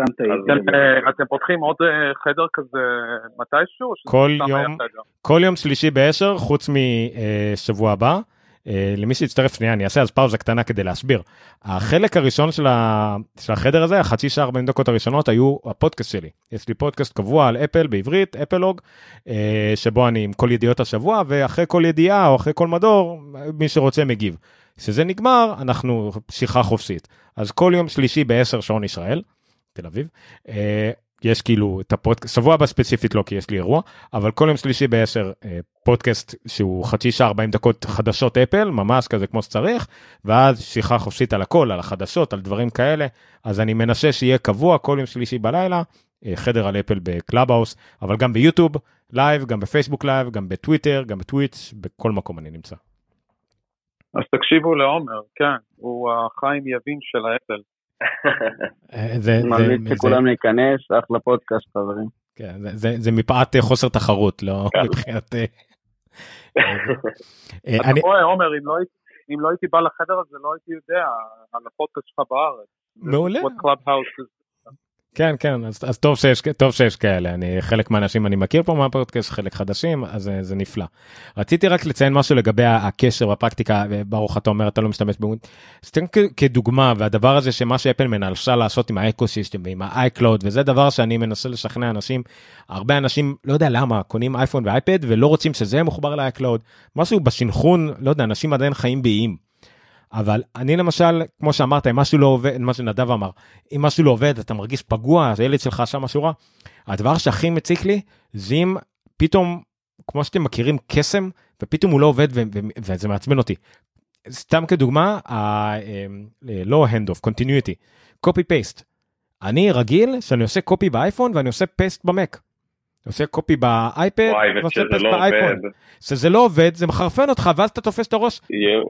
סתם טעיתי. אתם, אה, אתם פותחים עוד אה, חדר כזה מתישהו? כל יום. כל יום שלישי בעשר, חוץ משבוע הבא. אה, למי שיצטרף שנייה, אני אעשה אז פאוזה קטנה כדי להסביר. החלק הראשון של, ה... של החדר הזה, החצי שעה 40 דקות הראשונות, היו הפודקאסט שלי. יש לי פודקאסט קבוע על אפל בעברית, אפלוג, שבו אני עם כל ידיעות השבוע, ואחרי כל ידיעה או אחרי כל מדור, מי שרוצה מגיב. כשזה נגמר, אנחנו שיחה חופשית. אז כל יום שלישי ב-10 שעון ישראל, תל אביב. אה, יש כאילו את הפודקאסט, שבוע הבא ספציפית לא כי יש לי אירוע, אבל כל יום שלישי בעשר אה, פודקאסט שהוא חצי שעה 40 דקות חדשות אפל, ממש כזה כמו שצריך, ואז שיחה חופשית על הכל, על החדשות, על דברים כאלה, אז אני מנסה שיהיה קבוע כל יום שלישי בלילה, אה, חדר על אפל בקלאבהאוס, אבל גם ביוטיוב live, גם בפייסבוק live, גם בטוויטר, גם בטוויץ', בכל מקום אני נמצא. אז תקשיבו לעומר, כן, הוא החיים יבין של האפל. אה, זה, ממליץ לכולם להיכנס, אחלה פודקאסט חברים. כן, זה, זה, זה מפאת חוסר תחרות, לא כן. מבחינת... אה, אה, אתה אני, רואה, עומר, אם לא אם לא הייתי בא לחדר הזה, לא הייתי יודע על הפודקאסט שלך בארץ. מעולה. What Clubhouse is- כן כן אז, אז טוב שיש טוב שיש כאלה אני חלק מהאנשים אני מכיר פה מהפודקאסט חלק חדשים אז אה, זה נפלא. רציתי רק לציין משהו לגבי הקשר בפרקטיקה ברוך אתה אומר אתה לא משתמש בווינד. סתם כדוגמה והדבר הזה שמה שאפל מנסה לעשות עם ה ecosystem ועם ה iCloud וזה דבר שאני מנסה לשכנע אנשים הרבה אנשים לא יודע למה קונים אייפון ואייפד ולא רוצים שזה יהיה מחובר ל iCloud משהו בשנכון לא יודע אנשים עדיין חיים באיים. אבל אני למשל כמו שאמרת אם משהו לא עובד מה שנדב אמר אם משהו לא עובד אתה מרגיש פגוע הילד שלך עשה משהו רע. הדבר שהכי מציק לי זה אם פתאום כמו שאתם מכירים קסם ופתאום הוא לא עובד ו- ו- וזה מעצבן אותי. סתם כדוגמה ה- אמ, לא off continuity copy paste. אני רגיל שאני עושה קופי באייפון ואני עושה פייסט במק. אני עושה copy באייפד ועושה וכשזה paste לא באייפון. עובד, כשזה לא עובד זה מחרפן אותך ואז אתה תופס את הראש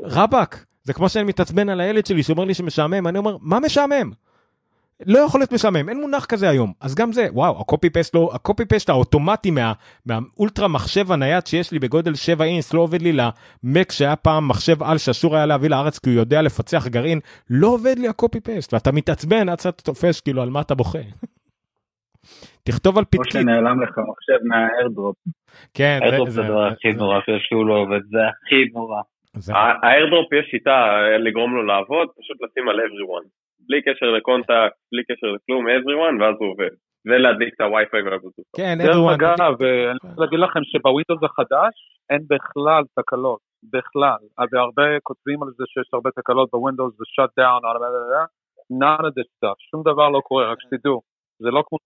רבאק זה כמו שאני מתעצבן על הילד שלי שאומר לי שמשעמם אני אומר מה משעמם. לא יכול להיות משעמם אין מונח כזה היום אז גם זה וואו ה copy paste לא ה copy paste האוטומטי מה, מהאולטרה מחשב הנייד שיש לי בגודל 7 אינץ' לא עובד לי למק שהיה פעם מחשב על שאסור היה להביא לארץ כי הוא יודע לפצח גרעין לא עובד לי ה copy paste ואתה מתעצבן עד שאתה תופס כאילו על מה אתה בוכה. תכתוב על או פתקית שנעלם לך מחשב מה AirDrop. כן זה- ה AirDrop זה- הדבר הכי נורא שהוא לא עובד, זה הכי נורא. ה AirDrop יש שיטה אה, לגרום לו לעבוד, פשוט לשים על everyone. בלי קשר ל contact, בלי קשר לכלום, everyone, ואז הוא עובד. ולהדליק את הווי-פיי והבלוטות'. כן דרך everyone- אגב, אה, אני רוצה להגיד לכם שבווינדוס החדש אין בכלל תקלות, בכלל. אז הרבה כותבים על זה שיש הרבה תקלות בווינדוס ו-shut down, none of this stuff, שום דבר לא קורה, רק שתדעו. זה לא כמו...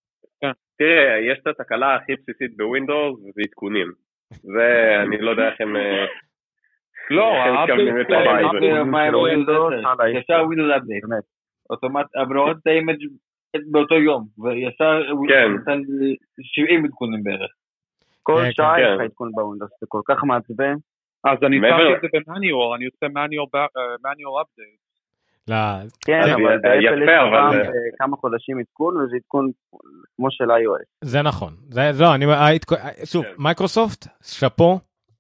תראה, יש את התקלה הכי בסיסית בווינדוס, זה עדכונים. זה, אני לא יודע איך הם... אה, לא, איך הם ה update מתכוונים שלהם, לתקן את זה. ה update מה עם של ווינדוס Windows, 10? הלאה, ישר ווינדוס update. אוטומט, אבל הורדתי את ה image באותו יום, וישר כן. נתן לי 70 עדכונים בערך. כל כן, שעה כן. יש לך עדכון בווינדוס, זה כל כך מעצבן. אז אני שמתי את זה ב manual, אני עושה manual update. לא, כן, אבל יפה, באפל יש פעם זה- כמה חודשים עדכון, וזה עדכון כמו של iOS. זה נכון זה לא אני שוב כן. מייקרוסופט שאפו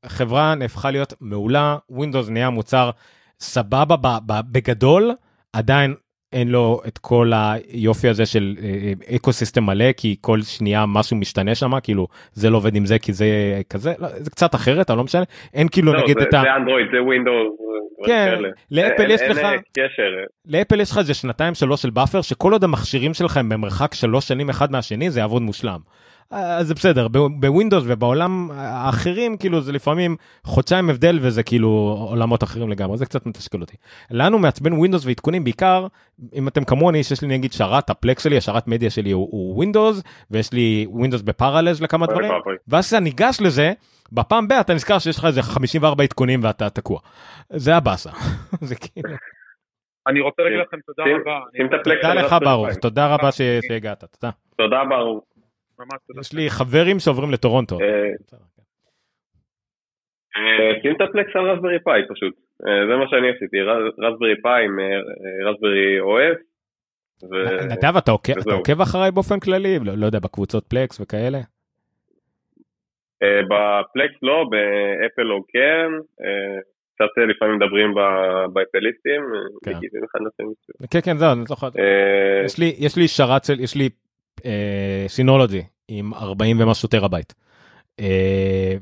חברה נהפכה להיות מעולה ווינדוס נהיה מוצר סבבה בגדול עדיין אין לו את כל היופי הזה של ecosystem מלא כי כל שנייה משהו משתנה שם כאילו זה לא עובד עם זה כי זה כזה לא, זה קצת אחרת אבל לא משנה אין כאילו לא, נגיד זה- את ה... זה אנדרואיד, זה ווינדוס. זה כן. לאפל אין- יש אין, לך- אה. לאפל יש לך איזה שנתיים שלוש של buffer שכל עוד המכשירים שלך הם במרחק שלוש שנים אחד מהשני זה יעבוד מושלם. אז זה בסדר ב- בווינדוס ובעולם האחרים כאילו זה לפעמים חודשיים הבדל וזה כאילו עולמות אחרים לגמרי זה קצת מתסכל אותי. לנו מעצבן ווינדוס ועדכונים בעיקר אם אתם כמוני שיש לי נגיד שרת ה Plex שלי השרת מדיה שלי הוא- ווינדוס ויש לי ווינדוס ב Parallels לכמה דברים. ואז כשאתה ניגש לזה בפעם הבאה אתה נזכר שיש לך איזה 54 עדכונים ואתה תקוע. זה הבאסה. זה כאילו. אני רוצה להגיד לכם תודה רבה. שים את ה Plex תודה לך ברוך. תודה רבה שהגעת תודה. תודה ברוך. ממש תודה. יש לי חברים שעוברים לטורונטו. אה, אה, שים את ה Plex על Raspberry Pi פשוט. אה, זה מה שאני עשיתי, רס- Raspberry Pi עם Raspberry אוהב. נדב אתה עוקב- אחריי באופן כללי לא לא יודע בקבוצות Plex וכאלה. ב Plex לא, באפל לא כן. קצת לפעמים מדברים באפליסטים. כן. כן כן זהו אני זוכר. יש לי שרת של יש לי Synology עם 40 ומשהו טראבייט. אה.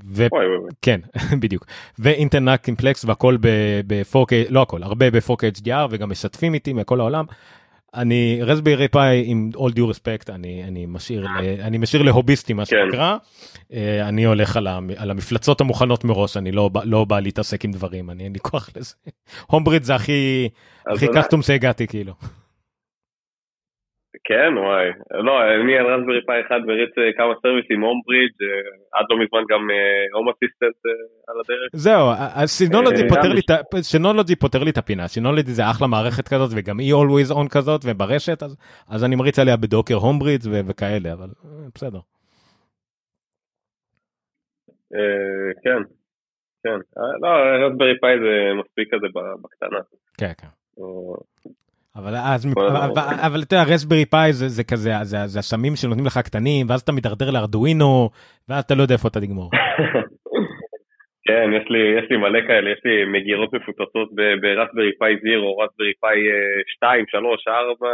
כן בדיוק ואינטרנט אימפלקס והכל ב-4K לא הכל הרבה ב-4K HDR וגם משתפים איתי מכל העולם. אני רסברי פאי עם all due respect אני אני משאיר אני משאיר להוביסטים מה כן. שנקרא. אה, אני הולך על המ- על המפלצות המוכנות מראש אני לא לא בא להתעסק עם דברים אני אין לי כוח לזה. הומבריד זה הכי הכי קסטום שהגעתי כאילו. כן, וואי. לא, אני על רסברי פאי אחד מריץ אה, כמה סרוויסים, הום ברידג', עד לא מזמן גם הום אסיסטנט על הדרך. זהו, סינולוגי אה, פותר לי את ה- סינולוגי פותר לי את הפינה, סינולוגי זה אחלה מערכת כזאת וגם היא always on כזאת וברשת, אז- אז אני מריץ עליה בדוקר הום ברידג' וכאלה, אבל אה, בסדר. אה, כן, כן. אה, לא, רסברי פאי זה מספיק כזה בקטנה. כן, כן. אבל אז, אבל- אתה יודע, רסברי פאי זה זה כזה, זה הסמים שנותנים לך קטנים, ואז אתה מידרדר לארדואינו, ואז אתה לא יודע איפה אתה תגמור. כן, יש לי, יש לי מלא כאלה, יש לי מגירות מפוצצות ב Raspberry Pi Zero, Raspberry Pi 2, 3, 4,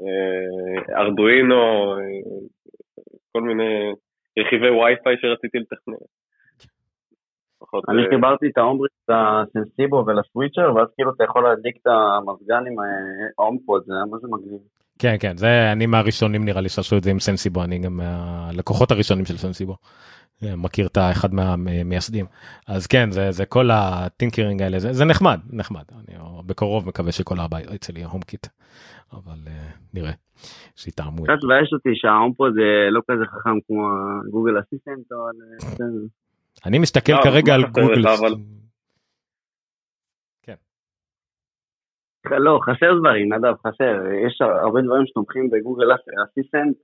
אה, Arduino, אה, כל מיני רכיבי ווי-פיי שרציתי לתכנן. פחות, אני אה, חיברתי את ה Homebridge ל Sensibo ול Switcher, ואז כאילו אתה יכול להדליק את המזגן עם ה HomePod, זה היה מה זה מגניב. כן, כן, זה אני מהראשונים נראה לי שעשו את זה עם Sensibo, אני גם מהלקוחות הראשונים של Sensibo. אה, מכיר את האחד מהמייסדים. אז כן, זה, זה כל ה tinkering האלה, זה, זה נחמד, נחמד. אני בקרוב מקווה שכל הבית אצלי HomeKit, אבל נראה, שיתאמו. קצת מבאס אותי שה HomePod זה לא כזה חכם כמו ה Google Assistant, אה. אני מסתכל לא, כרגע על חסר גוגל. אבל? לא, חסר דברים, נדב, חסר. יש הרבה דברים שתומכים ב Google Assistant,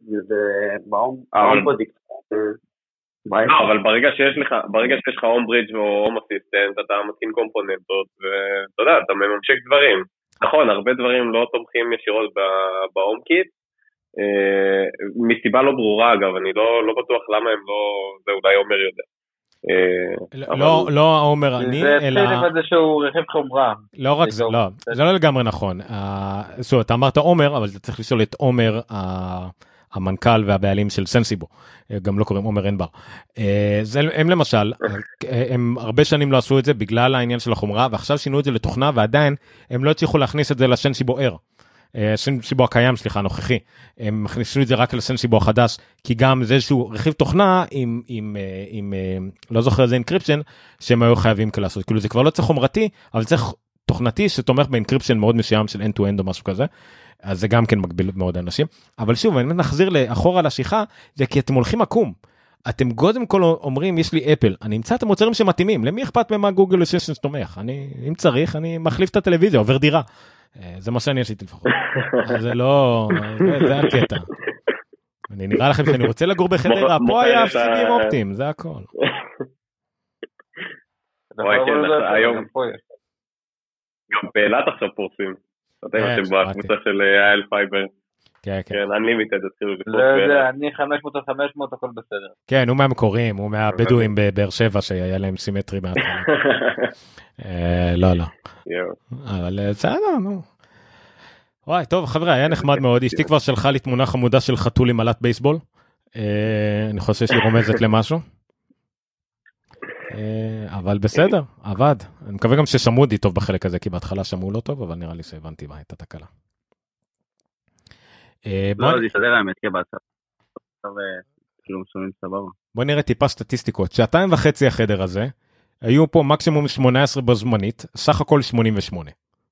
בעייתית. לא, אבל ברגע שיש לך, ברגע שיש לך Homebridge או Home Assistant, אתה מתקין קומפוננטות, ואתה יודע, אתה מממשק דברים. נכון, הרבה דברים לא תומכים ישירות ב- ב HomeKit, אה, מסיבה לא ברורה אגב, אני לא, לא בטוח למה הם לא, זה אולי עומר יודע. אה, לא, לא עומר אני, זה אלא... עם איזשהו רכיב חומרה. לא רק זה. לא, זה לא לגמרי נכון. אה, זאת אומרת, אמרת עומר, אבל אתה צריך לשאול את עומר, המנכ"ל והבעלים של סנסיבו, אה, גם לא קוראים עומר ענבר. זה, הם למשל, הם הרבה שנים לא עשו את זה בגלל העניין של החומרה, ועכשיו שינו את זה לתוכנה, ועדיין הם לא הצליחו להכניס את זה לסנסיבו אר. אה, סנסיבו הקיים, סליחה, הנוכחי. הם הכניסו את זה רק לסנסיבו החדש, כי גם זה איזשהו רכיב תוכנה עם, עם, אה, עם, אה, לא זוכר איזה encryption, שהם היו חייבים לעשות. כאילו זה כבר לא צריך חומרתי, אבל צריך תוכנתי שתומך ב encryption מאוד מסוים של end to end או משהו כזה. אז זה גם כן מגביל מאוד אנשים. אבל שוב, אני נחזיר לאחורה לשיחה, זה כי אתם הולכים עקום. אתם קודם כל אומרים יש לי אפל אני אמצא את המוצרים שמתאימים למי אכפת ממה Google Assistant תומך אני אם צריך אני מחליף את הטלוויזיה עובר דירה. אה, זה מה שאני עשיתי לפחות. זה לא זה, הקטע. אני נראה לכם שאני רוצה לגור בחדרה פה היה את ה- סיבים אופטיים זה הכל. כן, גם באילת עכשיו פורסים. אתם כן, אתם. בקבוצה של אה, אייל פייבר, כן כן כן, Unlimited התחילו לפרוס לא יודע. אני 500 על 500 הכל בסדר. כן הוא מהמקוריים הוא מהבדואים בבאר שבע שהיה להם סימטרי מההתחלה. אה, לא לא. אבל אה, בסדר נו. וואי טוב חבר'ה היה נחמד מאוד אשתי כבר שלחה לי תמונה חמודה של חתול עם עלת בייסבול. אה, אני חושב שהיא רומזת למשהו. אבל בסדר עבד אני מקווה גם ששמעו אותי טוב בחלק הזה כי בהתחלה שמעו לא טוב אבל נראה לי שהבנתי מה הייתה תקלה. אה, לא, נ- זה יסתדר האמת, אה, כאילו שומעים סבבה. בוא נראה טיפה סטטיסטיקות שעתיים וחצי החדר הזה היו פה מקסימום 18 בו זמנית סך הכל 88.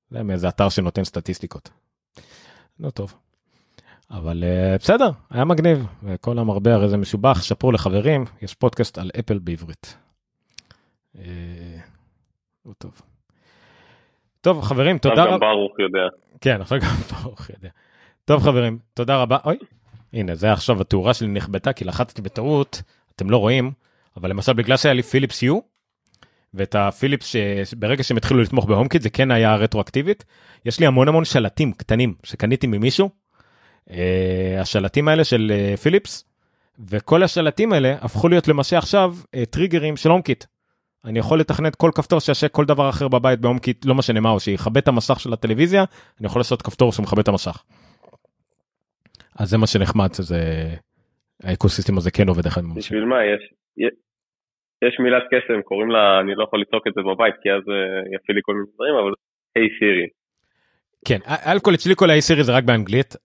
זה מאיזה אתר שנותן סטטיסטיקות. לא טוב. אבל uh, בסדר היה מגניב וכל המרבה הרי זה משובח שפרו לחברים יש פודקאסט על אפל בעברית. אה, לא טוב. טוב חברים תודה עכשיו רבה. גם ברוך יודע. כן, עכשיו גם ברוך יודע. טוב חברים, תודה רבה. אוי, הנה זה עכשיו התאורה שלי נכבדה כי לחצתי בטעות, אתם לא רואים, אבל למשל בגלל שהיה לי פיליפס יו, ואת הפיליפס שברגע שהם התחילו לתמוך ב HomeKit זה כן היה רטרואקטיבית, יש לי המון המון שלטים קטנים שקניתי ממישהו, אה, השלטים האלה של אה, פיליפס, וכל השלטים האלה הפכו להיות למעשה עכשיו אה, טריגרים של HomeKit. אני יכול לתכנת כל כפתור שיעשה כל דבר אחר בבית ב HomeKit, לא משנה מה, או שיכבה את המסך של הטלוויזיה, אני יכול לעשות כפתור שמכבה את המסך. אז זה מה שנחמד, שזה... ה ecosystem הזה כן עובד אחד. בשביל מה יש? יש- מילת קסם, קוראים לה, אני לא יכול לצעוק את זה בבית כי אז אה, יפעיל לי כל מיני דברים, אבל היי סירי. כן, אלכוהול אצלי כל ה-A-Series זה רק באנגלית,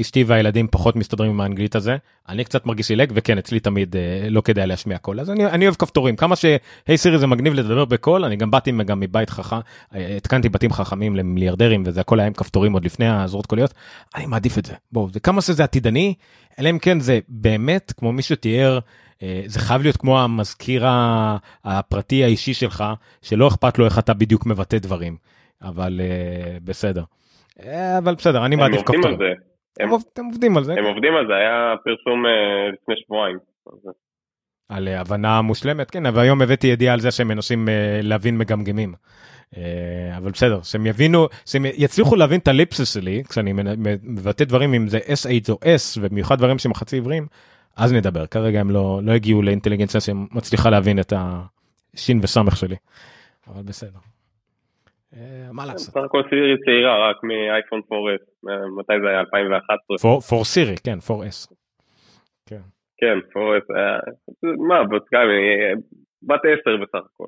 אשתי והילדים פחות מסתדרים עם האנגלית הזה, אני קצת מרגיש עילג, וכן, אצלי תמיד אה, לא כדאי להשמיע קול, אז אני, אני אוהב כפתורים, כמה ש-A-Series זה מגניב לדבר בקול, אני גם באתי גם מבית חכם, אה, התקנתי בתים חכמים למיליארדרים, וזה הכל היה עם כפתורים עוד לפני הזרועות קוליות, אני מעדיף את זה, בואו, זה כמה שזה עתידני, אלא אם כן זה באמת, כמו מישהו תיאר, אה, זה חייב להיות כמו המזכיר הפרטי האישי שלך, שלא אכפת לו איך אתה בדיוק מבטא דברים. אבל uh, בסדר. אה, אבל בסדר, אני מעדיף כפתור. הם עובדים על זה. הם, עובדים על זה. הם עובדים על זה, היה פרסום uh, לפני שבועיים. על הבנה מושלמת, כן, אבל היום הבאתי ידיעה על זה שהם מנסים להבין מגמגמים. אבל בסדר, שהם יבינו, שהם יצליחו להבין את הליפסס שלי, כשאני מבטא דברים אם זה SH או S, ובמיוחד דברים שהם חצי עבריים, אז נדבר. כרגע הם לא, לא הגיעו לאינטליגנציה שמצליחה להבין את השין וסמך שלי. אבל בסדר. אה, מה לעשות. בסך הכל סירי צעירה רק מאייפון 4S, מתי זה היה? 2011? 4 סירי, כן, 4S. כן, כן 4S, מה, בת 10 בסך הכל.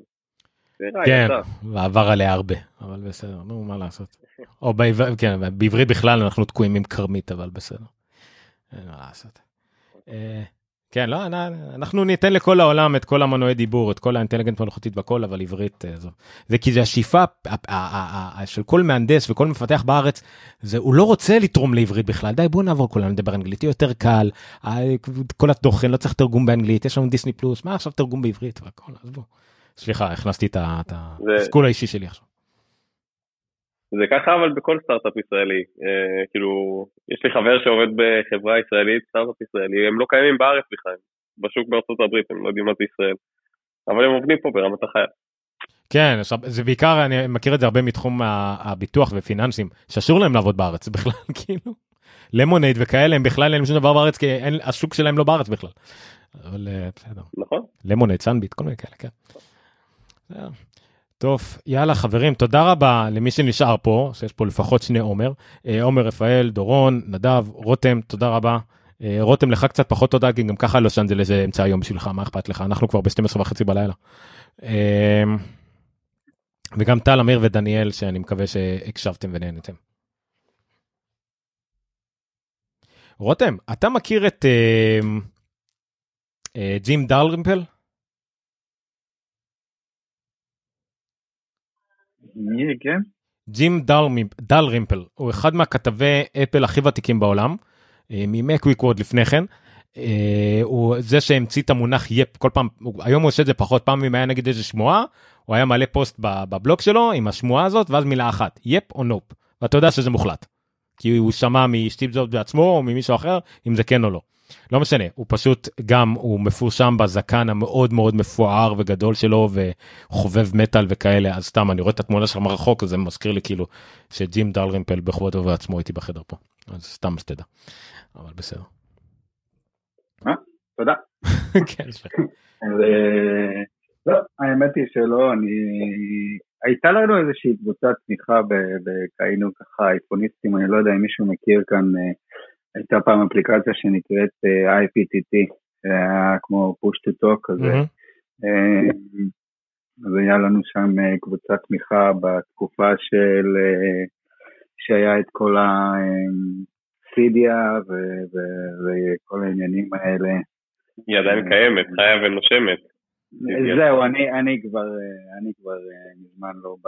כן, ועבר עליה הרבה, אבל בסדר, נו, מה לעשות. או כן, בעברית בכלל אנחנו תקועים עם כרמית, אבל בסדר. אין מה לעשות. כן, לא, אנחנו ניתן לכל העולם את כל המנועי דיבור, את כל האינטליגנט מלאכותית והכל, אבל עברית אה, זו. זה כי זה השאיפה של כל מהנדס וכל מפתח בארץ, זה הוא לא רוצה לתרום לעברית בכלל, די בוא נעבור כולנו לדבר אנגלית, יהיה יותר קל, כל התוכן לא צריך תרגום באנגלית, יש לנו דיסני פלוס, מה עכשיו תרגום בעברית והכל, אז בוא. סליחה, הכנסתי את הסקול האישי שלי עכשיו. זה ככה אבל בכל סטארט-אפ ישראלי, אה, כאילו, יש לי חבר שעובד בחברה ישראלית, סטארט-אפ ישראלי, הם לא קיימים בארץ בכלל, בשוק בארצות הברית, הם לא יודעים מה זה ישראל, אבל הם עובדים פה ברמת החייל. כן, זה בעיקר, אני מכיר את זה הרבה מתחום הביטוח ופיננסים, שאסור להם לעבוד בארץ בכלל, כאילו. למונייד וכאלה, הם בכלל אין שום דבר בארץ, כי אין, השוק שלהם לא בארץ בכלל. אבל אה, בסדר. נכון. למונייד, סנביט, כל מיני כאלה, כן. טוב, יאללה חברים, תודה רבה למי שנשאר פה, שיש פה לפחות שני עומר. אה, עומר רפאל, דורון, נדב, רותם, תודה רבה. אה, רותם, לך קצת פחות תודה, כי גם ככה לוס אנג'לס זה אמצע היום בשבילך, מה אכפת לך? אנחנו כבר ב-12 וחצי בלילה. אה, וגם טל, אמיר ודניאל, שאני מקווה שהקשבתם ונהנתם. רותם, אתה מכיר את ג'ים דלרימפל? מי, כן? ג'ים דל רימפל הוא אחד מהכתבי אפל הכי ותיקים בעולם, אה, ממקוויק עוד לפני כן. אה, הוא זה שהמציא את המונח yep כל פעם היום הוא עושה את זה פחות פעם אם היה נגיד איזה שמועה הוא היה מעלה פוסט בבלוג שלו עם השמועה הזאת ואז מילה אחת yep או nope ואתה יודע שזה מוחלט. כי הוא שמע משטיב זוב בעצמו או ממישהו אחר אם זה כן או לא. לא משנה, הוא פשוט גם, הוא מפורשם בזקן המאוד מאוד מפואר וגדול שלו וחובב מטאל וכאלה, אז סתם אני רואה את התמונה שלך מרחוק, זה מזכיר לי כאילו שג'ים דלרימפל בכבודו ובעצמו איתי בחדר פה, אז סתם שתדע, אבל בסדר. אה, תודה. כן, אה, לא, האמת היא שלא, אני... הייתה לנו איזושהי קבוצת תמיכה, היינו ככה אייפוניסטים, אני לא יודע אם מישהו מכיר כאן אה, הייתה פעם אפליקציה שנקראת uh, אה, IPTT, היה כמו push to talk כזה. אז היה לנו שם uh, קבוצת תמיכה בתקופה של, שהיה את כל הסידיה וכל העניינים האלה. היא עדיין קיימת, חיה ונושמת. זהו, אני, אני כבר, אני כבר מזמן לא ב,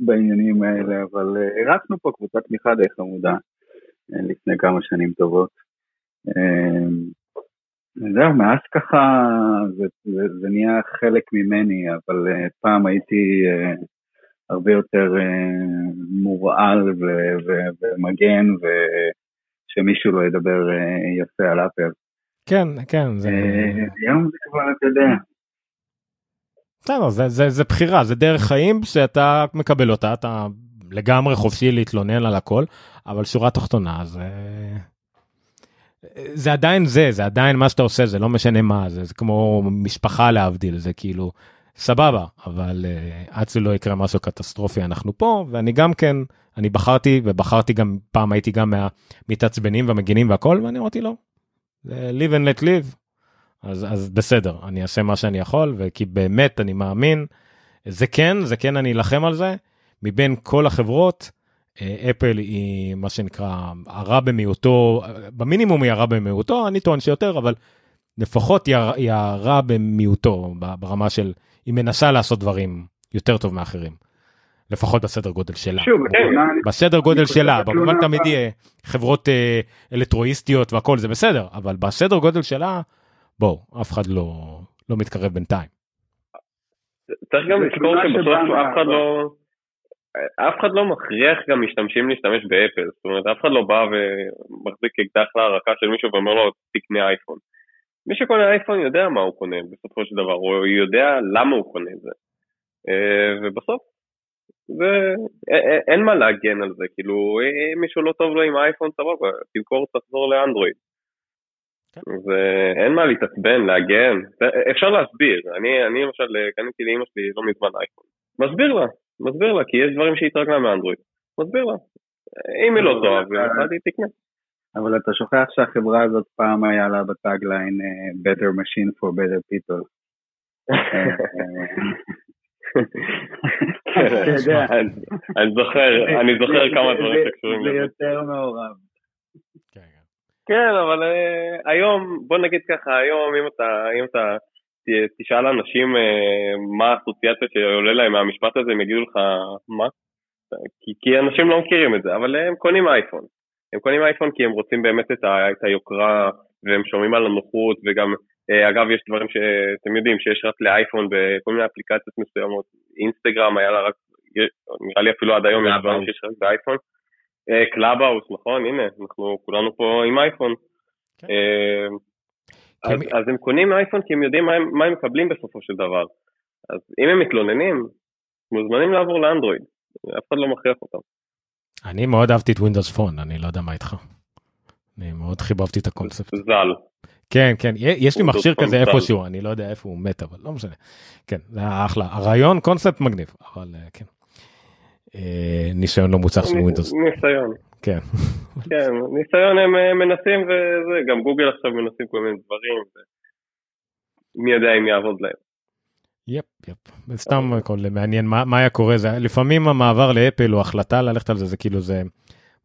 בעניינים האלה, אבל הרצנו פה קבוצת תמיכה די חמודה. לפני כמה שנים טובות. אמ, זהו, מאז ככה זה, זה, זה נהיה חלק ממני, אבל uh, פעם הייתי uh, הרבה יותר מורעל ו- ו- ומגן, ושמישהו לא ידבר יפה על אפל. כן, כן. זה... היום זה כבר, אתה יודע. בסדר, זה, זה, זה בחירה, זה דרך חיים שאתה מקבל אותה, אתה לגמרי חופשי להתלונן על הכל, אבל שורה תחתונה זה... זה עדיין זה, זה עדיין מה שאתה עושה, זה לא משנה מה, זה, זה כמו משפחה להבדיל, זה כאילו סבבה, אבל uh, עד שלא יקרה משהו קטסטרופי אנחנו פה, ואני גם כן, אני בחרתי, ובחרתי גם, פעם הייתי גם מהמתעצבנים והמגינים והכל, ואני אמרתי לא, live and let live, אז, אז בסדר, אני אעשה מה שאני יכול, וכי באמת אני מאמין, זה כן, זה כן אני אלחם על זה, מבין כל החברות, אה, אפל היא מה שנקרא הרע במיעוטו, במינימום היא הרע במיעוטו, אני טוען שיותר, אבל לפחות היא, הר- היא הרע במיעוטו ברמה של היא מנסה לעשות דברים יותר טוב מאחרים. לפחות בסדר גודל שלה. שוב, כן. התלונה- בסדר גודל שלה, במובן תמיד יהיה חברות אה, אלקטרואיסטיות והכל זה בסדר, אבל בסדר גודל שלה, בואו, אף אחד לא, לא מתקרב בינתיים. צריך גם לזכור שבסוף אף אחד לא... אף אחד לא מכריח גם משתמשים להשתמש באפל, זאת אומרת אף אחד לא בא ומחזיק אקדח להרקה של מישהו ואומר לו תקנה אייפון. מי שקונה אייפון יודע מה הוא קונה בסופו של דבר, הוא יודע למה הוא קונה את זה. אה, ובסוף, זה, אין מה להגן על זה, כאילו אם מישהו לא טוב לו עם האייפון סבבה, תמכור תחזור לאנדרואיד. כן. ואין מה להתעצבן, להגן, אפשר להסביר, אני, אני למשל קניתי לאמא שלי לא מזמן אייפון, מסביר לה, מסביר לה, כי יש דברים שהיא התרגלה מאנדרואיד, מסביר לה, אם היא לא תאהב, אז היא תקנה. אבל אתה שוכח שהחברה הזאת פעם היה לה בטאגליין אה, better machine for better people. כן. אני- זוכר, אני זוכר זה- כמה זה- דברים זה- שקשורים זה לזה. יותר מעורב. כן, אבל אה, היום, בוא נגיד ככה, היום אם אתה, אם אתה ת- תשאל אנשים אה, מה האסוציאציה שעולה להם מהמשפט הזה, הם יגידו לך, מה? כי, כי אנשים לא מכירים את זה, אבל הם קונים אייפון. הם קונים אייפון כי הם רוצים באמת את, ה, את היוקרה, והם שומעים על הנוחות, וגם, אה, אגב, יש דברים שאתם יודעים שיש רק לאייפון בכל מיני אפליקציות מסוימות. אינסטגרם היה לה רק, נראה לי אפילו עד היום יש דברים שיש רק באייפון. קלאבהאוס, נכון, הנה, אנחנו כולנו פה עם אייפון. כן. אז, הם- אז הם קונים אייפון כי הם יודעים מה הם, מה הם מקבלים בסופו של דבר. אז אם הם מתלוננים, מוזמנים לעבור לאנדרואיד, אף אחד לא מכריח אותם. אני מאוד אהבתי את Windows Phone, אני לא יודע מה איתך. אני מאוד חיבבתי את הקונספט. ז"ל. כן, כן, יש לי מכשיר כזה ז"ל. איפשהו, אני לא יודע איפה הוא מת, אבל לא משנה. כן, זה היה אחלה. הרעיון, קונספט מגניב, אבל אה, כן. אה, ניסיון לא מוצלח של Windows. ניסיון. כן. כן, ניסיון הם מנסים וזה, גם גוגל עכשיו מנסים כל מיני דברים. מי יודע אם יעבוד להם. יפ, יפ. סתם הכל מעניין מה, מה היה קורה, זה לפעמים המעבר לאפל או החלטה ללכת על זה, זה כאילו זה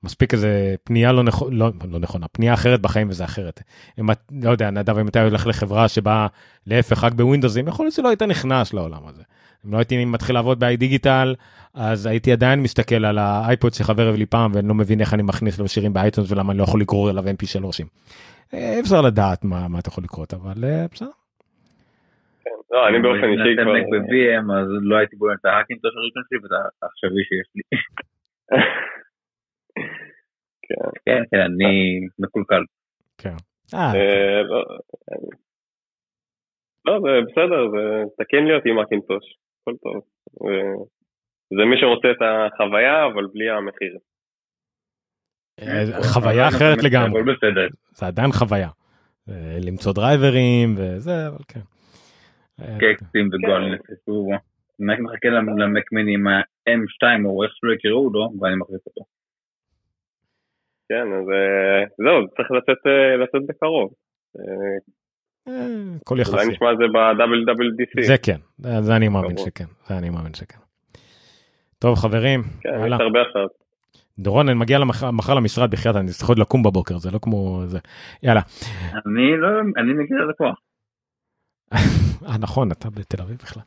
מספיק איזה פנייה לא, נכונה, לא, לא נכונה, פנייה אחרת בחיים וזה אחרת. אם את, לא יודע, נדב, אם אתה הולך לחברה שבאה להפך רק בווינדוזים, יכול להיות שלא היית נכנס לעולם הזה. אם לא הייתי מתחיל לעבוד ב דיגיטל, אז הייתי עדיין מסתכל על האייפוד שחבר הביא לי פעם, ואני לא מבין איך אני מכניס לו שירים באייטונס ולמה אני לא יכול לגרור אליו mp3. אה, אפשר לדעת מה, מה אתה יכול לקרות, אבל אה, בסדר. כן. לא, אני באופן אם אישי כבר... מק ב-VM אז לא הייתי בונה את ההאקינטוש הראשון שלי ואת העכשווי שיש לי. כן. כן, כן, אני מקולקל. כן. אה, אה, לא, זה בסדר, זה תקין להיות עם הקינטוש, הכל טוב. אה, זה מי שרוצה את החוויה, אבל בלי המחיר. אה, חוויה אחרת לגמרי. הכל בסדר. זה עדיין חוויה. אה, למצוא דרייברים וזה, אבל כן. אה, קקסים וגולנס. אני רק מחכה למק מיני עם ה-M2 או איך שלא יקראו אותו ואני מחזיק אותו. כן, אז אה, זהו, זה צריך אה, לצאת בקרוב. הכל אולי יחסי. נשמע את זה ב-WWDC. זה כן, זה זה אני מאמין. שכן, זה אני מאמין שכן. טוב חברים, כן, יאללה. יש הרבה אחרת. דורון, אני מגיע למח- מחר למשרד בחייאת, אני צריך עוד לקום בבוקר, זה לא כמו זה. יאללה. אני לא, אני מגיע ללקוח. אה, נכון, אתה בתל אביב בכלל.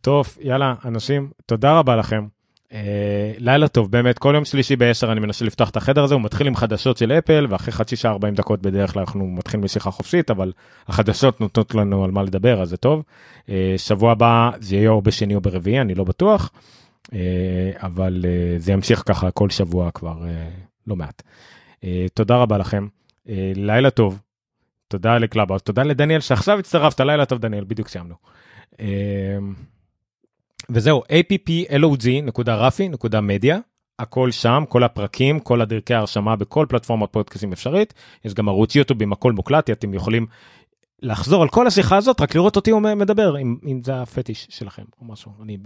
טוב, יאללה, אנשים, תודה רבה לכם. אה, לילה טוב, באמת, כל יום שלישי ב-10 אני מנסה לפתוח את החדר הזה, הוא מתחיל עם חדשות של אפל, ואחרי חצי שעה 40 דקות בדרך כלל אנחנו מתחילים בשיחה חופשית, אבל החדשות נותנות לנו על מה לדבר, אז זה טוב. אה, שבוע הבא זה יהיה או בשני או ברביעי, אני לא בטוח, אה, אבל זה ימשיך ככה כל שבוע כבר לא מעט. תודה רבה לכם, לילה טוב. תודה לקלאבהאוס, תודה לדניאל שעכשיו הצטרפת, לילה טוב דניאל, בדיוק סיימנו. וזהו, applog.rafi.media, הכל שם, כל הפרקים, כל הדרכי ההרשמה בכל פלטפורמת פודקאסטים אפשרית, יש גם ערוץ יוטיוב עם הכל מוקלט, אתם יכולים לחזור על כל השיחה הזאת, רק לראות אותי מדבר, אם, אם זה הפטיש שלכם או משהו, אני...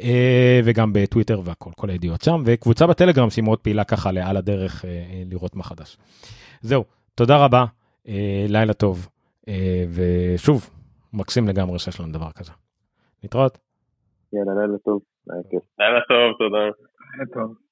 אה, וגם בטוויטר והכל, כל הידיעות שם, וקבוצה בטלגרם שהיא מאוד פעילה ככה על הדרך אה, לראות מה חדש. זהו, תודה רבה. אה, לילה טוב, אה, ושוב, מקסים לגמרי שיש לנו דבר כזה. להתראות. יאללה, לילה טוב. לילה טוב, תודה. טוב.